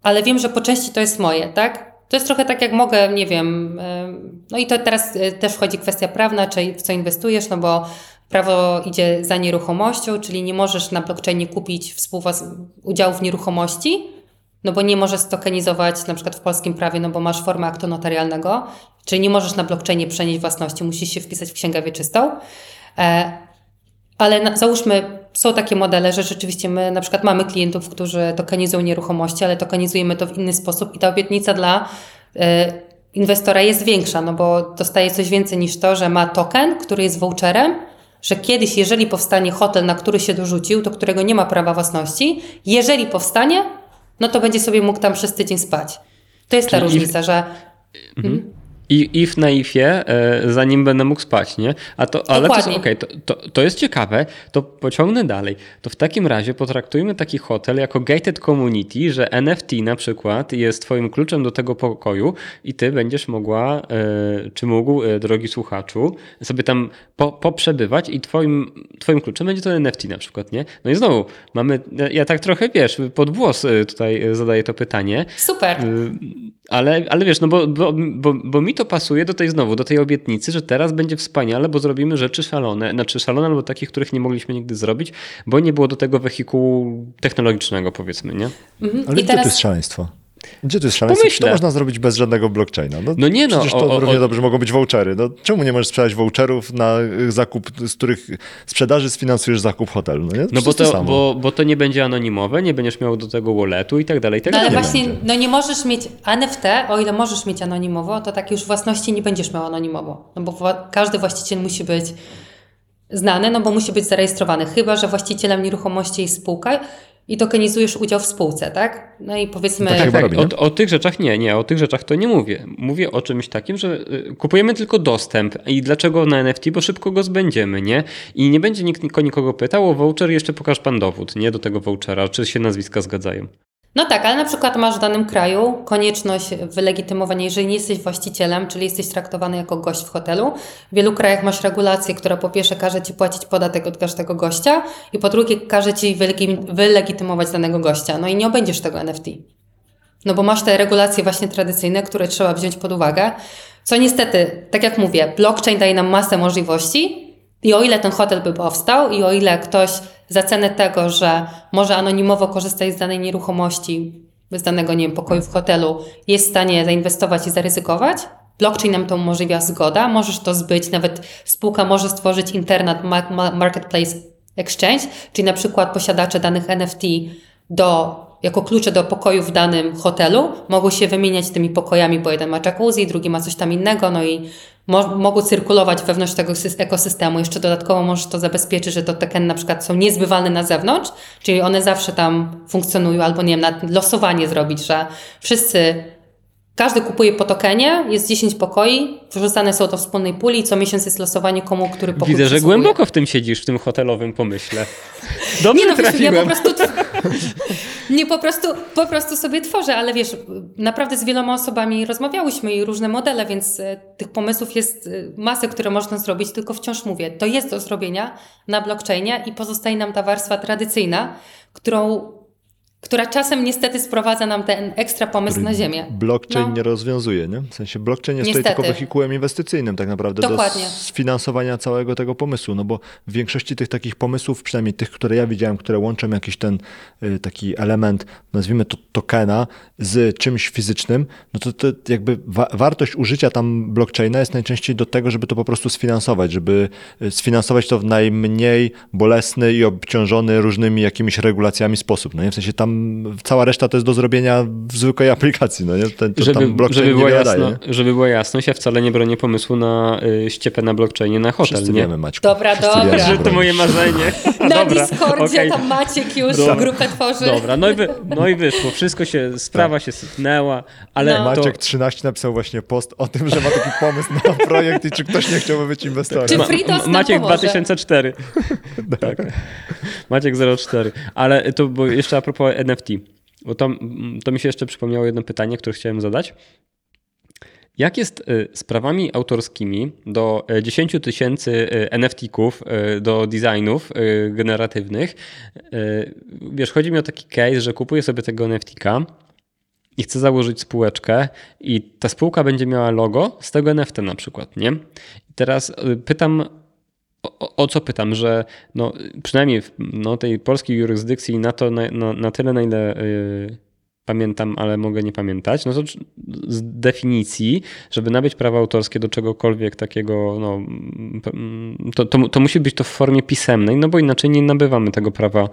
S2: ale wiem, że po części to jest moje, tak? To jest trochę tak, jak mogę, nie wiem, e, no i to teraz e, też wchodzi kwestia prawna, czy w co inwestujesz, no bo prawo idzie za nieruchomością, czyli nie możesz na blockchainie kupić udziałów w nieruchomości, no bo nie możesz stokenizować na przykład w polskim prawie, no bo masz formę aktu notarialnego, czyli nie możesz na blockchainie przenieść własności, musisz się wpisać w księgę wieczystą. E, ale na, załóżmy, są takie modele, że rzeczywiście my na przykład mamy klientów, którzy tokenizują nieruchomości, ale tokenizujemy to w inny sposób i ta obietnica dla e, inwestora jest większa, no bo dostaje coś więcej niż to, że ma token, który jest voucherem, że kiedyś, jeżeli powstanie hotel, na który się dorzucił, do którego nie ma prawa własności, jeżeli powstanie, no to będzie sobie mógł tam przez tydzień spać. To jest ta
S3: Czyli
S2: różnica, że
S3: I if na ifie, e, zanim będę mógł spać, nie? A to, ale to, okej, to, to, to jest ciekawe, to pociągnę dalej. To w takim razie potraktujmy taki hotel jako gated community, że NFT na przykład jest twoim kluczem do tego pokoju i ty będziesz mogła, e, czy mógł, e, drogi słuchaczu, sobie tam po, poprzebywać i twoim, twoim kluczem będzie to NFT na przykład, nie? No i znowu, mamy, ja tak trochę, wiesz, pod włos tutaj zadaję to pytanie,
S2: super.
S3: Ale, ale wiesz, no bo, bo, bo, bo mi to pasuje do tej znowu, do tej obietnicy, że teraz będzie wspaniale, bo zrobimy rzeczy szalone, znaczy szalone albo takich, których nie mogliśmy nigdy zrobić, bo nie było do tego wehikułu technologicznego, powiedzmy, nie?
S2: Mhm.
S1: Ale
S2: I
S1: gdzie tu
S2: teraz
S1: jest szaleństwo? Gdzie tu jest szaleństwo?
S3: Pomyślę.
S1: To można zrobić bez żadnego blockchaina. No,
S3: No nie no,
S1: Przecież to
S3: o- o-
S1: równie
S3: o-
S1: dobrze mogą być vouchery. No, czemu nie możesz sprzedać voucherów na y, zakup, z których sprzedaży sfinansujesz zakup hotelu? No, nie?
S3: No bo
S1: to
S3: to, bo, bo to nie będzie anonimowe, nie będziesz miał do tego walletu i tak dalej, i tak
S2: No ale właśnie,
S1: będzie.
S2: no nie możesz mieć NFT, o ile możesz mieć anonimowo, to tak już własności nie będziesz miał anonimowo. No bo każdy właściciel musi być znany, no bo musi być zarejestrowany. Chyba, że właścicielem nieruchomości jest spółka i tokenizujesz udział w spółce, tak? No i powiedzmy...
S1: No tak
S3: Tak, tak, o, o tych rzeczach nie, nie, o tych rzeczach to nie mówię. Mówię o czymś takim, że y, kupujemy tylko dostęp. I dlaczego na NFT? Bo szybko go zbędziemy, nie? I nie będzie nikt niko- nikogo pytał o voucher, jeszcze pokaż pan dowód, nie? Do tego vouchera, czy się nazwiska zgadzają.
S2: No tak, ale na przykład masz w danym kraju konieczność wylegitymowania, jeżeli nie jesteś właścicielem, czyli jesteś traktowany jako gość w hotelu. W wielu krajach masz regulację, która po pierwsze każe ci płacić podatek od każdego gościa i po drugie każe ci wylegi- wylegitymować danego gościa. No i nie obędziesz tego NFT. No bo masz te regulacje właśnie tradycyjne, które trzeba wziąć pod uwagę. Co niestety, tak jak mówię, blockchain daje nam masę możliwości i o ile ten hotel by powstał i o ile ktoś za cenę tego, że może anonimowo korzystać z danej nieruchomości, z danego, nie wiem, pokoju w hotelu, jest w stanie zainwestować i zaryzykować, blockchain nam to umożliwia zgoda, możesz to zbyć, nawet spółka może stworzyć ma- marketplace exchange, czyli na przykład posiadacze danych NFT do, jako klucze do pokoju w danym hotelu mogą się wymieniać tymi pokojami, bo jeden ma jacuzzi, drugi ma coś tam innego, no i mo- mogą cyrkulować wewnątrz tego sys- ekosystemu. Jeszcze dodatkowo możesz to zabezpieczyć, że to tokeny na przykład są niezbywalne na zewnątrz, czyli one zawsze tam funkcjonują, albo nie wiem, losowanie zrobić, że wszyscy każdy kupuje po tokenie, jest 10 pokoi, wrzucane są do wspólnej puli i co miesiąc jest losowanie komu, który pokój
S3: Widzę, że głęboko w tym siedzisz, w tym hotelowym pomyśle. Dobrze
S2: Nie no, wiesz, ja
S3: trafiłem.
S2: po prostu, nie po prostu, po prostu sobie tworzę, ale wiesz, naprawdę z wieloma osobami rozmawiałyśmy i różne modele, więc e, tych pomysłów jest e, masę, które można zrobić, tylko wciąż mówię, to jest do zrobienia na blockchainie i pozostaje nam ta warstwa tradycyjna, którą, która czasem niestety sprowadza nam ten ekstra pomysł na ziemię.
S1: Blockchain
S2: No.
S1: nie rozwiązuje, nie? W sensie blockchain jest tutaj
S2: Niestety.
S1: tylko wehikułem inwestycyjnym tak naprawdę
S2: Dokładnie.
S1: do sfinansowania całego tego pomysłu, no bo w większości tych takich pomysłów, przynajmniej tych, które ja widziałem, które łączą jakiś ten y, taki element, nazwijmy to tokena z czymś fizycznym, no to, to jakby wa wartość użycia tam blockchaina jest najczęściej do tego, żeby to po prostu sfinansować, żeby y, sfinansować to w najmniej bolesny i obciążony różnymi jakimiś regulacjami sposób. No nie? W sensie tam cała reszta to jest do zrobienia w zwykłej aplikacji, no nie? Ten, to
S3: Żeby,
S1: tam blockchain
S3: żeby, było
S1: niewiele
S3: jasno, żeby była jasność, ja wcale nie bronię pomysłu na y, ściepę na blockchainie na hotel,
S1: Wszyscy
S3: nie?
S1: wiemy, Maćku.
S2: Dobra,
S1: Wszyscy
S2: dobra.
S1: wiemy,
S3: Że to moje marzenie.
S2: Na
S3: Dobra,
S2: Discordzie
S3: okej.
S2: tam Maciek już
S3: Dobra.
S2: grupę tworzy.
S3: Dobra, no i, wy, no i wyszło, wszystko się, sprawa się sypnęła, ale
S2: No.
S3: to,
S1: Maciek 13 napisał właśnie post o tym, że ma taki pomysł na projekt i czy ktoś nie chciałby być inwestorem.
S2: Czy Fritos
S3: Maciek
S2: pomoże?
S3: 2004. tak. Maciek 04. Ale to bo jeszcze a propos NFT. Bo to, to mi się jeszcze przypomniało jedno pytanie, które chciałem zadać. Jak jest y, z prawami autorskimi do y, 10 tysięcy y, NFT-ków, y, do designów y, generatywnych? Y, Wiesz, chodzi mi o taki case, że kupuję sobie tego NFT-ka i chcę założyć spółeczkę i ta spółka będzie miała logo z tego NFT na przykład, nie? I teraz y, pytam, o, o- co pytam, że no, przynajmniej w no, tej polskiej jurysdykcji na, to, na, na, na tyle, na ile y, pamiętam, ale mogę nie pamiętać, no to z definicji, żeby nabyć prawa autorskie do czegokolwiek takiego, no, to, to, to musi być to w formie pisemnej, no bo inaczej nie nabywamy tego prawa.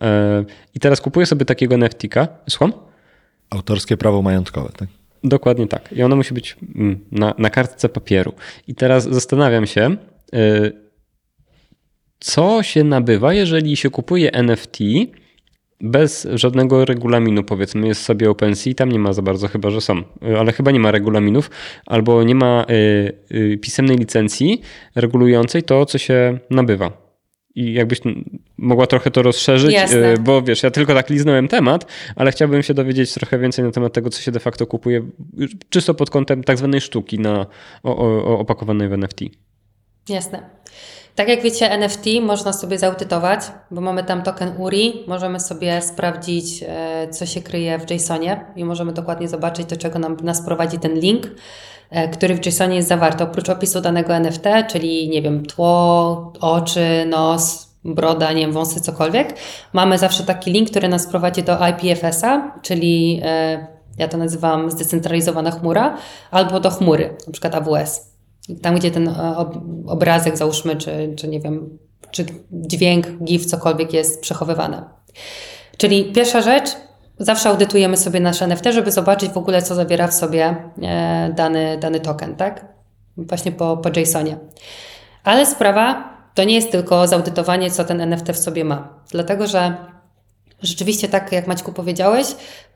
S3: E, I teraz kupuję sobie takiego NFT-ka, słucham?
S1: Autorskie prawo majątkowe, tak?
S3: Dokładnie tak. I ono musi być mm, na, na kartce papieru. I teraz zastanawiam się, y, co się nabywa, jeżeli się kupuje NFT bez żadnego regulaminu, powiedzmy, jest sobie OpenSea, tam nie ma za bardzo, chyba że są, y, ale chyba nie ma regulaminów, albo nie ma y, pisemnej licencji regulującej to, co się nabywa. I jakbyś mogła trochę to rozszerzyć,
S2: Jasne.
S3: bo wiesz, ja tylko tak liznąłem temat, ale chciałbym się dowiedzieć trochę więcej na temat tego, co się de facto kupuje, czysto pod kątem tak zwanej sztuki na, o, o, opakowanej w NFT.
S2: Jasne. Tak jak wiecie, NFT można sobie zautytować, bo mamy tam token URI, możemy sobie sprawdzić, e, co się kryje w JSONie i możemy dokładnie zobaczyć, do czego nam, nas prowadzi ten link. E, który w JSONie jest zawarty, oprócz opisu danego NFT, czyli nie wiem, tło, oczy, nos, broda, nie wiem, wąsy, cokolwiek, mamy zawsze taki link, który nas prowadzi do IPFS-a, czyli e, ja to nazywam zdecentralizowana chmura, albo do chmury, na przykład AWS. Tam, gdzie ten e, obrazek, załóżmy, czy, czy nie wiem, czy dźwięk, GIF, cokolwiek jest przechowywane. Czyli pierwsza rzecz, zawsze audytujemy sobie nasze NFT, żeby zobaczyć w ogóle, co zawiera w sobie e, dany, dany token, tak? Właśnie po, po JSONie. Ale sprawa to nie jest tylko zaudytowanie, co ten NFT w sobie ma. Dlatego, że rzeczywiście tak jak Maćku powiedziałeś,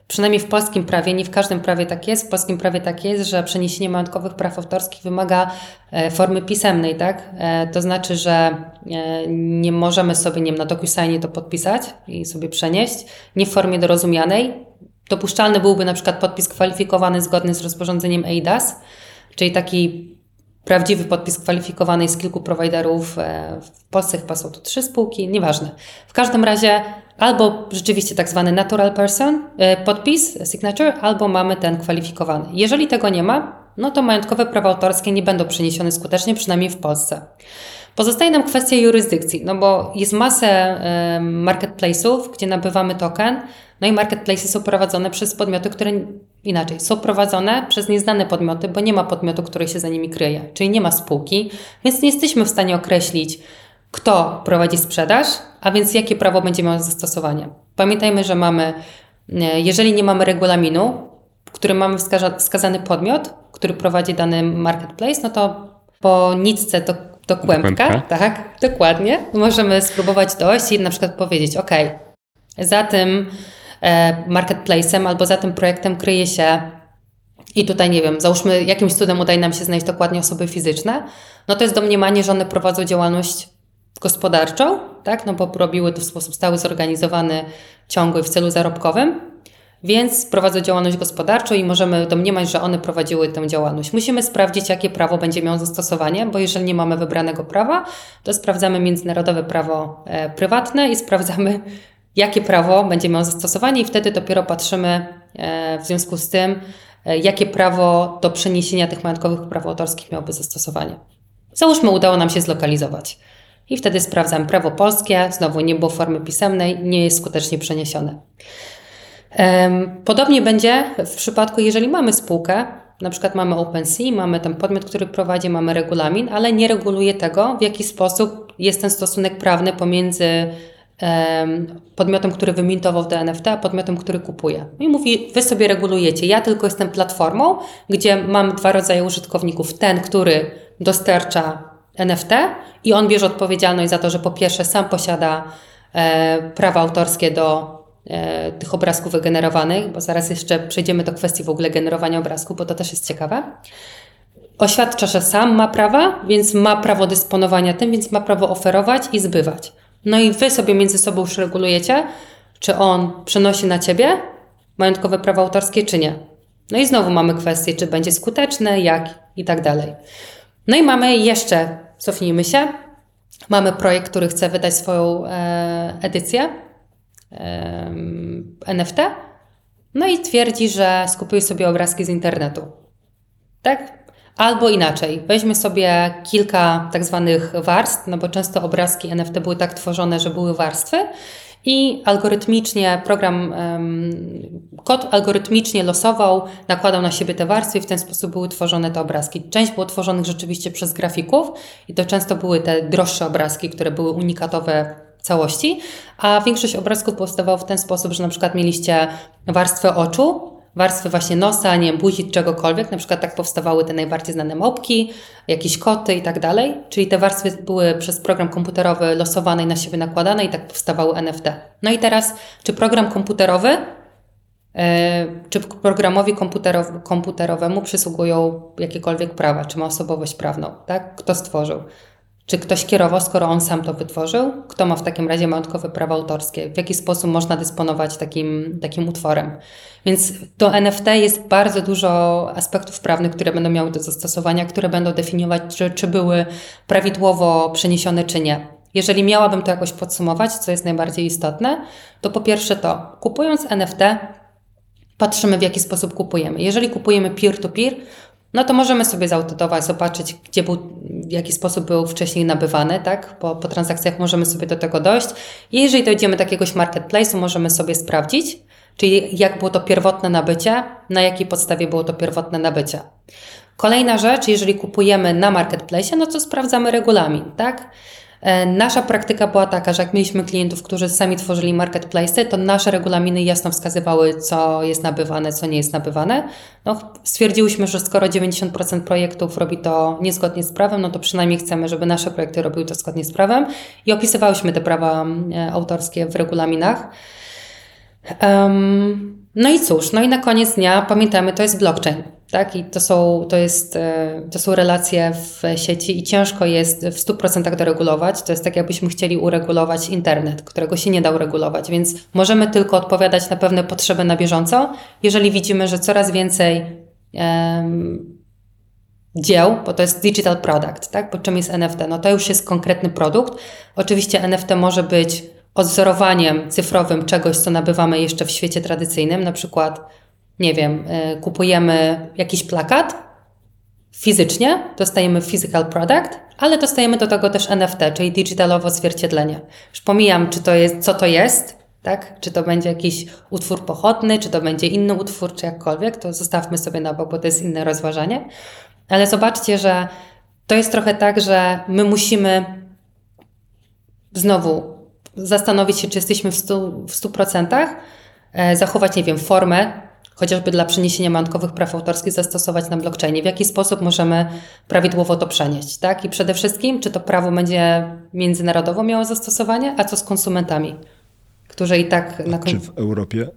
S2: przynajmniej w polskim prawie, nie w każdym prawie tak jest, w polskim prawie tak jest, że przeniesienie majątkowych praw autorskich wymaga e, formy pisemnej, tak? E, to znaczy, że e, nie możemy sobie, nie wiem, na DocuSignie to podpisać i sobie przenieść, nie w formie dorozumianej. Dopuszczalny byłby na przykład podpis kwalifikowany zgodny z rozporządzeniem EIDAS, czyli taki prawdziwy podpis kwalifikowany z kilku prowajderów. W Polsce chyba są to trzy spółki, nieważne. W każdym razie albo rzeczywiście tak zwany natural person, e, podpis, signature, albo mamy ten kwalifikowany. Jeżeli tego nie ma, no to majątkowe prawa autorskie nie będą przeniesione skutecznie, przynajmniej w Polsce. Pozostaje nam kwestia jurysdykcji, no bo jest masę marketplace'ów, gdzie nabywamy token, no i marketplace'y są prowadzone przez podmioty, które inaczej są prowadzone przez nieznane podmioty, bo nie ma podmiotu, który się za nimi kryje, czyli nie ma spółki, więc nie jesteśmy w stanie określić, kto prowadzi sprzedaż, a więc jakie prawo będzie miało zastosowanie. Pamiętajmy, że mamy, e, jeżeli nie mamy regulaminu, w którym mamy wskazany podmiot, który prowadzi dany marketplace, no to po nitce do, do kłębka, kłębka, tak, dokładnie, możemy spróbować dojść i na przykład powiedzieć, ok, za tym marketplacem albo za tym projektem kryje się i tutaj, nie wiem, załóżmy, jakimś cudem udaje nam się znaleźć dokładnie osoby fizyczne, no to jest domniemanie, że one prowadzą działalność gospodarczą, tak? no bo robiły to w sposób stały, zorganizowany, ciągły w celu zarobkowym, więc prowadzą działalność gospodarczą i możemy domniemać, że one prowadziły tę działalność. Musimy sprawdzić, jakie prawo będzie miało zastosowanie, bo jeżeli nie mamy wybranego prawa, to sprawdzamy międzynarodowe prawo e, prywatne i sprawdzamy, jakie prawo będzie miało zastosowanie, i wtedy dopiero patrzymy e, w związku z tym, e, jakie prawo do przeniesienia tych majątkowych praw autorskich miałoby zastosowanie. Załóżmy, udało nam się zlokalizować i wtedy sprawdzam prawo polskie, znowu nie było formy pisemnej, nie jest skutecznie przeniesione. Podobnie będzie w przypadku, jeżeli mamy spółkę, na przykład mamy OpenSea, mamy ten podmiot, który prowadzi, mamy regulamin, ale nie reguluje tego, w jaki sposób jest ten stosunek prawny pomiędzy podmiotem, który wymintował w DNFT, a podmiotem, który kupuje. I mówi, wy sobie regulujecie, ja tylko jestem platformą, gdzie mam dwa rodzaje użytkowników. Ten, który dostarcza NFT i on bierze odpowiedzialność za to, że po pierwsze sam posiada e, prawa autorskie do e, tych obrazków wygenerowanych, bo zaraz jeszcze przejdziemy do kwestii w ogóle generowania obrazku, bo to też jest ciekawe. Oświadcza, że sam ma prawa, więc ma prawo dysponowania tym, więc ma prawo oferować i zbywać. No i wy sobie między sobą już regulujecie, czy on przenosi na ciebie majątkowe prawa autorskie, czy nie. No i znowu mamy kwestię, czy będzie skuteczne, jak i tak dalej. No i mamy jeszcze cofnijmy się. Mamy projekt, który chce wydać swoją e, edycję e, NFT. No i twierdzi, że skupuje sobie obrazki z internetu. Tak? Albo inaczej, weźmy sobie kilka tak zwanych warstw, no bo często obrazki NFT były tak tworzone, że były warstwy i algorytmicznie program, kod algorytmicznie losował, nakładał na siebie te warstwy i w ten sposób były tworzone te obrazki. Część było tworzonych rzeczywiście przez grafików i to często były te droższe obrazki, które były unikatowe całości, a większość obrazków powstawało w ten sposób, że na przykład mieliście warstwę oczu, warstwy właśnie nosa, nie wiem, buzi, czegokolwiek. Na przykład tak powstawały te najbardziej znane mopki, jakieś koty i tak dalej. Czyli te warstwy były przez program komputerowy losowane i na siebie nakładane i tak powstawały NFT. No i teraz, czy program komputerowy, e, czy programowi komputerow- komputerowemu przysługują jakiekolwiek prawa, czy ma osobowość prawną, tak? Kto stworzył? Czy ktoś kierował, skoro on sam to wytworzył? Kto ma w takim razie majątkowe prawa autorskie? W jaki sposób można dysponować takim, takim utworem? Więc do NFT jest bardzo dużo aspektów prawnych, które będą miały do zastosowania, które będą definiować, czy, czy były prawidłowo przeniesione, czy nie. Jeżeli miałabym to jakoś podsumować, co jest najbardziej istotne, to po pierwsze to, kupując NFT, patrzymy w jaki sposób kupujemy. Jeżeli kupujemy peer-to-peer, no to możemy sobie zautodować, zobaczyć, gdzie był, w jaki sposób był wcześniej nabywany, tak? Po, po transakcjach możemy sobie do tego dojść. I jeżeli dojdziemy do jakiegoś marketplace'u, możemy sobie sprawdzić, czyli jak było to pierwotne nabycie, na jakiej podstawie było to pierwotne nabycie. Kolejna rzecz, jeżeli kupujemy na marketplace, no to sprawdzamy regulamin, tak? E, Nasza praktyka była taka, że jak mieliśmy klientów, którzy sami tworzyli marketplace, to nasze regulaminy jasno wskazywały, co jest nabywane, co nie jest nabywane. No, stwierdziłyśmy, że skoro 90% projektów robi to niezgodnie z prawem, no to przynajmniej chcemy, żeby nasze projekty robiły to zgodnie z prawem i opisywałyśmy te prawa e, autorskie w regulaminach. Um, no i cóż, no i na koniec dnia pamiętamy, to jest blockchain, tak? I to są, to jest, e, to są relacje w sieci i ciężko jest w 100% doregulować. To jest tak, jakbyśmy chcieli uregulować internet, którego się nie da uregulować, więc możemy tylko odpowiadać na pewne potrzeby na bieżąco. Jeżeli widzimy, że coraz więcej em, dzieł, bo to jest digital product, tak? Bo czym jest NFT? No to już jest konkretny produkt. Oczywiście NFT może być odzorowaniem cyfrowym czegoś, co nabywamy jeszcze w świecie tradycyjnym, na przykład, nie wiem, y, kupujemy jakiś plakat fizycznie, dostajemy physical product, ale dostajemy do tego też NFT, czyli digitalowe odzwierciedlenie. Już pomijam, czy to jest, co to jest, tak? Czy to będzie jakiś utwór pochodny, czy to będzie inny utwór, czy jakkolwiek, to zostawmy sobie na bok, bo to jest inne rozważanie. Ale zobaczcie, że to jest trochę tak, że my musimy znowu zastanowić się, czy jesteśmy w 100%, w 100% e, zachować, nie wiem, formę, chociażby dla przeniesienia majątkowych praw autorskich zastosować na blockchainie. W jaki sposób możemy prawidłowo to przenieść, tak? I przede wszystkim, czy to prawo będzie międzynarodowo miało zastosowanie, a co z konsumentami, którzy i tak na
S1: Czy w Europie?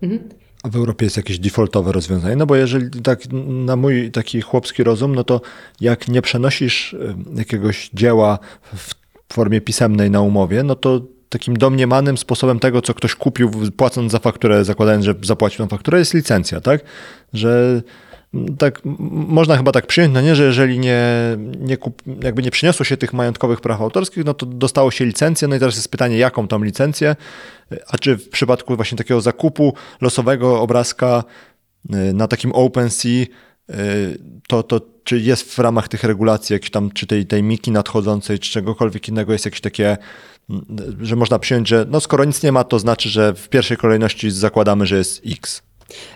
S1: A w Europie jest jakieś defaultowe rozwiązanie? No bo jeżeli tak na mój taki chłopski rozum, no to jak nie przenosisz jakiegoś dzieła w formie pisemnej na umowie, no to takim domniemanym sposobem tego, co ktoś kupił, płacąc za fakturę, zakładając, że zapłacił tą fakturę, jest licencja, tak? Że tak można chyba tak przyjąć, no nie, że jeżeli nie, nie kup, jakby nie przyniosło się tych majątkowych praw autorskich, no to dostało się licencję, no i teraz jest pytanie, jaką tą licencję, a czy w przypadku właśnie takiego zakupu losowego obrazka y, na takim OpenSea, y, to, to czy jest w ramach tych regulacji, jakiś tam, czy tej, tej miki nadchodzącej, czy czegokolwiek innego jest jakieś takie, że można przyjąć, że no skoro nic nie ma, to znaczy, że w pierwszej kolejności zakładamy, że jest X.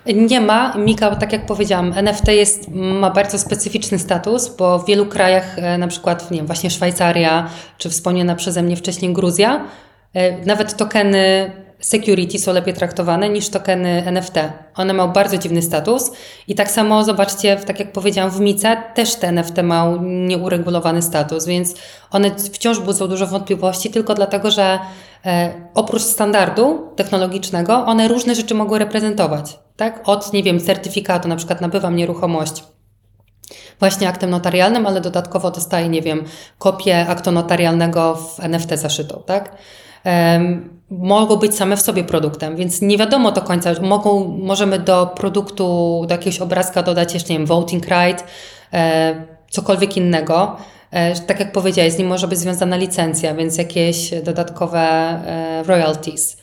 S2: Nie ma. Mika, tak jak powiedziałam, NFT jest, ma bardzo specyficzny status, bo w wielu krajach, e, na przykład nie wiem, właśnie Szwajcaria, czy wspomniana przeze mnie wcześniej Gruzja, e, nawet tokeny security są lepiej traktowane niż tokeny NFT. One mają bardzo dziwny status i tak samo zobaczcie, tak jak powiedziałam w Mice, też te NFT mają nieuregulowany status, więc one wciąż budzą dużo wątpliwości tylko dlatego, że e, oprócz standardu technologicznego, one różne rzeczy mogą reprezentować. Tak? Od, nie wiem, certyfikatu, na przykład nabywam nieruchomość właśnie aktem notarialnym, ale dodatkowo dostaję, nie wiem, kopię aktu notarialnego w NFT zaszytą, tak? Mogą być same w sobie produktem, więc nie wiadomo do końca, mogą, możemy do produktu, do jakiegoś obrazka dodać jeszcze, nie wiem, voting right, e, cokolwiek innego. E, tak jak powiedziałeś, z nim może być związana licencja, więc jakieś dodatkowe e, royalties.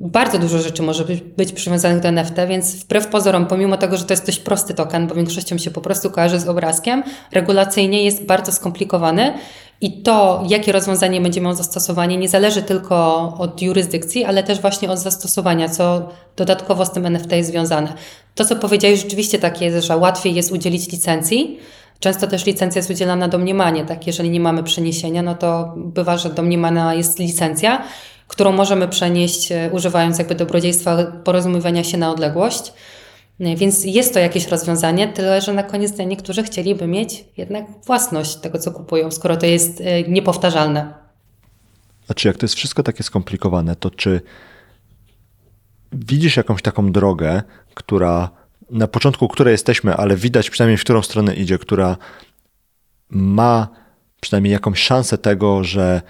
S2: Bardzo dużo rzeczy może być, być przywiązanych do NFT, więc wbrew pozorom, pomimo tego, że to jest dość prosty token, bo większością się po prostu kojarzy z obrazkiem, regulacyjnie jest bardzo skomplikowany I to, jakie rozwiązanie będzie miało zastosowanie, nie zależy tylko od jurysdykcji, ale też właśnie od zastosowania, co dodatkowo z tym NFT jest związane. To, co powiedziałeś, rzeczywiście tak jest, że łatwiej jest udzielić licencji. Często też licencja jest udzielana domniemanie, tak? Jeżeli nie mamy przeniesienia, no to bywa, że domniemana jest licencja, którą możemy przenieść e, używając jakby dobrodziejstwa porozumiewania się na odległość. E, Więc jest to jakieś rozwiązanie, tyle że na koniec dnia niektórzy chcieliby mieć jednak własność tego, co kupują, skoro to jest e, niepowtarzalne.
S1: Znaczy, jak to jest wszystko takie skomplikowane, to czy widzisz jakąś taką drogę, która na początku której jesteśmy, ale widać przynajmniej w którą stronę idzie, która ma przynajmniej jakąś szansę tego, że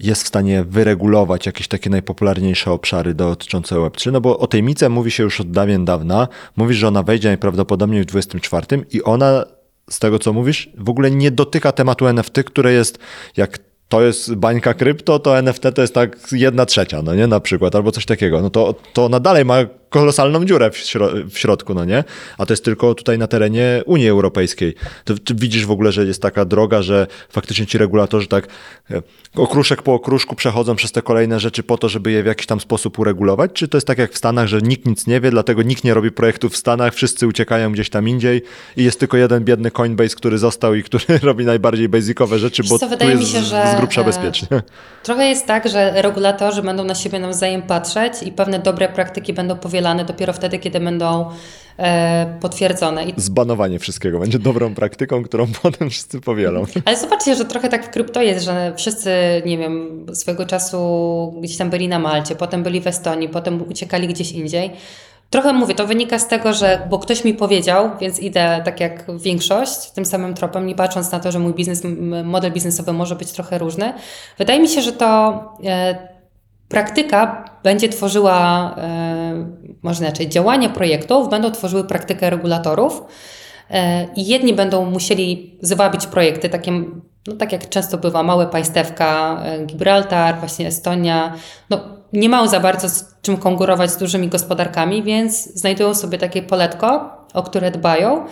S1: jest w stanie wyregulować jakieś takie najpopularniejsze obszary dotyczące Web3, no bo o tej Mice mówi się już od dawien dawna. Mówisz, że ona wejdzie najprawdopodobniej w 24 i ona, z tego co mówisz, w ogóle nie dotyka tematu NFT, które jest jak to jest bańka krypto, to NFT to jest tak jedna trzecia, no nie, na przykład, albo coś takiego. No to, to ona dalej ma kolosalną dziurę w, śro- w środku, no nie? A to jest tylko tutaj na terenie Unii Europejskiej. To, widzisz w ogóle, że jest taka droga, że faktycznie ci regulatorzy tak e, okruszek po okruszku przechodzą przez te kolejne rzeczy po to, żeby je w jakiś tam sposób uregulować? Czy to jest tak jak w Stanach, że nikt nic nie wie, dlatego nikt nie robi projektów w Stanach, wszyscy uciekają gdzieś tam indziej i jest tylko jeden biedny Coinbase, który został i który robi najbardziej basicowe rzeczy, bo
S2: co,
S1: tu jest
S2: mi się, że,
S1: z grubsza
S2: e,
S1: bezpiecznie.
S2: Trochę jest tak, że regulatorzy będą na siebie nawzajem patrzeć i pewne dobre praktyki będą powielane dopiero wtedy, kiedy będą e, potwierdzone. I
S1: Zbanowanie wszystkiego będzie dobrą praktyką, którą potem wszyscy powielą.
S2: Ale zobaczcie, że trochę tak w krypto jest, że wszyscy, nie wiem, swego czasu gdzieś tam byli na Malcie, potem byli w Estonii, potem uciekali gdzieś indziej. Trochę mówię, to wynika z tego, że bo ktoś mi powiedział, więc idę tak jak większość, tym samym tropem, nie patrząc na to, że mój biznes, model biznesowy może być trochę różny. Wydaje mi się, że to e, praktyka będzie tworzyła, e, może inaczej, działania projektów będą tworzyły praktykę regulatorów. E, I jedni będą musieli zwabić projekty, takie, no tak jak często bywa, małe państewka, e, Gibraltar, właśnie Estonia, no nie mają za bardzo z czym konkurować z dużymi gospodarkami, więc znajdują sobie takie poletko, o które dbają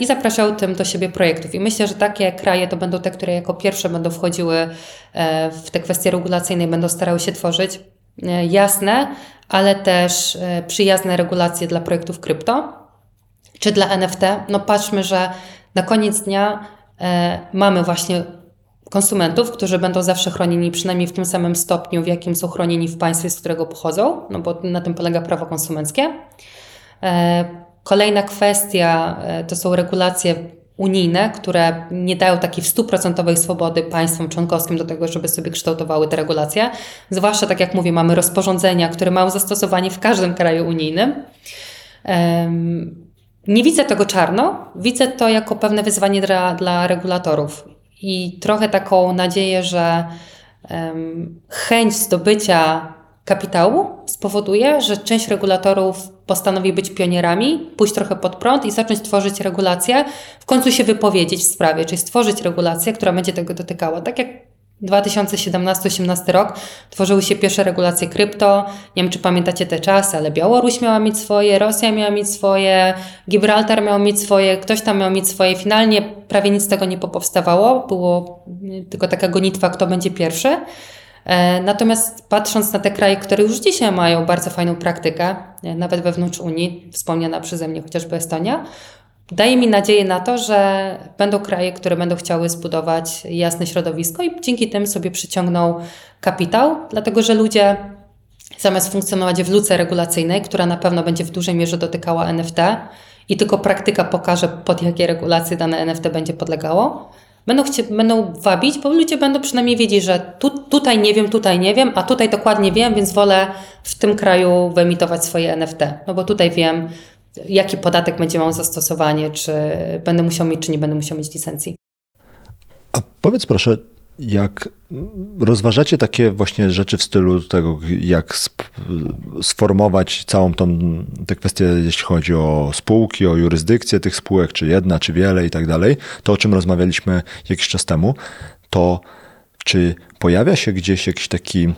S2: i zapraszają tym do siebie projektów. I myślę, że takie kraje to będą te, które jako pierwsze będą wchodziły w te kwestie regulacyjne i będą starały się tworzyć jasne, ale też e, przyjazne regulacje dla projektów krypto czy dla NFT, no patrzmy, że na koniec dnia e, mamy właśnie konsumentów, którzy będą zawsze chronieni przynajmniej w tym samym stopniu, w jakim są chronieni w państwie, z którego pochodzą, no bo na tym polega prawo konsumenckie. E, kolejna kwestia e, to są regulacje unijne, które nie dają takiej stuprocentowej swobody państwom członkowskim do tego, żeby sobie kształtowały te regulacje. Zwłaszcza, tak jak mówię, mamy rozporządzenia, które mają zastosowanie w każdym kraju unijnym. Nie widzę tego czarno, widzę to jako pewne wyzwanie dla, dla regulatorów i trochę taką nadzieję, że chęć zdobycia kapitału spowoduje, że część regulatorów postanowi być pionierami, pójść trochę pod prąd i zacząć tworzyć regulacje, w końcu się wypowiedzieć w sprawie, czyli stworzyć regulację, która będzie tego dotykała. Tak jak 2017-18 rok tworzyły się pierwsze regulacje krypto. Nie wiem, czy pamiętacie te czasy, ale Białoruś miała mieć swoje, Rosja miała mieć swoje, Gibraltar miał mieć swoje, ktoś tam miał mieć swoje. Finalnie prawie nic z tego nie powstawało. Było tylko taka gonitwa, kto będzie pierwszy. E, Natomiast patrząc na te kraje, które już dzisiaj mają bardzo fajną praktykę, nawet wewnątrz Unii, wspomniana przeze mnie chociażby Estonia, daje mi nadzieję na to, że będą kraje, które będą chciały zbudować jasne środowisko i dzięki tym sobie przyciągną kapitał, dlatego że ludzie zamiast funkcjonować w luce regulacyjnej, która na pewno będzie w dużej mierze dotykała NFT i tylko praktyka pokaże, pod jakie regulacje dane NFT będzie podlegało, będą, chcie, będą wabić, bo ludzie będą przynajmniej wiedzieć, że tu, tutaj nie wiem, tutaj nie wiem, a tutaj dokładnie wiem, więc wolę w tym kraju wyemitować swoje NFT. No bo tutaj wiem, jaki podatek będzie miał zastosowanie, czy będę musiał mieć, czy nie będę musiał mieć licencji.
S1: A powiedz proszę, jak rozważacie takie właśnie rzeczy w stylu tego, jak sformować całą tą tę kwestię, jeśli chodzi o spółki, o jurysdykcję tych spółek, czy jedna, czy wiele i tak dalej, to o czym rozmawialiśmy jakiś czas temu, to czy pojawia się gdzieś jakiś taki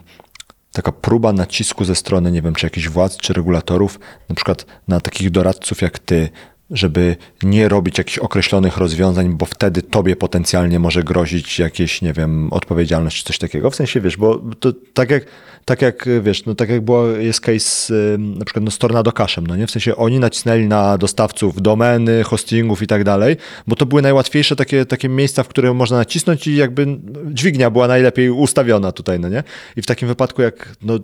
S1: taka próba nacisku ze strony, nie wiem, czy jakichś władz, czy regulatorów, na przykład na takich doradców jak ty, żeby nie robić jakichś określonych rozwiązań, bo wtedy tobie potencjalnie może grozić jakieś, nie wiem, odpowiedzialność czy coś takiego. W sensie, wiesz, bo to tak jak, tak jak wiesz, no tak jak było, jest case na przykład no, z Tornado Cashem, no nie? W sensie oni nacisnęli na dostawców domeny, hostingów i tak dalej, bo to były najłatwiejsze takie, takie miejsca, w które można nacisnąć i jakby dźwignia była najlepiej ustawiona tutaj, no nie? I w takim wypadku jak, no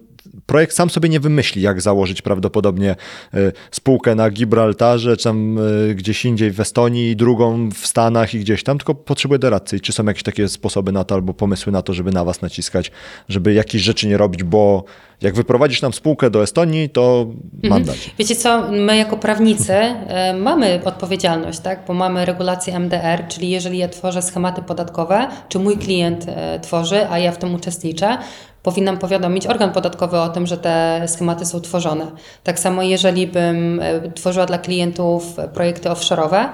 S1: projekt sam sobie nie wymyśli, jak założyć prawdopodobnie y, spółkę na Gibraltarze, czy tam y, gdzieś indziej w Estonii, drugą w Stanach i gdzieś tam, tylko potrzebuje doradcy. Czy są jakieś takie sposoby na to, albo pomysły na to, żeby na was naciskać, żeby jakieś rzeczy nie robić, bo jak wyprowadzisz nam spółkę do Estonii, to mandat.
S2: Wiecie co, my jako prawnicy e, mamy odpowiedzialność, tak? bo mamy regulację MDR, czyli jeżeli ja tworzę schematy podatkowe, czy mój klient e, tworzy, a ja w tym uczestniczę, powinnam powiadomić organ podatkowy o tym, że te schematy są tworzone. Tak samo jeżeli bym e, tworzyła dla klientów projekty offshore'owe,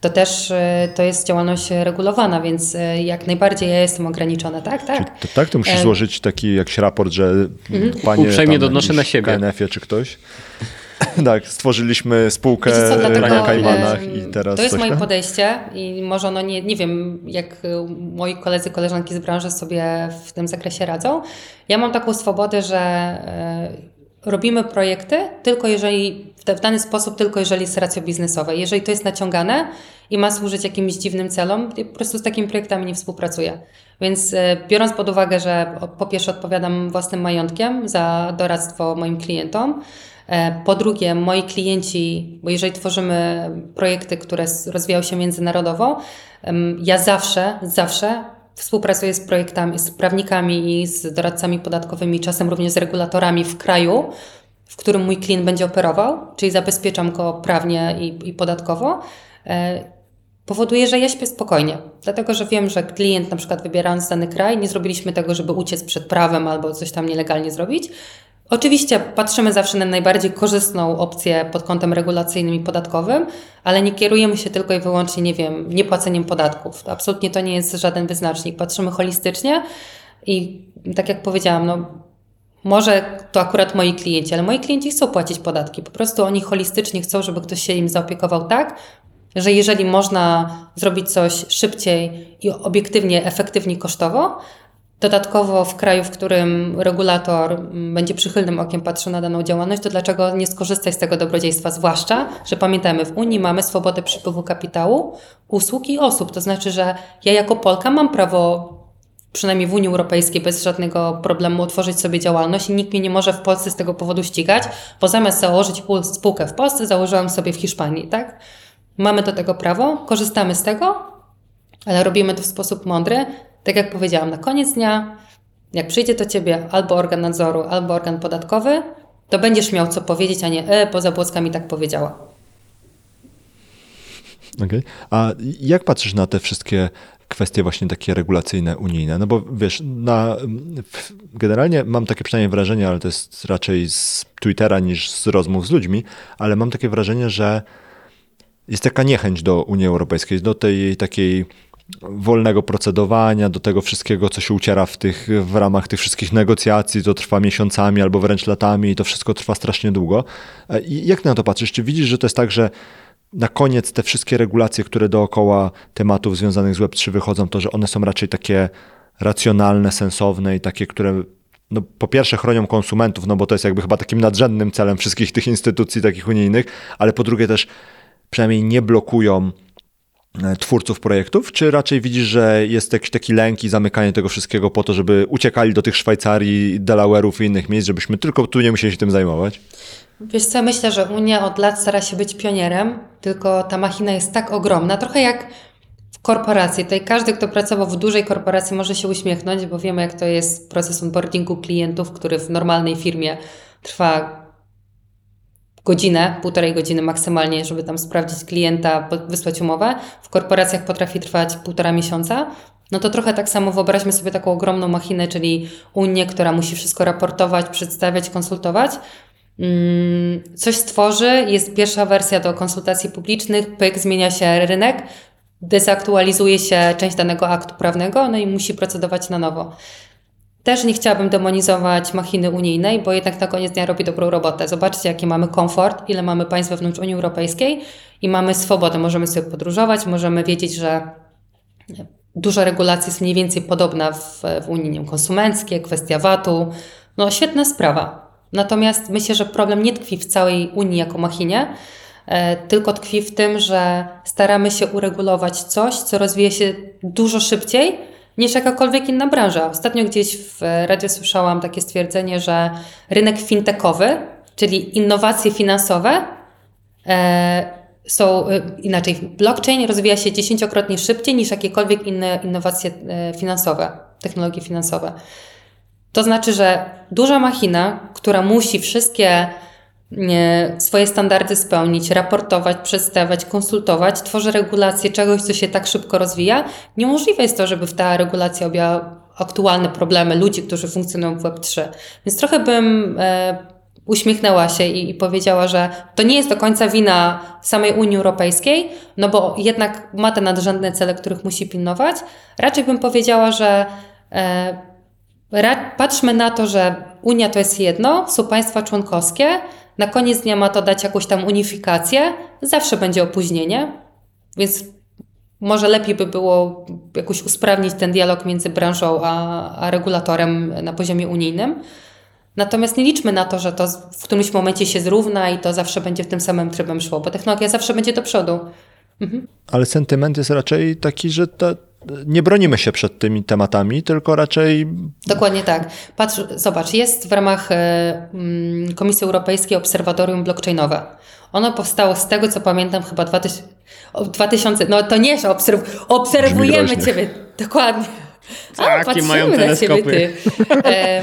S2: to też e, to jest działalność regulowana, więc e, jak najbardziej ja jestem ograniczona, tak? Tak.
S1: To, tak, ty musisz
S2: Em.
S1: złożyć taki jakiś raport, że
S2: Mhm.
S1: panie
S3: Uprzejmie donoszę na siebie.
S1: KNF-ie czy ktoś. tak, stworzyliśmy spółkę
S2: co, dlatego,
S1: na Kajmanach i teraz
S2: To jest
S1: coś
S2: moje
S1: tam?
S2: podejście i może ono nie, nie wiem, jak moi koledzy, koleżanki z branży sobie w tym zakresie radzą. Ja mam taką swobodę, że e, robimy projekty tylko jeżeli, w, dany sposób, tylko jeżeli jest racjo biznesowe. Jeżeli to jest naciągane i ma służyć jakimś dziwnym celom, po prostu z takimi projektami nie współpracuję. Więc e, biorąc pod uwagę, że po pierwsze odpowiadam własnym majątkiem za doradztwo moim klientom, E, Po drugie, moi klienci, bo jeżeli tworzymy projekty, które rozwijają się międzynarodowo, ja zawsze, zawsze współpracuję z projektami, z prawnikami i z doradcami podatkowymi, czasem również z regulatorami w kraju, w którym mój klient będzie operował, czyli zabezpieczam go prawnie i, i podatkowo. E, powoduje, że ja śpię spokojnie. Dlatego, że wiem, że klient na przykład wybierając dany kraj, nie zrobiliśmy tego, żeby uciec przed prawem albo coś tam nielegalnie zrobić. Oczywiście patrzymy zawsze na najbardziej korzystną opcję pod kątem regulacyjnym i podatkowym, ale nie kierujemy się tylko i wyłącznie, nie wiem, niepłaceniem podatków. Absolutnie to nie jest żaden wyznacznik. Patrzymy holistycznie i tak jak powiedziałam, no może to akurat moi klienci, ale moi klienci chcą płacić podatki. Po prostu oni holistycznie chcą, żeby ktoś się im zaopiekował tak, że jeżeli można zrobić coś szybciej i obiektywnie, efektywnie kosztowo, dodatkowo w kraju, w którym regulator mm, będzie przychylnym okiem patrzył na daną działalność, to dlaczego nie skorzystać z tego dobrodziejstwa? Zwłaszcza, że pamiętajmy, w Unii mamy swobodę przepływu kapitału, usług i osób. To znaczy, że ja jako Polka mam prawo przynajmniej w Unii Europejskiej bez żadnego problemu otworzyć sobie działalność i nikt mnie nie może w Polsce z tego powodu ścigać, bo zamiast założyć pół- spółkę w Polsce, założyłam sobie w Hiszpanii, tak? Mamy do tego prawo, korzystamy z tego, ale robimy to w sposób mądry. Tak jak powiedziałam, na koniec dnia, jak przyjdzie do ciebie albo organ nadzoru, albo organ podatkowy, to będziesz miał co powiedzieć, a nie, e, poza Błockami tak powiedziała.
S1: Okej. A jak patrzysz na te wszystkie kwestie właśnie takie regulacyjne, unijne? No bo wiesz, na, generalnie mam takie przynajmniej wrażenie, ale to jest raczej z Twittera niż z rozmów z ludźmi, ale mam takie wrażenie, że jest taka niechęć do Unii Europejskiej, do tej takiej wolnego procedowania, do tego wszystkiego, co się uciera w, tych, w ramach tych wszystkich negocjacji, to trwa miesiącami albo wręcz latami i to wszystko trwa strasznie długo. E, I jak na to patrzysz? Czy widzisz, że to jest tak, że na koniec te wszystkie regulacje, które dookoła tematów związanych z Web3 wychodzą, to że one są raczej takie racjonalne, sensowne i takie, które no, po pierwsze chronią konsumentów, no bo to jest jakby chyba takim nadrzędnym celem wszystkich tych instytucji takich unijnych, ale po drugie też przynajmniej nie blokują twórców projektów, czy raczej widzisz, że jest jakiś taki lęk i zamykanie tego wszystkiego po to, żeby uciekali do tych Szwajcarii, Delaware'ów i innych miejsc, żebyśmy tylko tu nie musieli się tym zajmować?
S2: Wiesz co, myślę, że Unia od lat stara się być pionierem, tylko ta machina jest tak ogromna, trochę jak w korporacji. Tutaj każdy, kto pracował w dużej korporacji może się uśmiechnąć, bo wiemy jak to jest proces onboardingu klientów, który w normalnej firmie trwa godzinę, półtorej godziny maksymalnie, żeby tam sprawdzić klienta, wysłać umowę. W korporacjach potrafi trwać półtora miesiąca. No to trochę tak samo wyobraźmy sobie taką ogromną machinę, czyli Unię, która musi wszystko raportować, przedstawiać, konsultować. Mm, Coś stworzy, jest pierwsza wersja do konsultacji publicznych, pyk, zmienia się rynek, dezaktualizuje się część danego aktu prawnego, no i musi procedować na nowo. Też nie chciałabym demonizować machiny unijnej, bo jednak na koniec dnia robi dobrą robotę. Zobaczcie, jaki mamy komfort, ile mamy państw wewnątrz Unii Europejskiej i mamy swobodę. Możemy sobie podróżować, możemy wiedzieć, że dużo regulacji jest mniej więcej podobna w, w Unii, nie konsumenckie, kwestia VAT-u. No świetna sprawa. Natomiast myślę, że problem nie tkwi w całej Unii jako machinie, e, tylko tkwi w tym, że staramy się uregulować coś, co rozwija się dużo szybciej niż jakakolwiek inna branża. Ostatnio gdzieś w radiu słyszałam takie stwierdzenie, że rynek fintechowy, czyli innowacje finansowe, e, są e, inaczej. Blockchain rozwija się dziesięciokrotnie szybciej niż jakiekolwiek inne innowacje e, finansowe, technologie finansowe. To znaczy, że duża machina, która musi wszystkie swoje standardy spełnić, raportować, przedstawiać, konsultować, tworzy regulacje czegoś, co się tak szybko rozwija. Niemożliwe jest to, żeby ta regulacja objęła aktualne problemy ludzi, którzy funkcjonują w Web3. Więc trochę bym e, uśmiechnęła się i, i powiedziała, że to nie jest do końca wina samej Unii Europejskiej, no bo jednak ma te nadrzędne cele, których musi pilnować. Raczej bym powiedziała, że e, ra, patrzmy na to, że Unia to jest jedno, są państwa członkowskie, na koniec dnia ma to dać jakąś tam unifikację, zawsze będzie opóźnienie, więc może lepiej by było jakoś usprawnić ten dialog między branżą a, a regulatorem na poziomie unijnym. Natomiast nie liczmy na to, że to w którymś momencie się zrówna i to zawsze będzie w tym samym trybem szło, bo technologia zawsze będzie do przodu. Mhm.
S1: Ale sentyment jest raczej taki, że ta, nie bronimy się przed tymi tematami, tylko raczej.
S2: Dokładnie tak. Patrz, zobacz, jest w ramach e, mm, Komisji Europejskiej Obserwatorium Blockchainowe. Ono powstało z tego, co pamiętam, chyba 2000. 2000 no to nie, że obserw, obserwujemy Ciebie. Dokładnie.
S3: A, patrzymy mają na Ciebie, ty. E,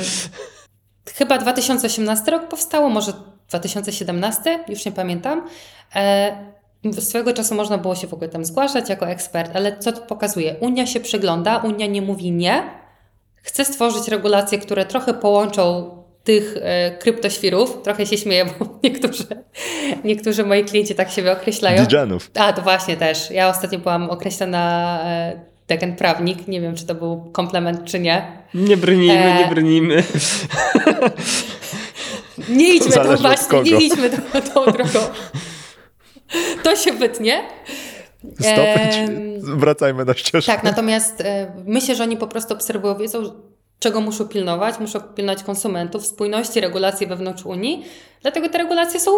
S2: chyba 2018 rok powstało, może 2017, już nie pamiętam. E, Swojego czasu można było się w ogóle tam zgłaszać jako ekspert, ale co to pokazuje? Unia się przygląda, Unia nie mówi nie, chce stworzyć regulacje, które trochę połączą tych e, kryptoświrów. Trochę się śmieję, bo niektórzy, niektórzy moi klienci tak siebie określają.
S1: Digenów.
S2: A, to właśnie też. Ja ostatnio byłam określona e, Degen prawnik. Nie wiem, czy to był komplement, czy nie.
S3: Nie brnijmy, e... nie brnijmy.
S2: nie idźmy tą właśnie, nie idźmy tą, tą drogą. To się wytnie.
S1: Stop, wracajmy na ścieżkę.
S2: Tak, natomiast e, myślę, że oni po prostu obserwują, wiedzą, czego muszą pilnować. Muszą pilnować konsumentów, spójności regulacji wewnątrz Unii. Dlatego te regulacje są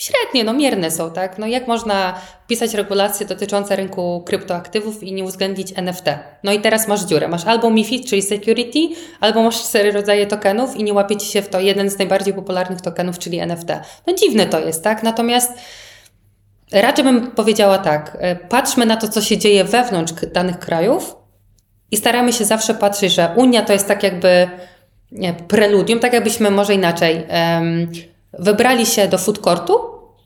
S2: średnie, no mierne są, tak? No jak można pisać regulacje dotyczące rynku kryptoaktywów i nie uwzględnić NFT? No i teraz masz dziurę. Masz albo MIFID, czyli security, albo masz cztery rodzaje tokenów i nie łapie ci się w to jeden z najbardziej popularnych tokenów, czyli NFT. No dziwne to jest, tak? Natomiast Raczej bym powiedziała tak, e, patrzmy na to, co się dzieje wewnątrz danych krajów i staramy się zawsze patrzeć, że Unia to jest tak jakby preludium, tak jakbyśmy może inaczej wybrali się do food courtu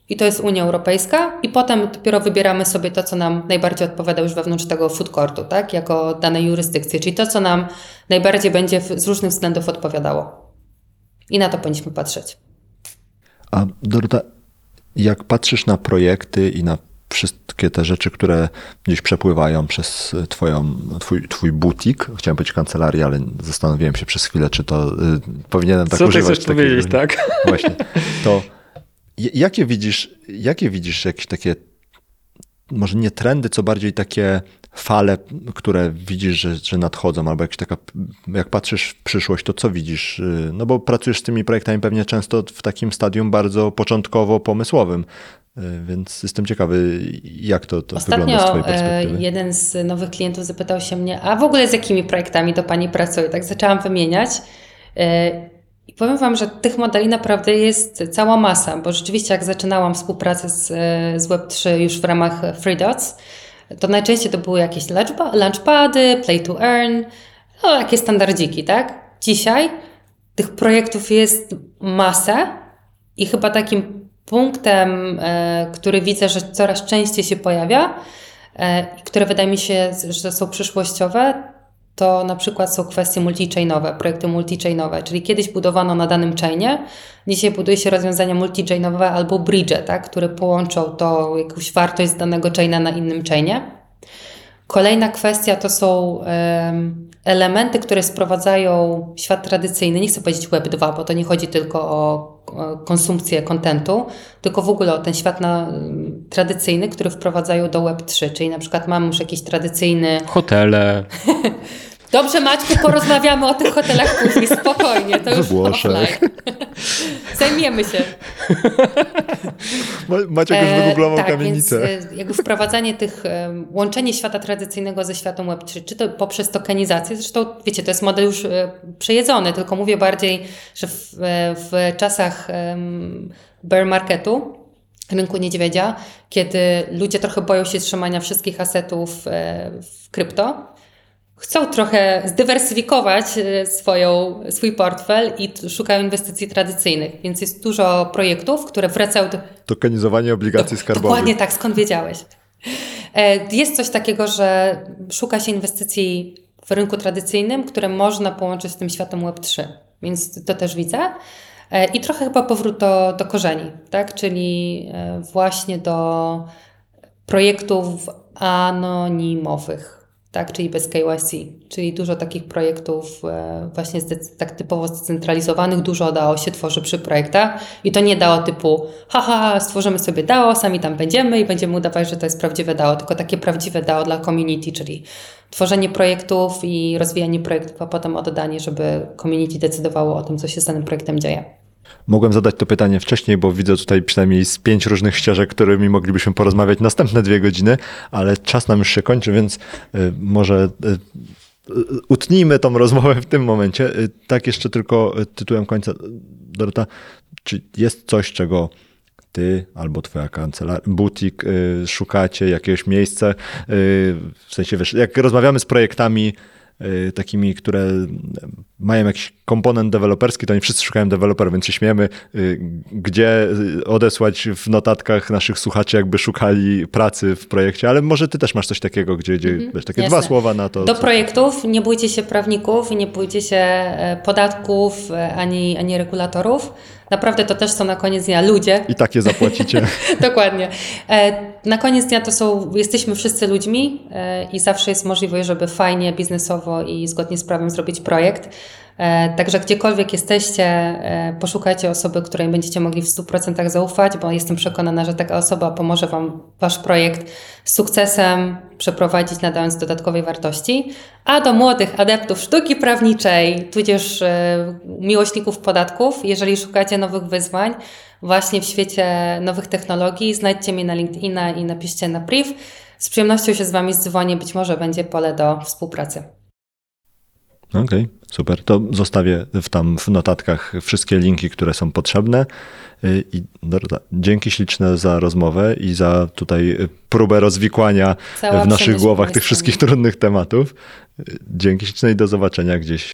S2: i to jest Unia Europejska i potem dopiero wybieramy sobie to, co nam najbardziej odpowiada już wewnątrz tego food courtu, tak, jako danej jurysdykcji, czyli to, co nam najbardziej będzie z różnych względów odpowiadało. I na to powinniśmy patrzeć.
S1: A Dorota, jak patrzysz na projekty i na wszystkie te rzeczy, które gdzieś przepływają przez twoją, twój, twój butik, chciałem powiedzieć kancelarię, ale zastanowiłem się przez chwilę, czy to y, powinienem tak
S3: Co
S1: używać.
S3: Co chcesz powiedzieć, tak?
S1: Właśnie. To jakie widzisz, jakie widzisz jakieś takie, może nie trendy, co bardziej takie fale, które widzisz, że, że nadchodzą, albo jakś taka, jak patrzysz w przyszłość, to co widzisz? Y, no bo pracujesz z tymi projektami pewnie często w takim stadium bardzo początkowo-pomysłowym, y, więc jestem ciekawy, jak to, to
S2: Ostatnio
S1: wygląda z Twojej perspektywy.
S2: jeden z nowych klientów zapytał się mnie, a w ogóle z jakimi projektami to Pani pracuje? Tak zaczęłam wymieniać. Y, I powiem Wam, że tych modeli naprawdę jest cała masa, bo rzeczywiście jak zaczynałam współpracę z, z Web3 już w ramach FreeDots, to najczęściej to były jakieś launchpady, play to earn, no takie standardziki, tak? Dzisiaj tych projektów jest masę i chyba takim punktem, e, który widzę, że coraz częściej się pojawia, e, które wydaje mi się, że są przyszłościowe, to na przykład są kwestie multichainowe, projekty multichainowe, czyli kiedyś budowano na danym chainie, dzisiaj buduje się rozwiązania multichainowe albo bridge, tak, które połączą to jakąś wartość z danego chaina na innym chainie. Kolejna kwestia to są em, elementy, które sprowadzają świat tradycyjny. Nie chcę powiedzieć Web 2, bo to nie chodzi tylko o konsumpcję kontentu, tylko w ogóle o ten świat na, tradycyjny, który wprowadzają do Web 3. Czyli na przykład mamy już jakiś tradycyjny.
S3: Hotele,
S2: Dobrze, Maćku, porozmawiamy o tych hotelach później, spokojnie. To już
S1: Włoszech.
S2: offline. Zajmiemy się.
S1: Maciek już
S2: E,
S1: wygooglował
S2: tak,
S1: kamienicę.
S2: Więc, e, jakby wprowadzanie tych, łączenie świata tradycyjnego ze światem Web3, czy to poprzez tokenizację, zresztą wiecie, to jest model już e, przejedzony, tylko mówię bardziej, że w, w czasach bear marketu, rynku niedźwiedzia, kiedy ludzie trochę boją się trzymania wszystkich asetów w krypto, chcą trochę zdywersyfikować e, swoją, swój portfel i szukają inwestycji tradycyjnych. Więc jest dużo projektów, które wracają do,
S1: Tokenizowanie obligacji skarbowych.
S2: Dokładnie tak, skąd wiedziałeś? E, Jest coś takiego, że szuka się inwestycji w rynku tradycyjnym, które można połączyć z tym światem Web3, więc to też widzę. E, I trochę chyba powrót do, do korzeni, tak? czyli właśnie do projektów anonimowych, tak? czyli bez KYC, czyli dużo takich projektów e, właśnie tak typowo zdecentralizowanych, dużo DAO się tworzy przy projektach i to nie DAO typu haha, stworzymy sobie DAO, sami tam będziemy i będziemy udawać, że to jest prawdziwe DAO, tylko takie prawdziwe DAO dla community, czyli tworzenie projektów i rozwijanie projektów, a potem oddanie, żeby community decydowało o tym, co się z danym projektem dzieje.
S1: Mogłem zadać to pytanie wcześniej, bo widzę tutaj przynajmniej z pięć różnych ścieżek, którymi moglibyśmy porozmawiać następne dwie godziny, ale czas nam już się kończy, więc y, może y, utnijmy tą rozmowę w tym momencie. Y, Tak jeszcze tylko tytułem końca. Dorota, czy jest coś, czego ty albo twoja kancelaria, butik szukacie, jakiegoś miejsca, y, w sensie wiesz, jak rozmawiamy z projektami takimi, które mają jakiś komponent deweloperski, to nie wszyscy szukają deweloperów, więc się śmiemy, y, gdzie y, odesłać w notatkach naszych słuchaczy, jakby szukali pracy w projekcie, ale może ty też masz coś takiego, gdzie, gdzie wiesz, takie
S2: jasne.
S1: dwa słowa na to.
S2: Do
S1: co-
S2: projektów nie bójcie się prawników, nie bójcie się e, podatków e, ani, ani regulatorów. Naprawdę to też są na koniec dnia ludzie,
S1: I takie zapłacicie.
S2: Dokładnie. E, Na koniec dnia to są, jesteśmy wszyscy ludźmi i zawsze jest możliwość, żeby fajnie, biznesowo i zgodnie z prawem zrobić projekt. E, Także gdziekolwiek jesteście, e, poszukajcie osoby, której będziecie mogli w 100% zaufać, bo jestem przekonana, że taka osoba pomoże Wam Wasz projekt z sukcesem przeprowadzić, nadając dodatkowej wartości. A do młodych adeptów sztuki prawniczej, tudzież e, miłośników podatków, jeżeli szukacie nowych wyzwań, właśnie w świecie nowych technologii, znajdźcie mnie na LinkedIna i napiszcie na priv. Z przyjemnością się z Wami zdzwonię, być może będzie pole do współpracy.
S1: Okej, super. To zostawię w tam w notatkach wszystkie linki, które są potrzebne. Y, I Dorota, dzięki śliczne za rozmowę i za tutaj y, próbę rozwikłania
S2: Cała
S1: w naszych głowach tych wszystkich trudnych tematów. Y, Dzięki śliczne i do zobaczenia gdzieś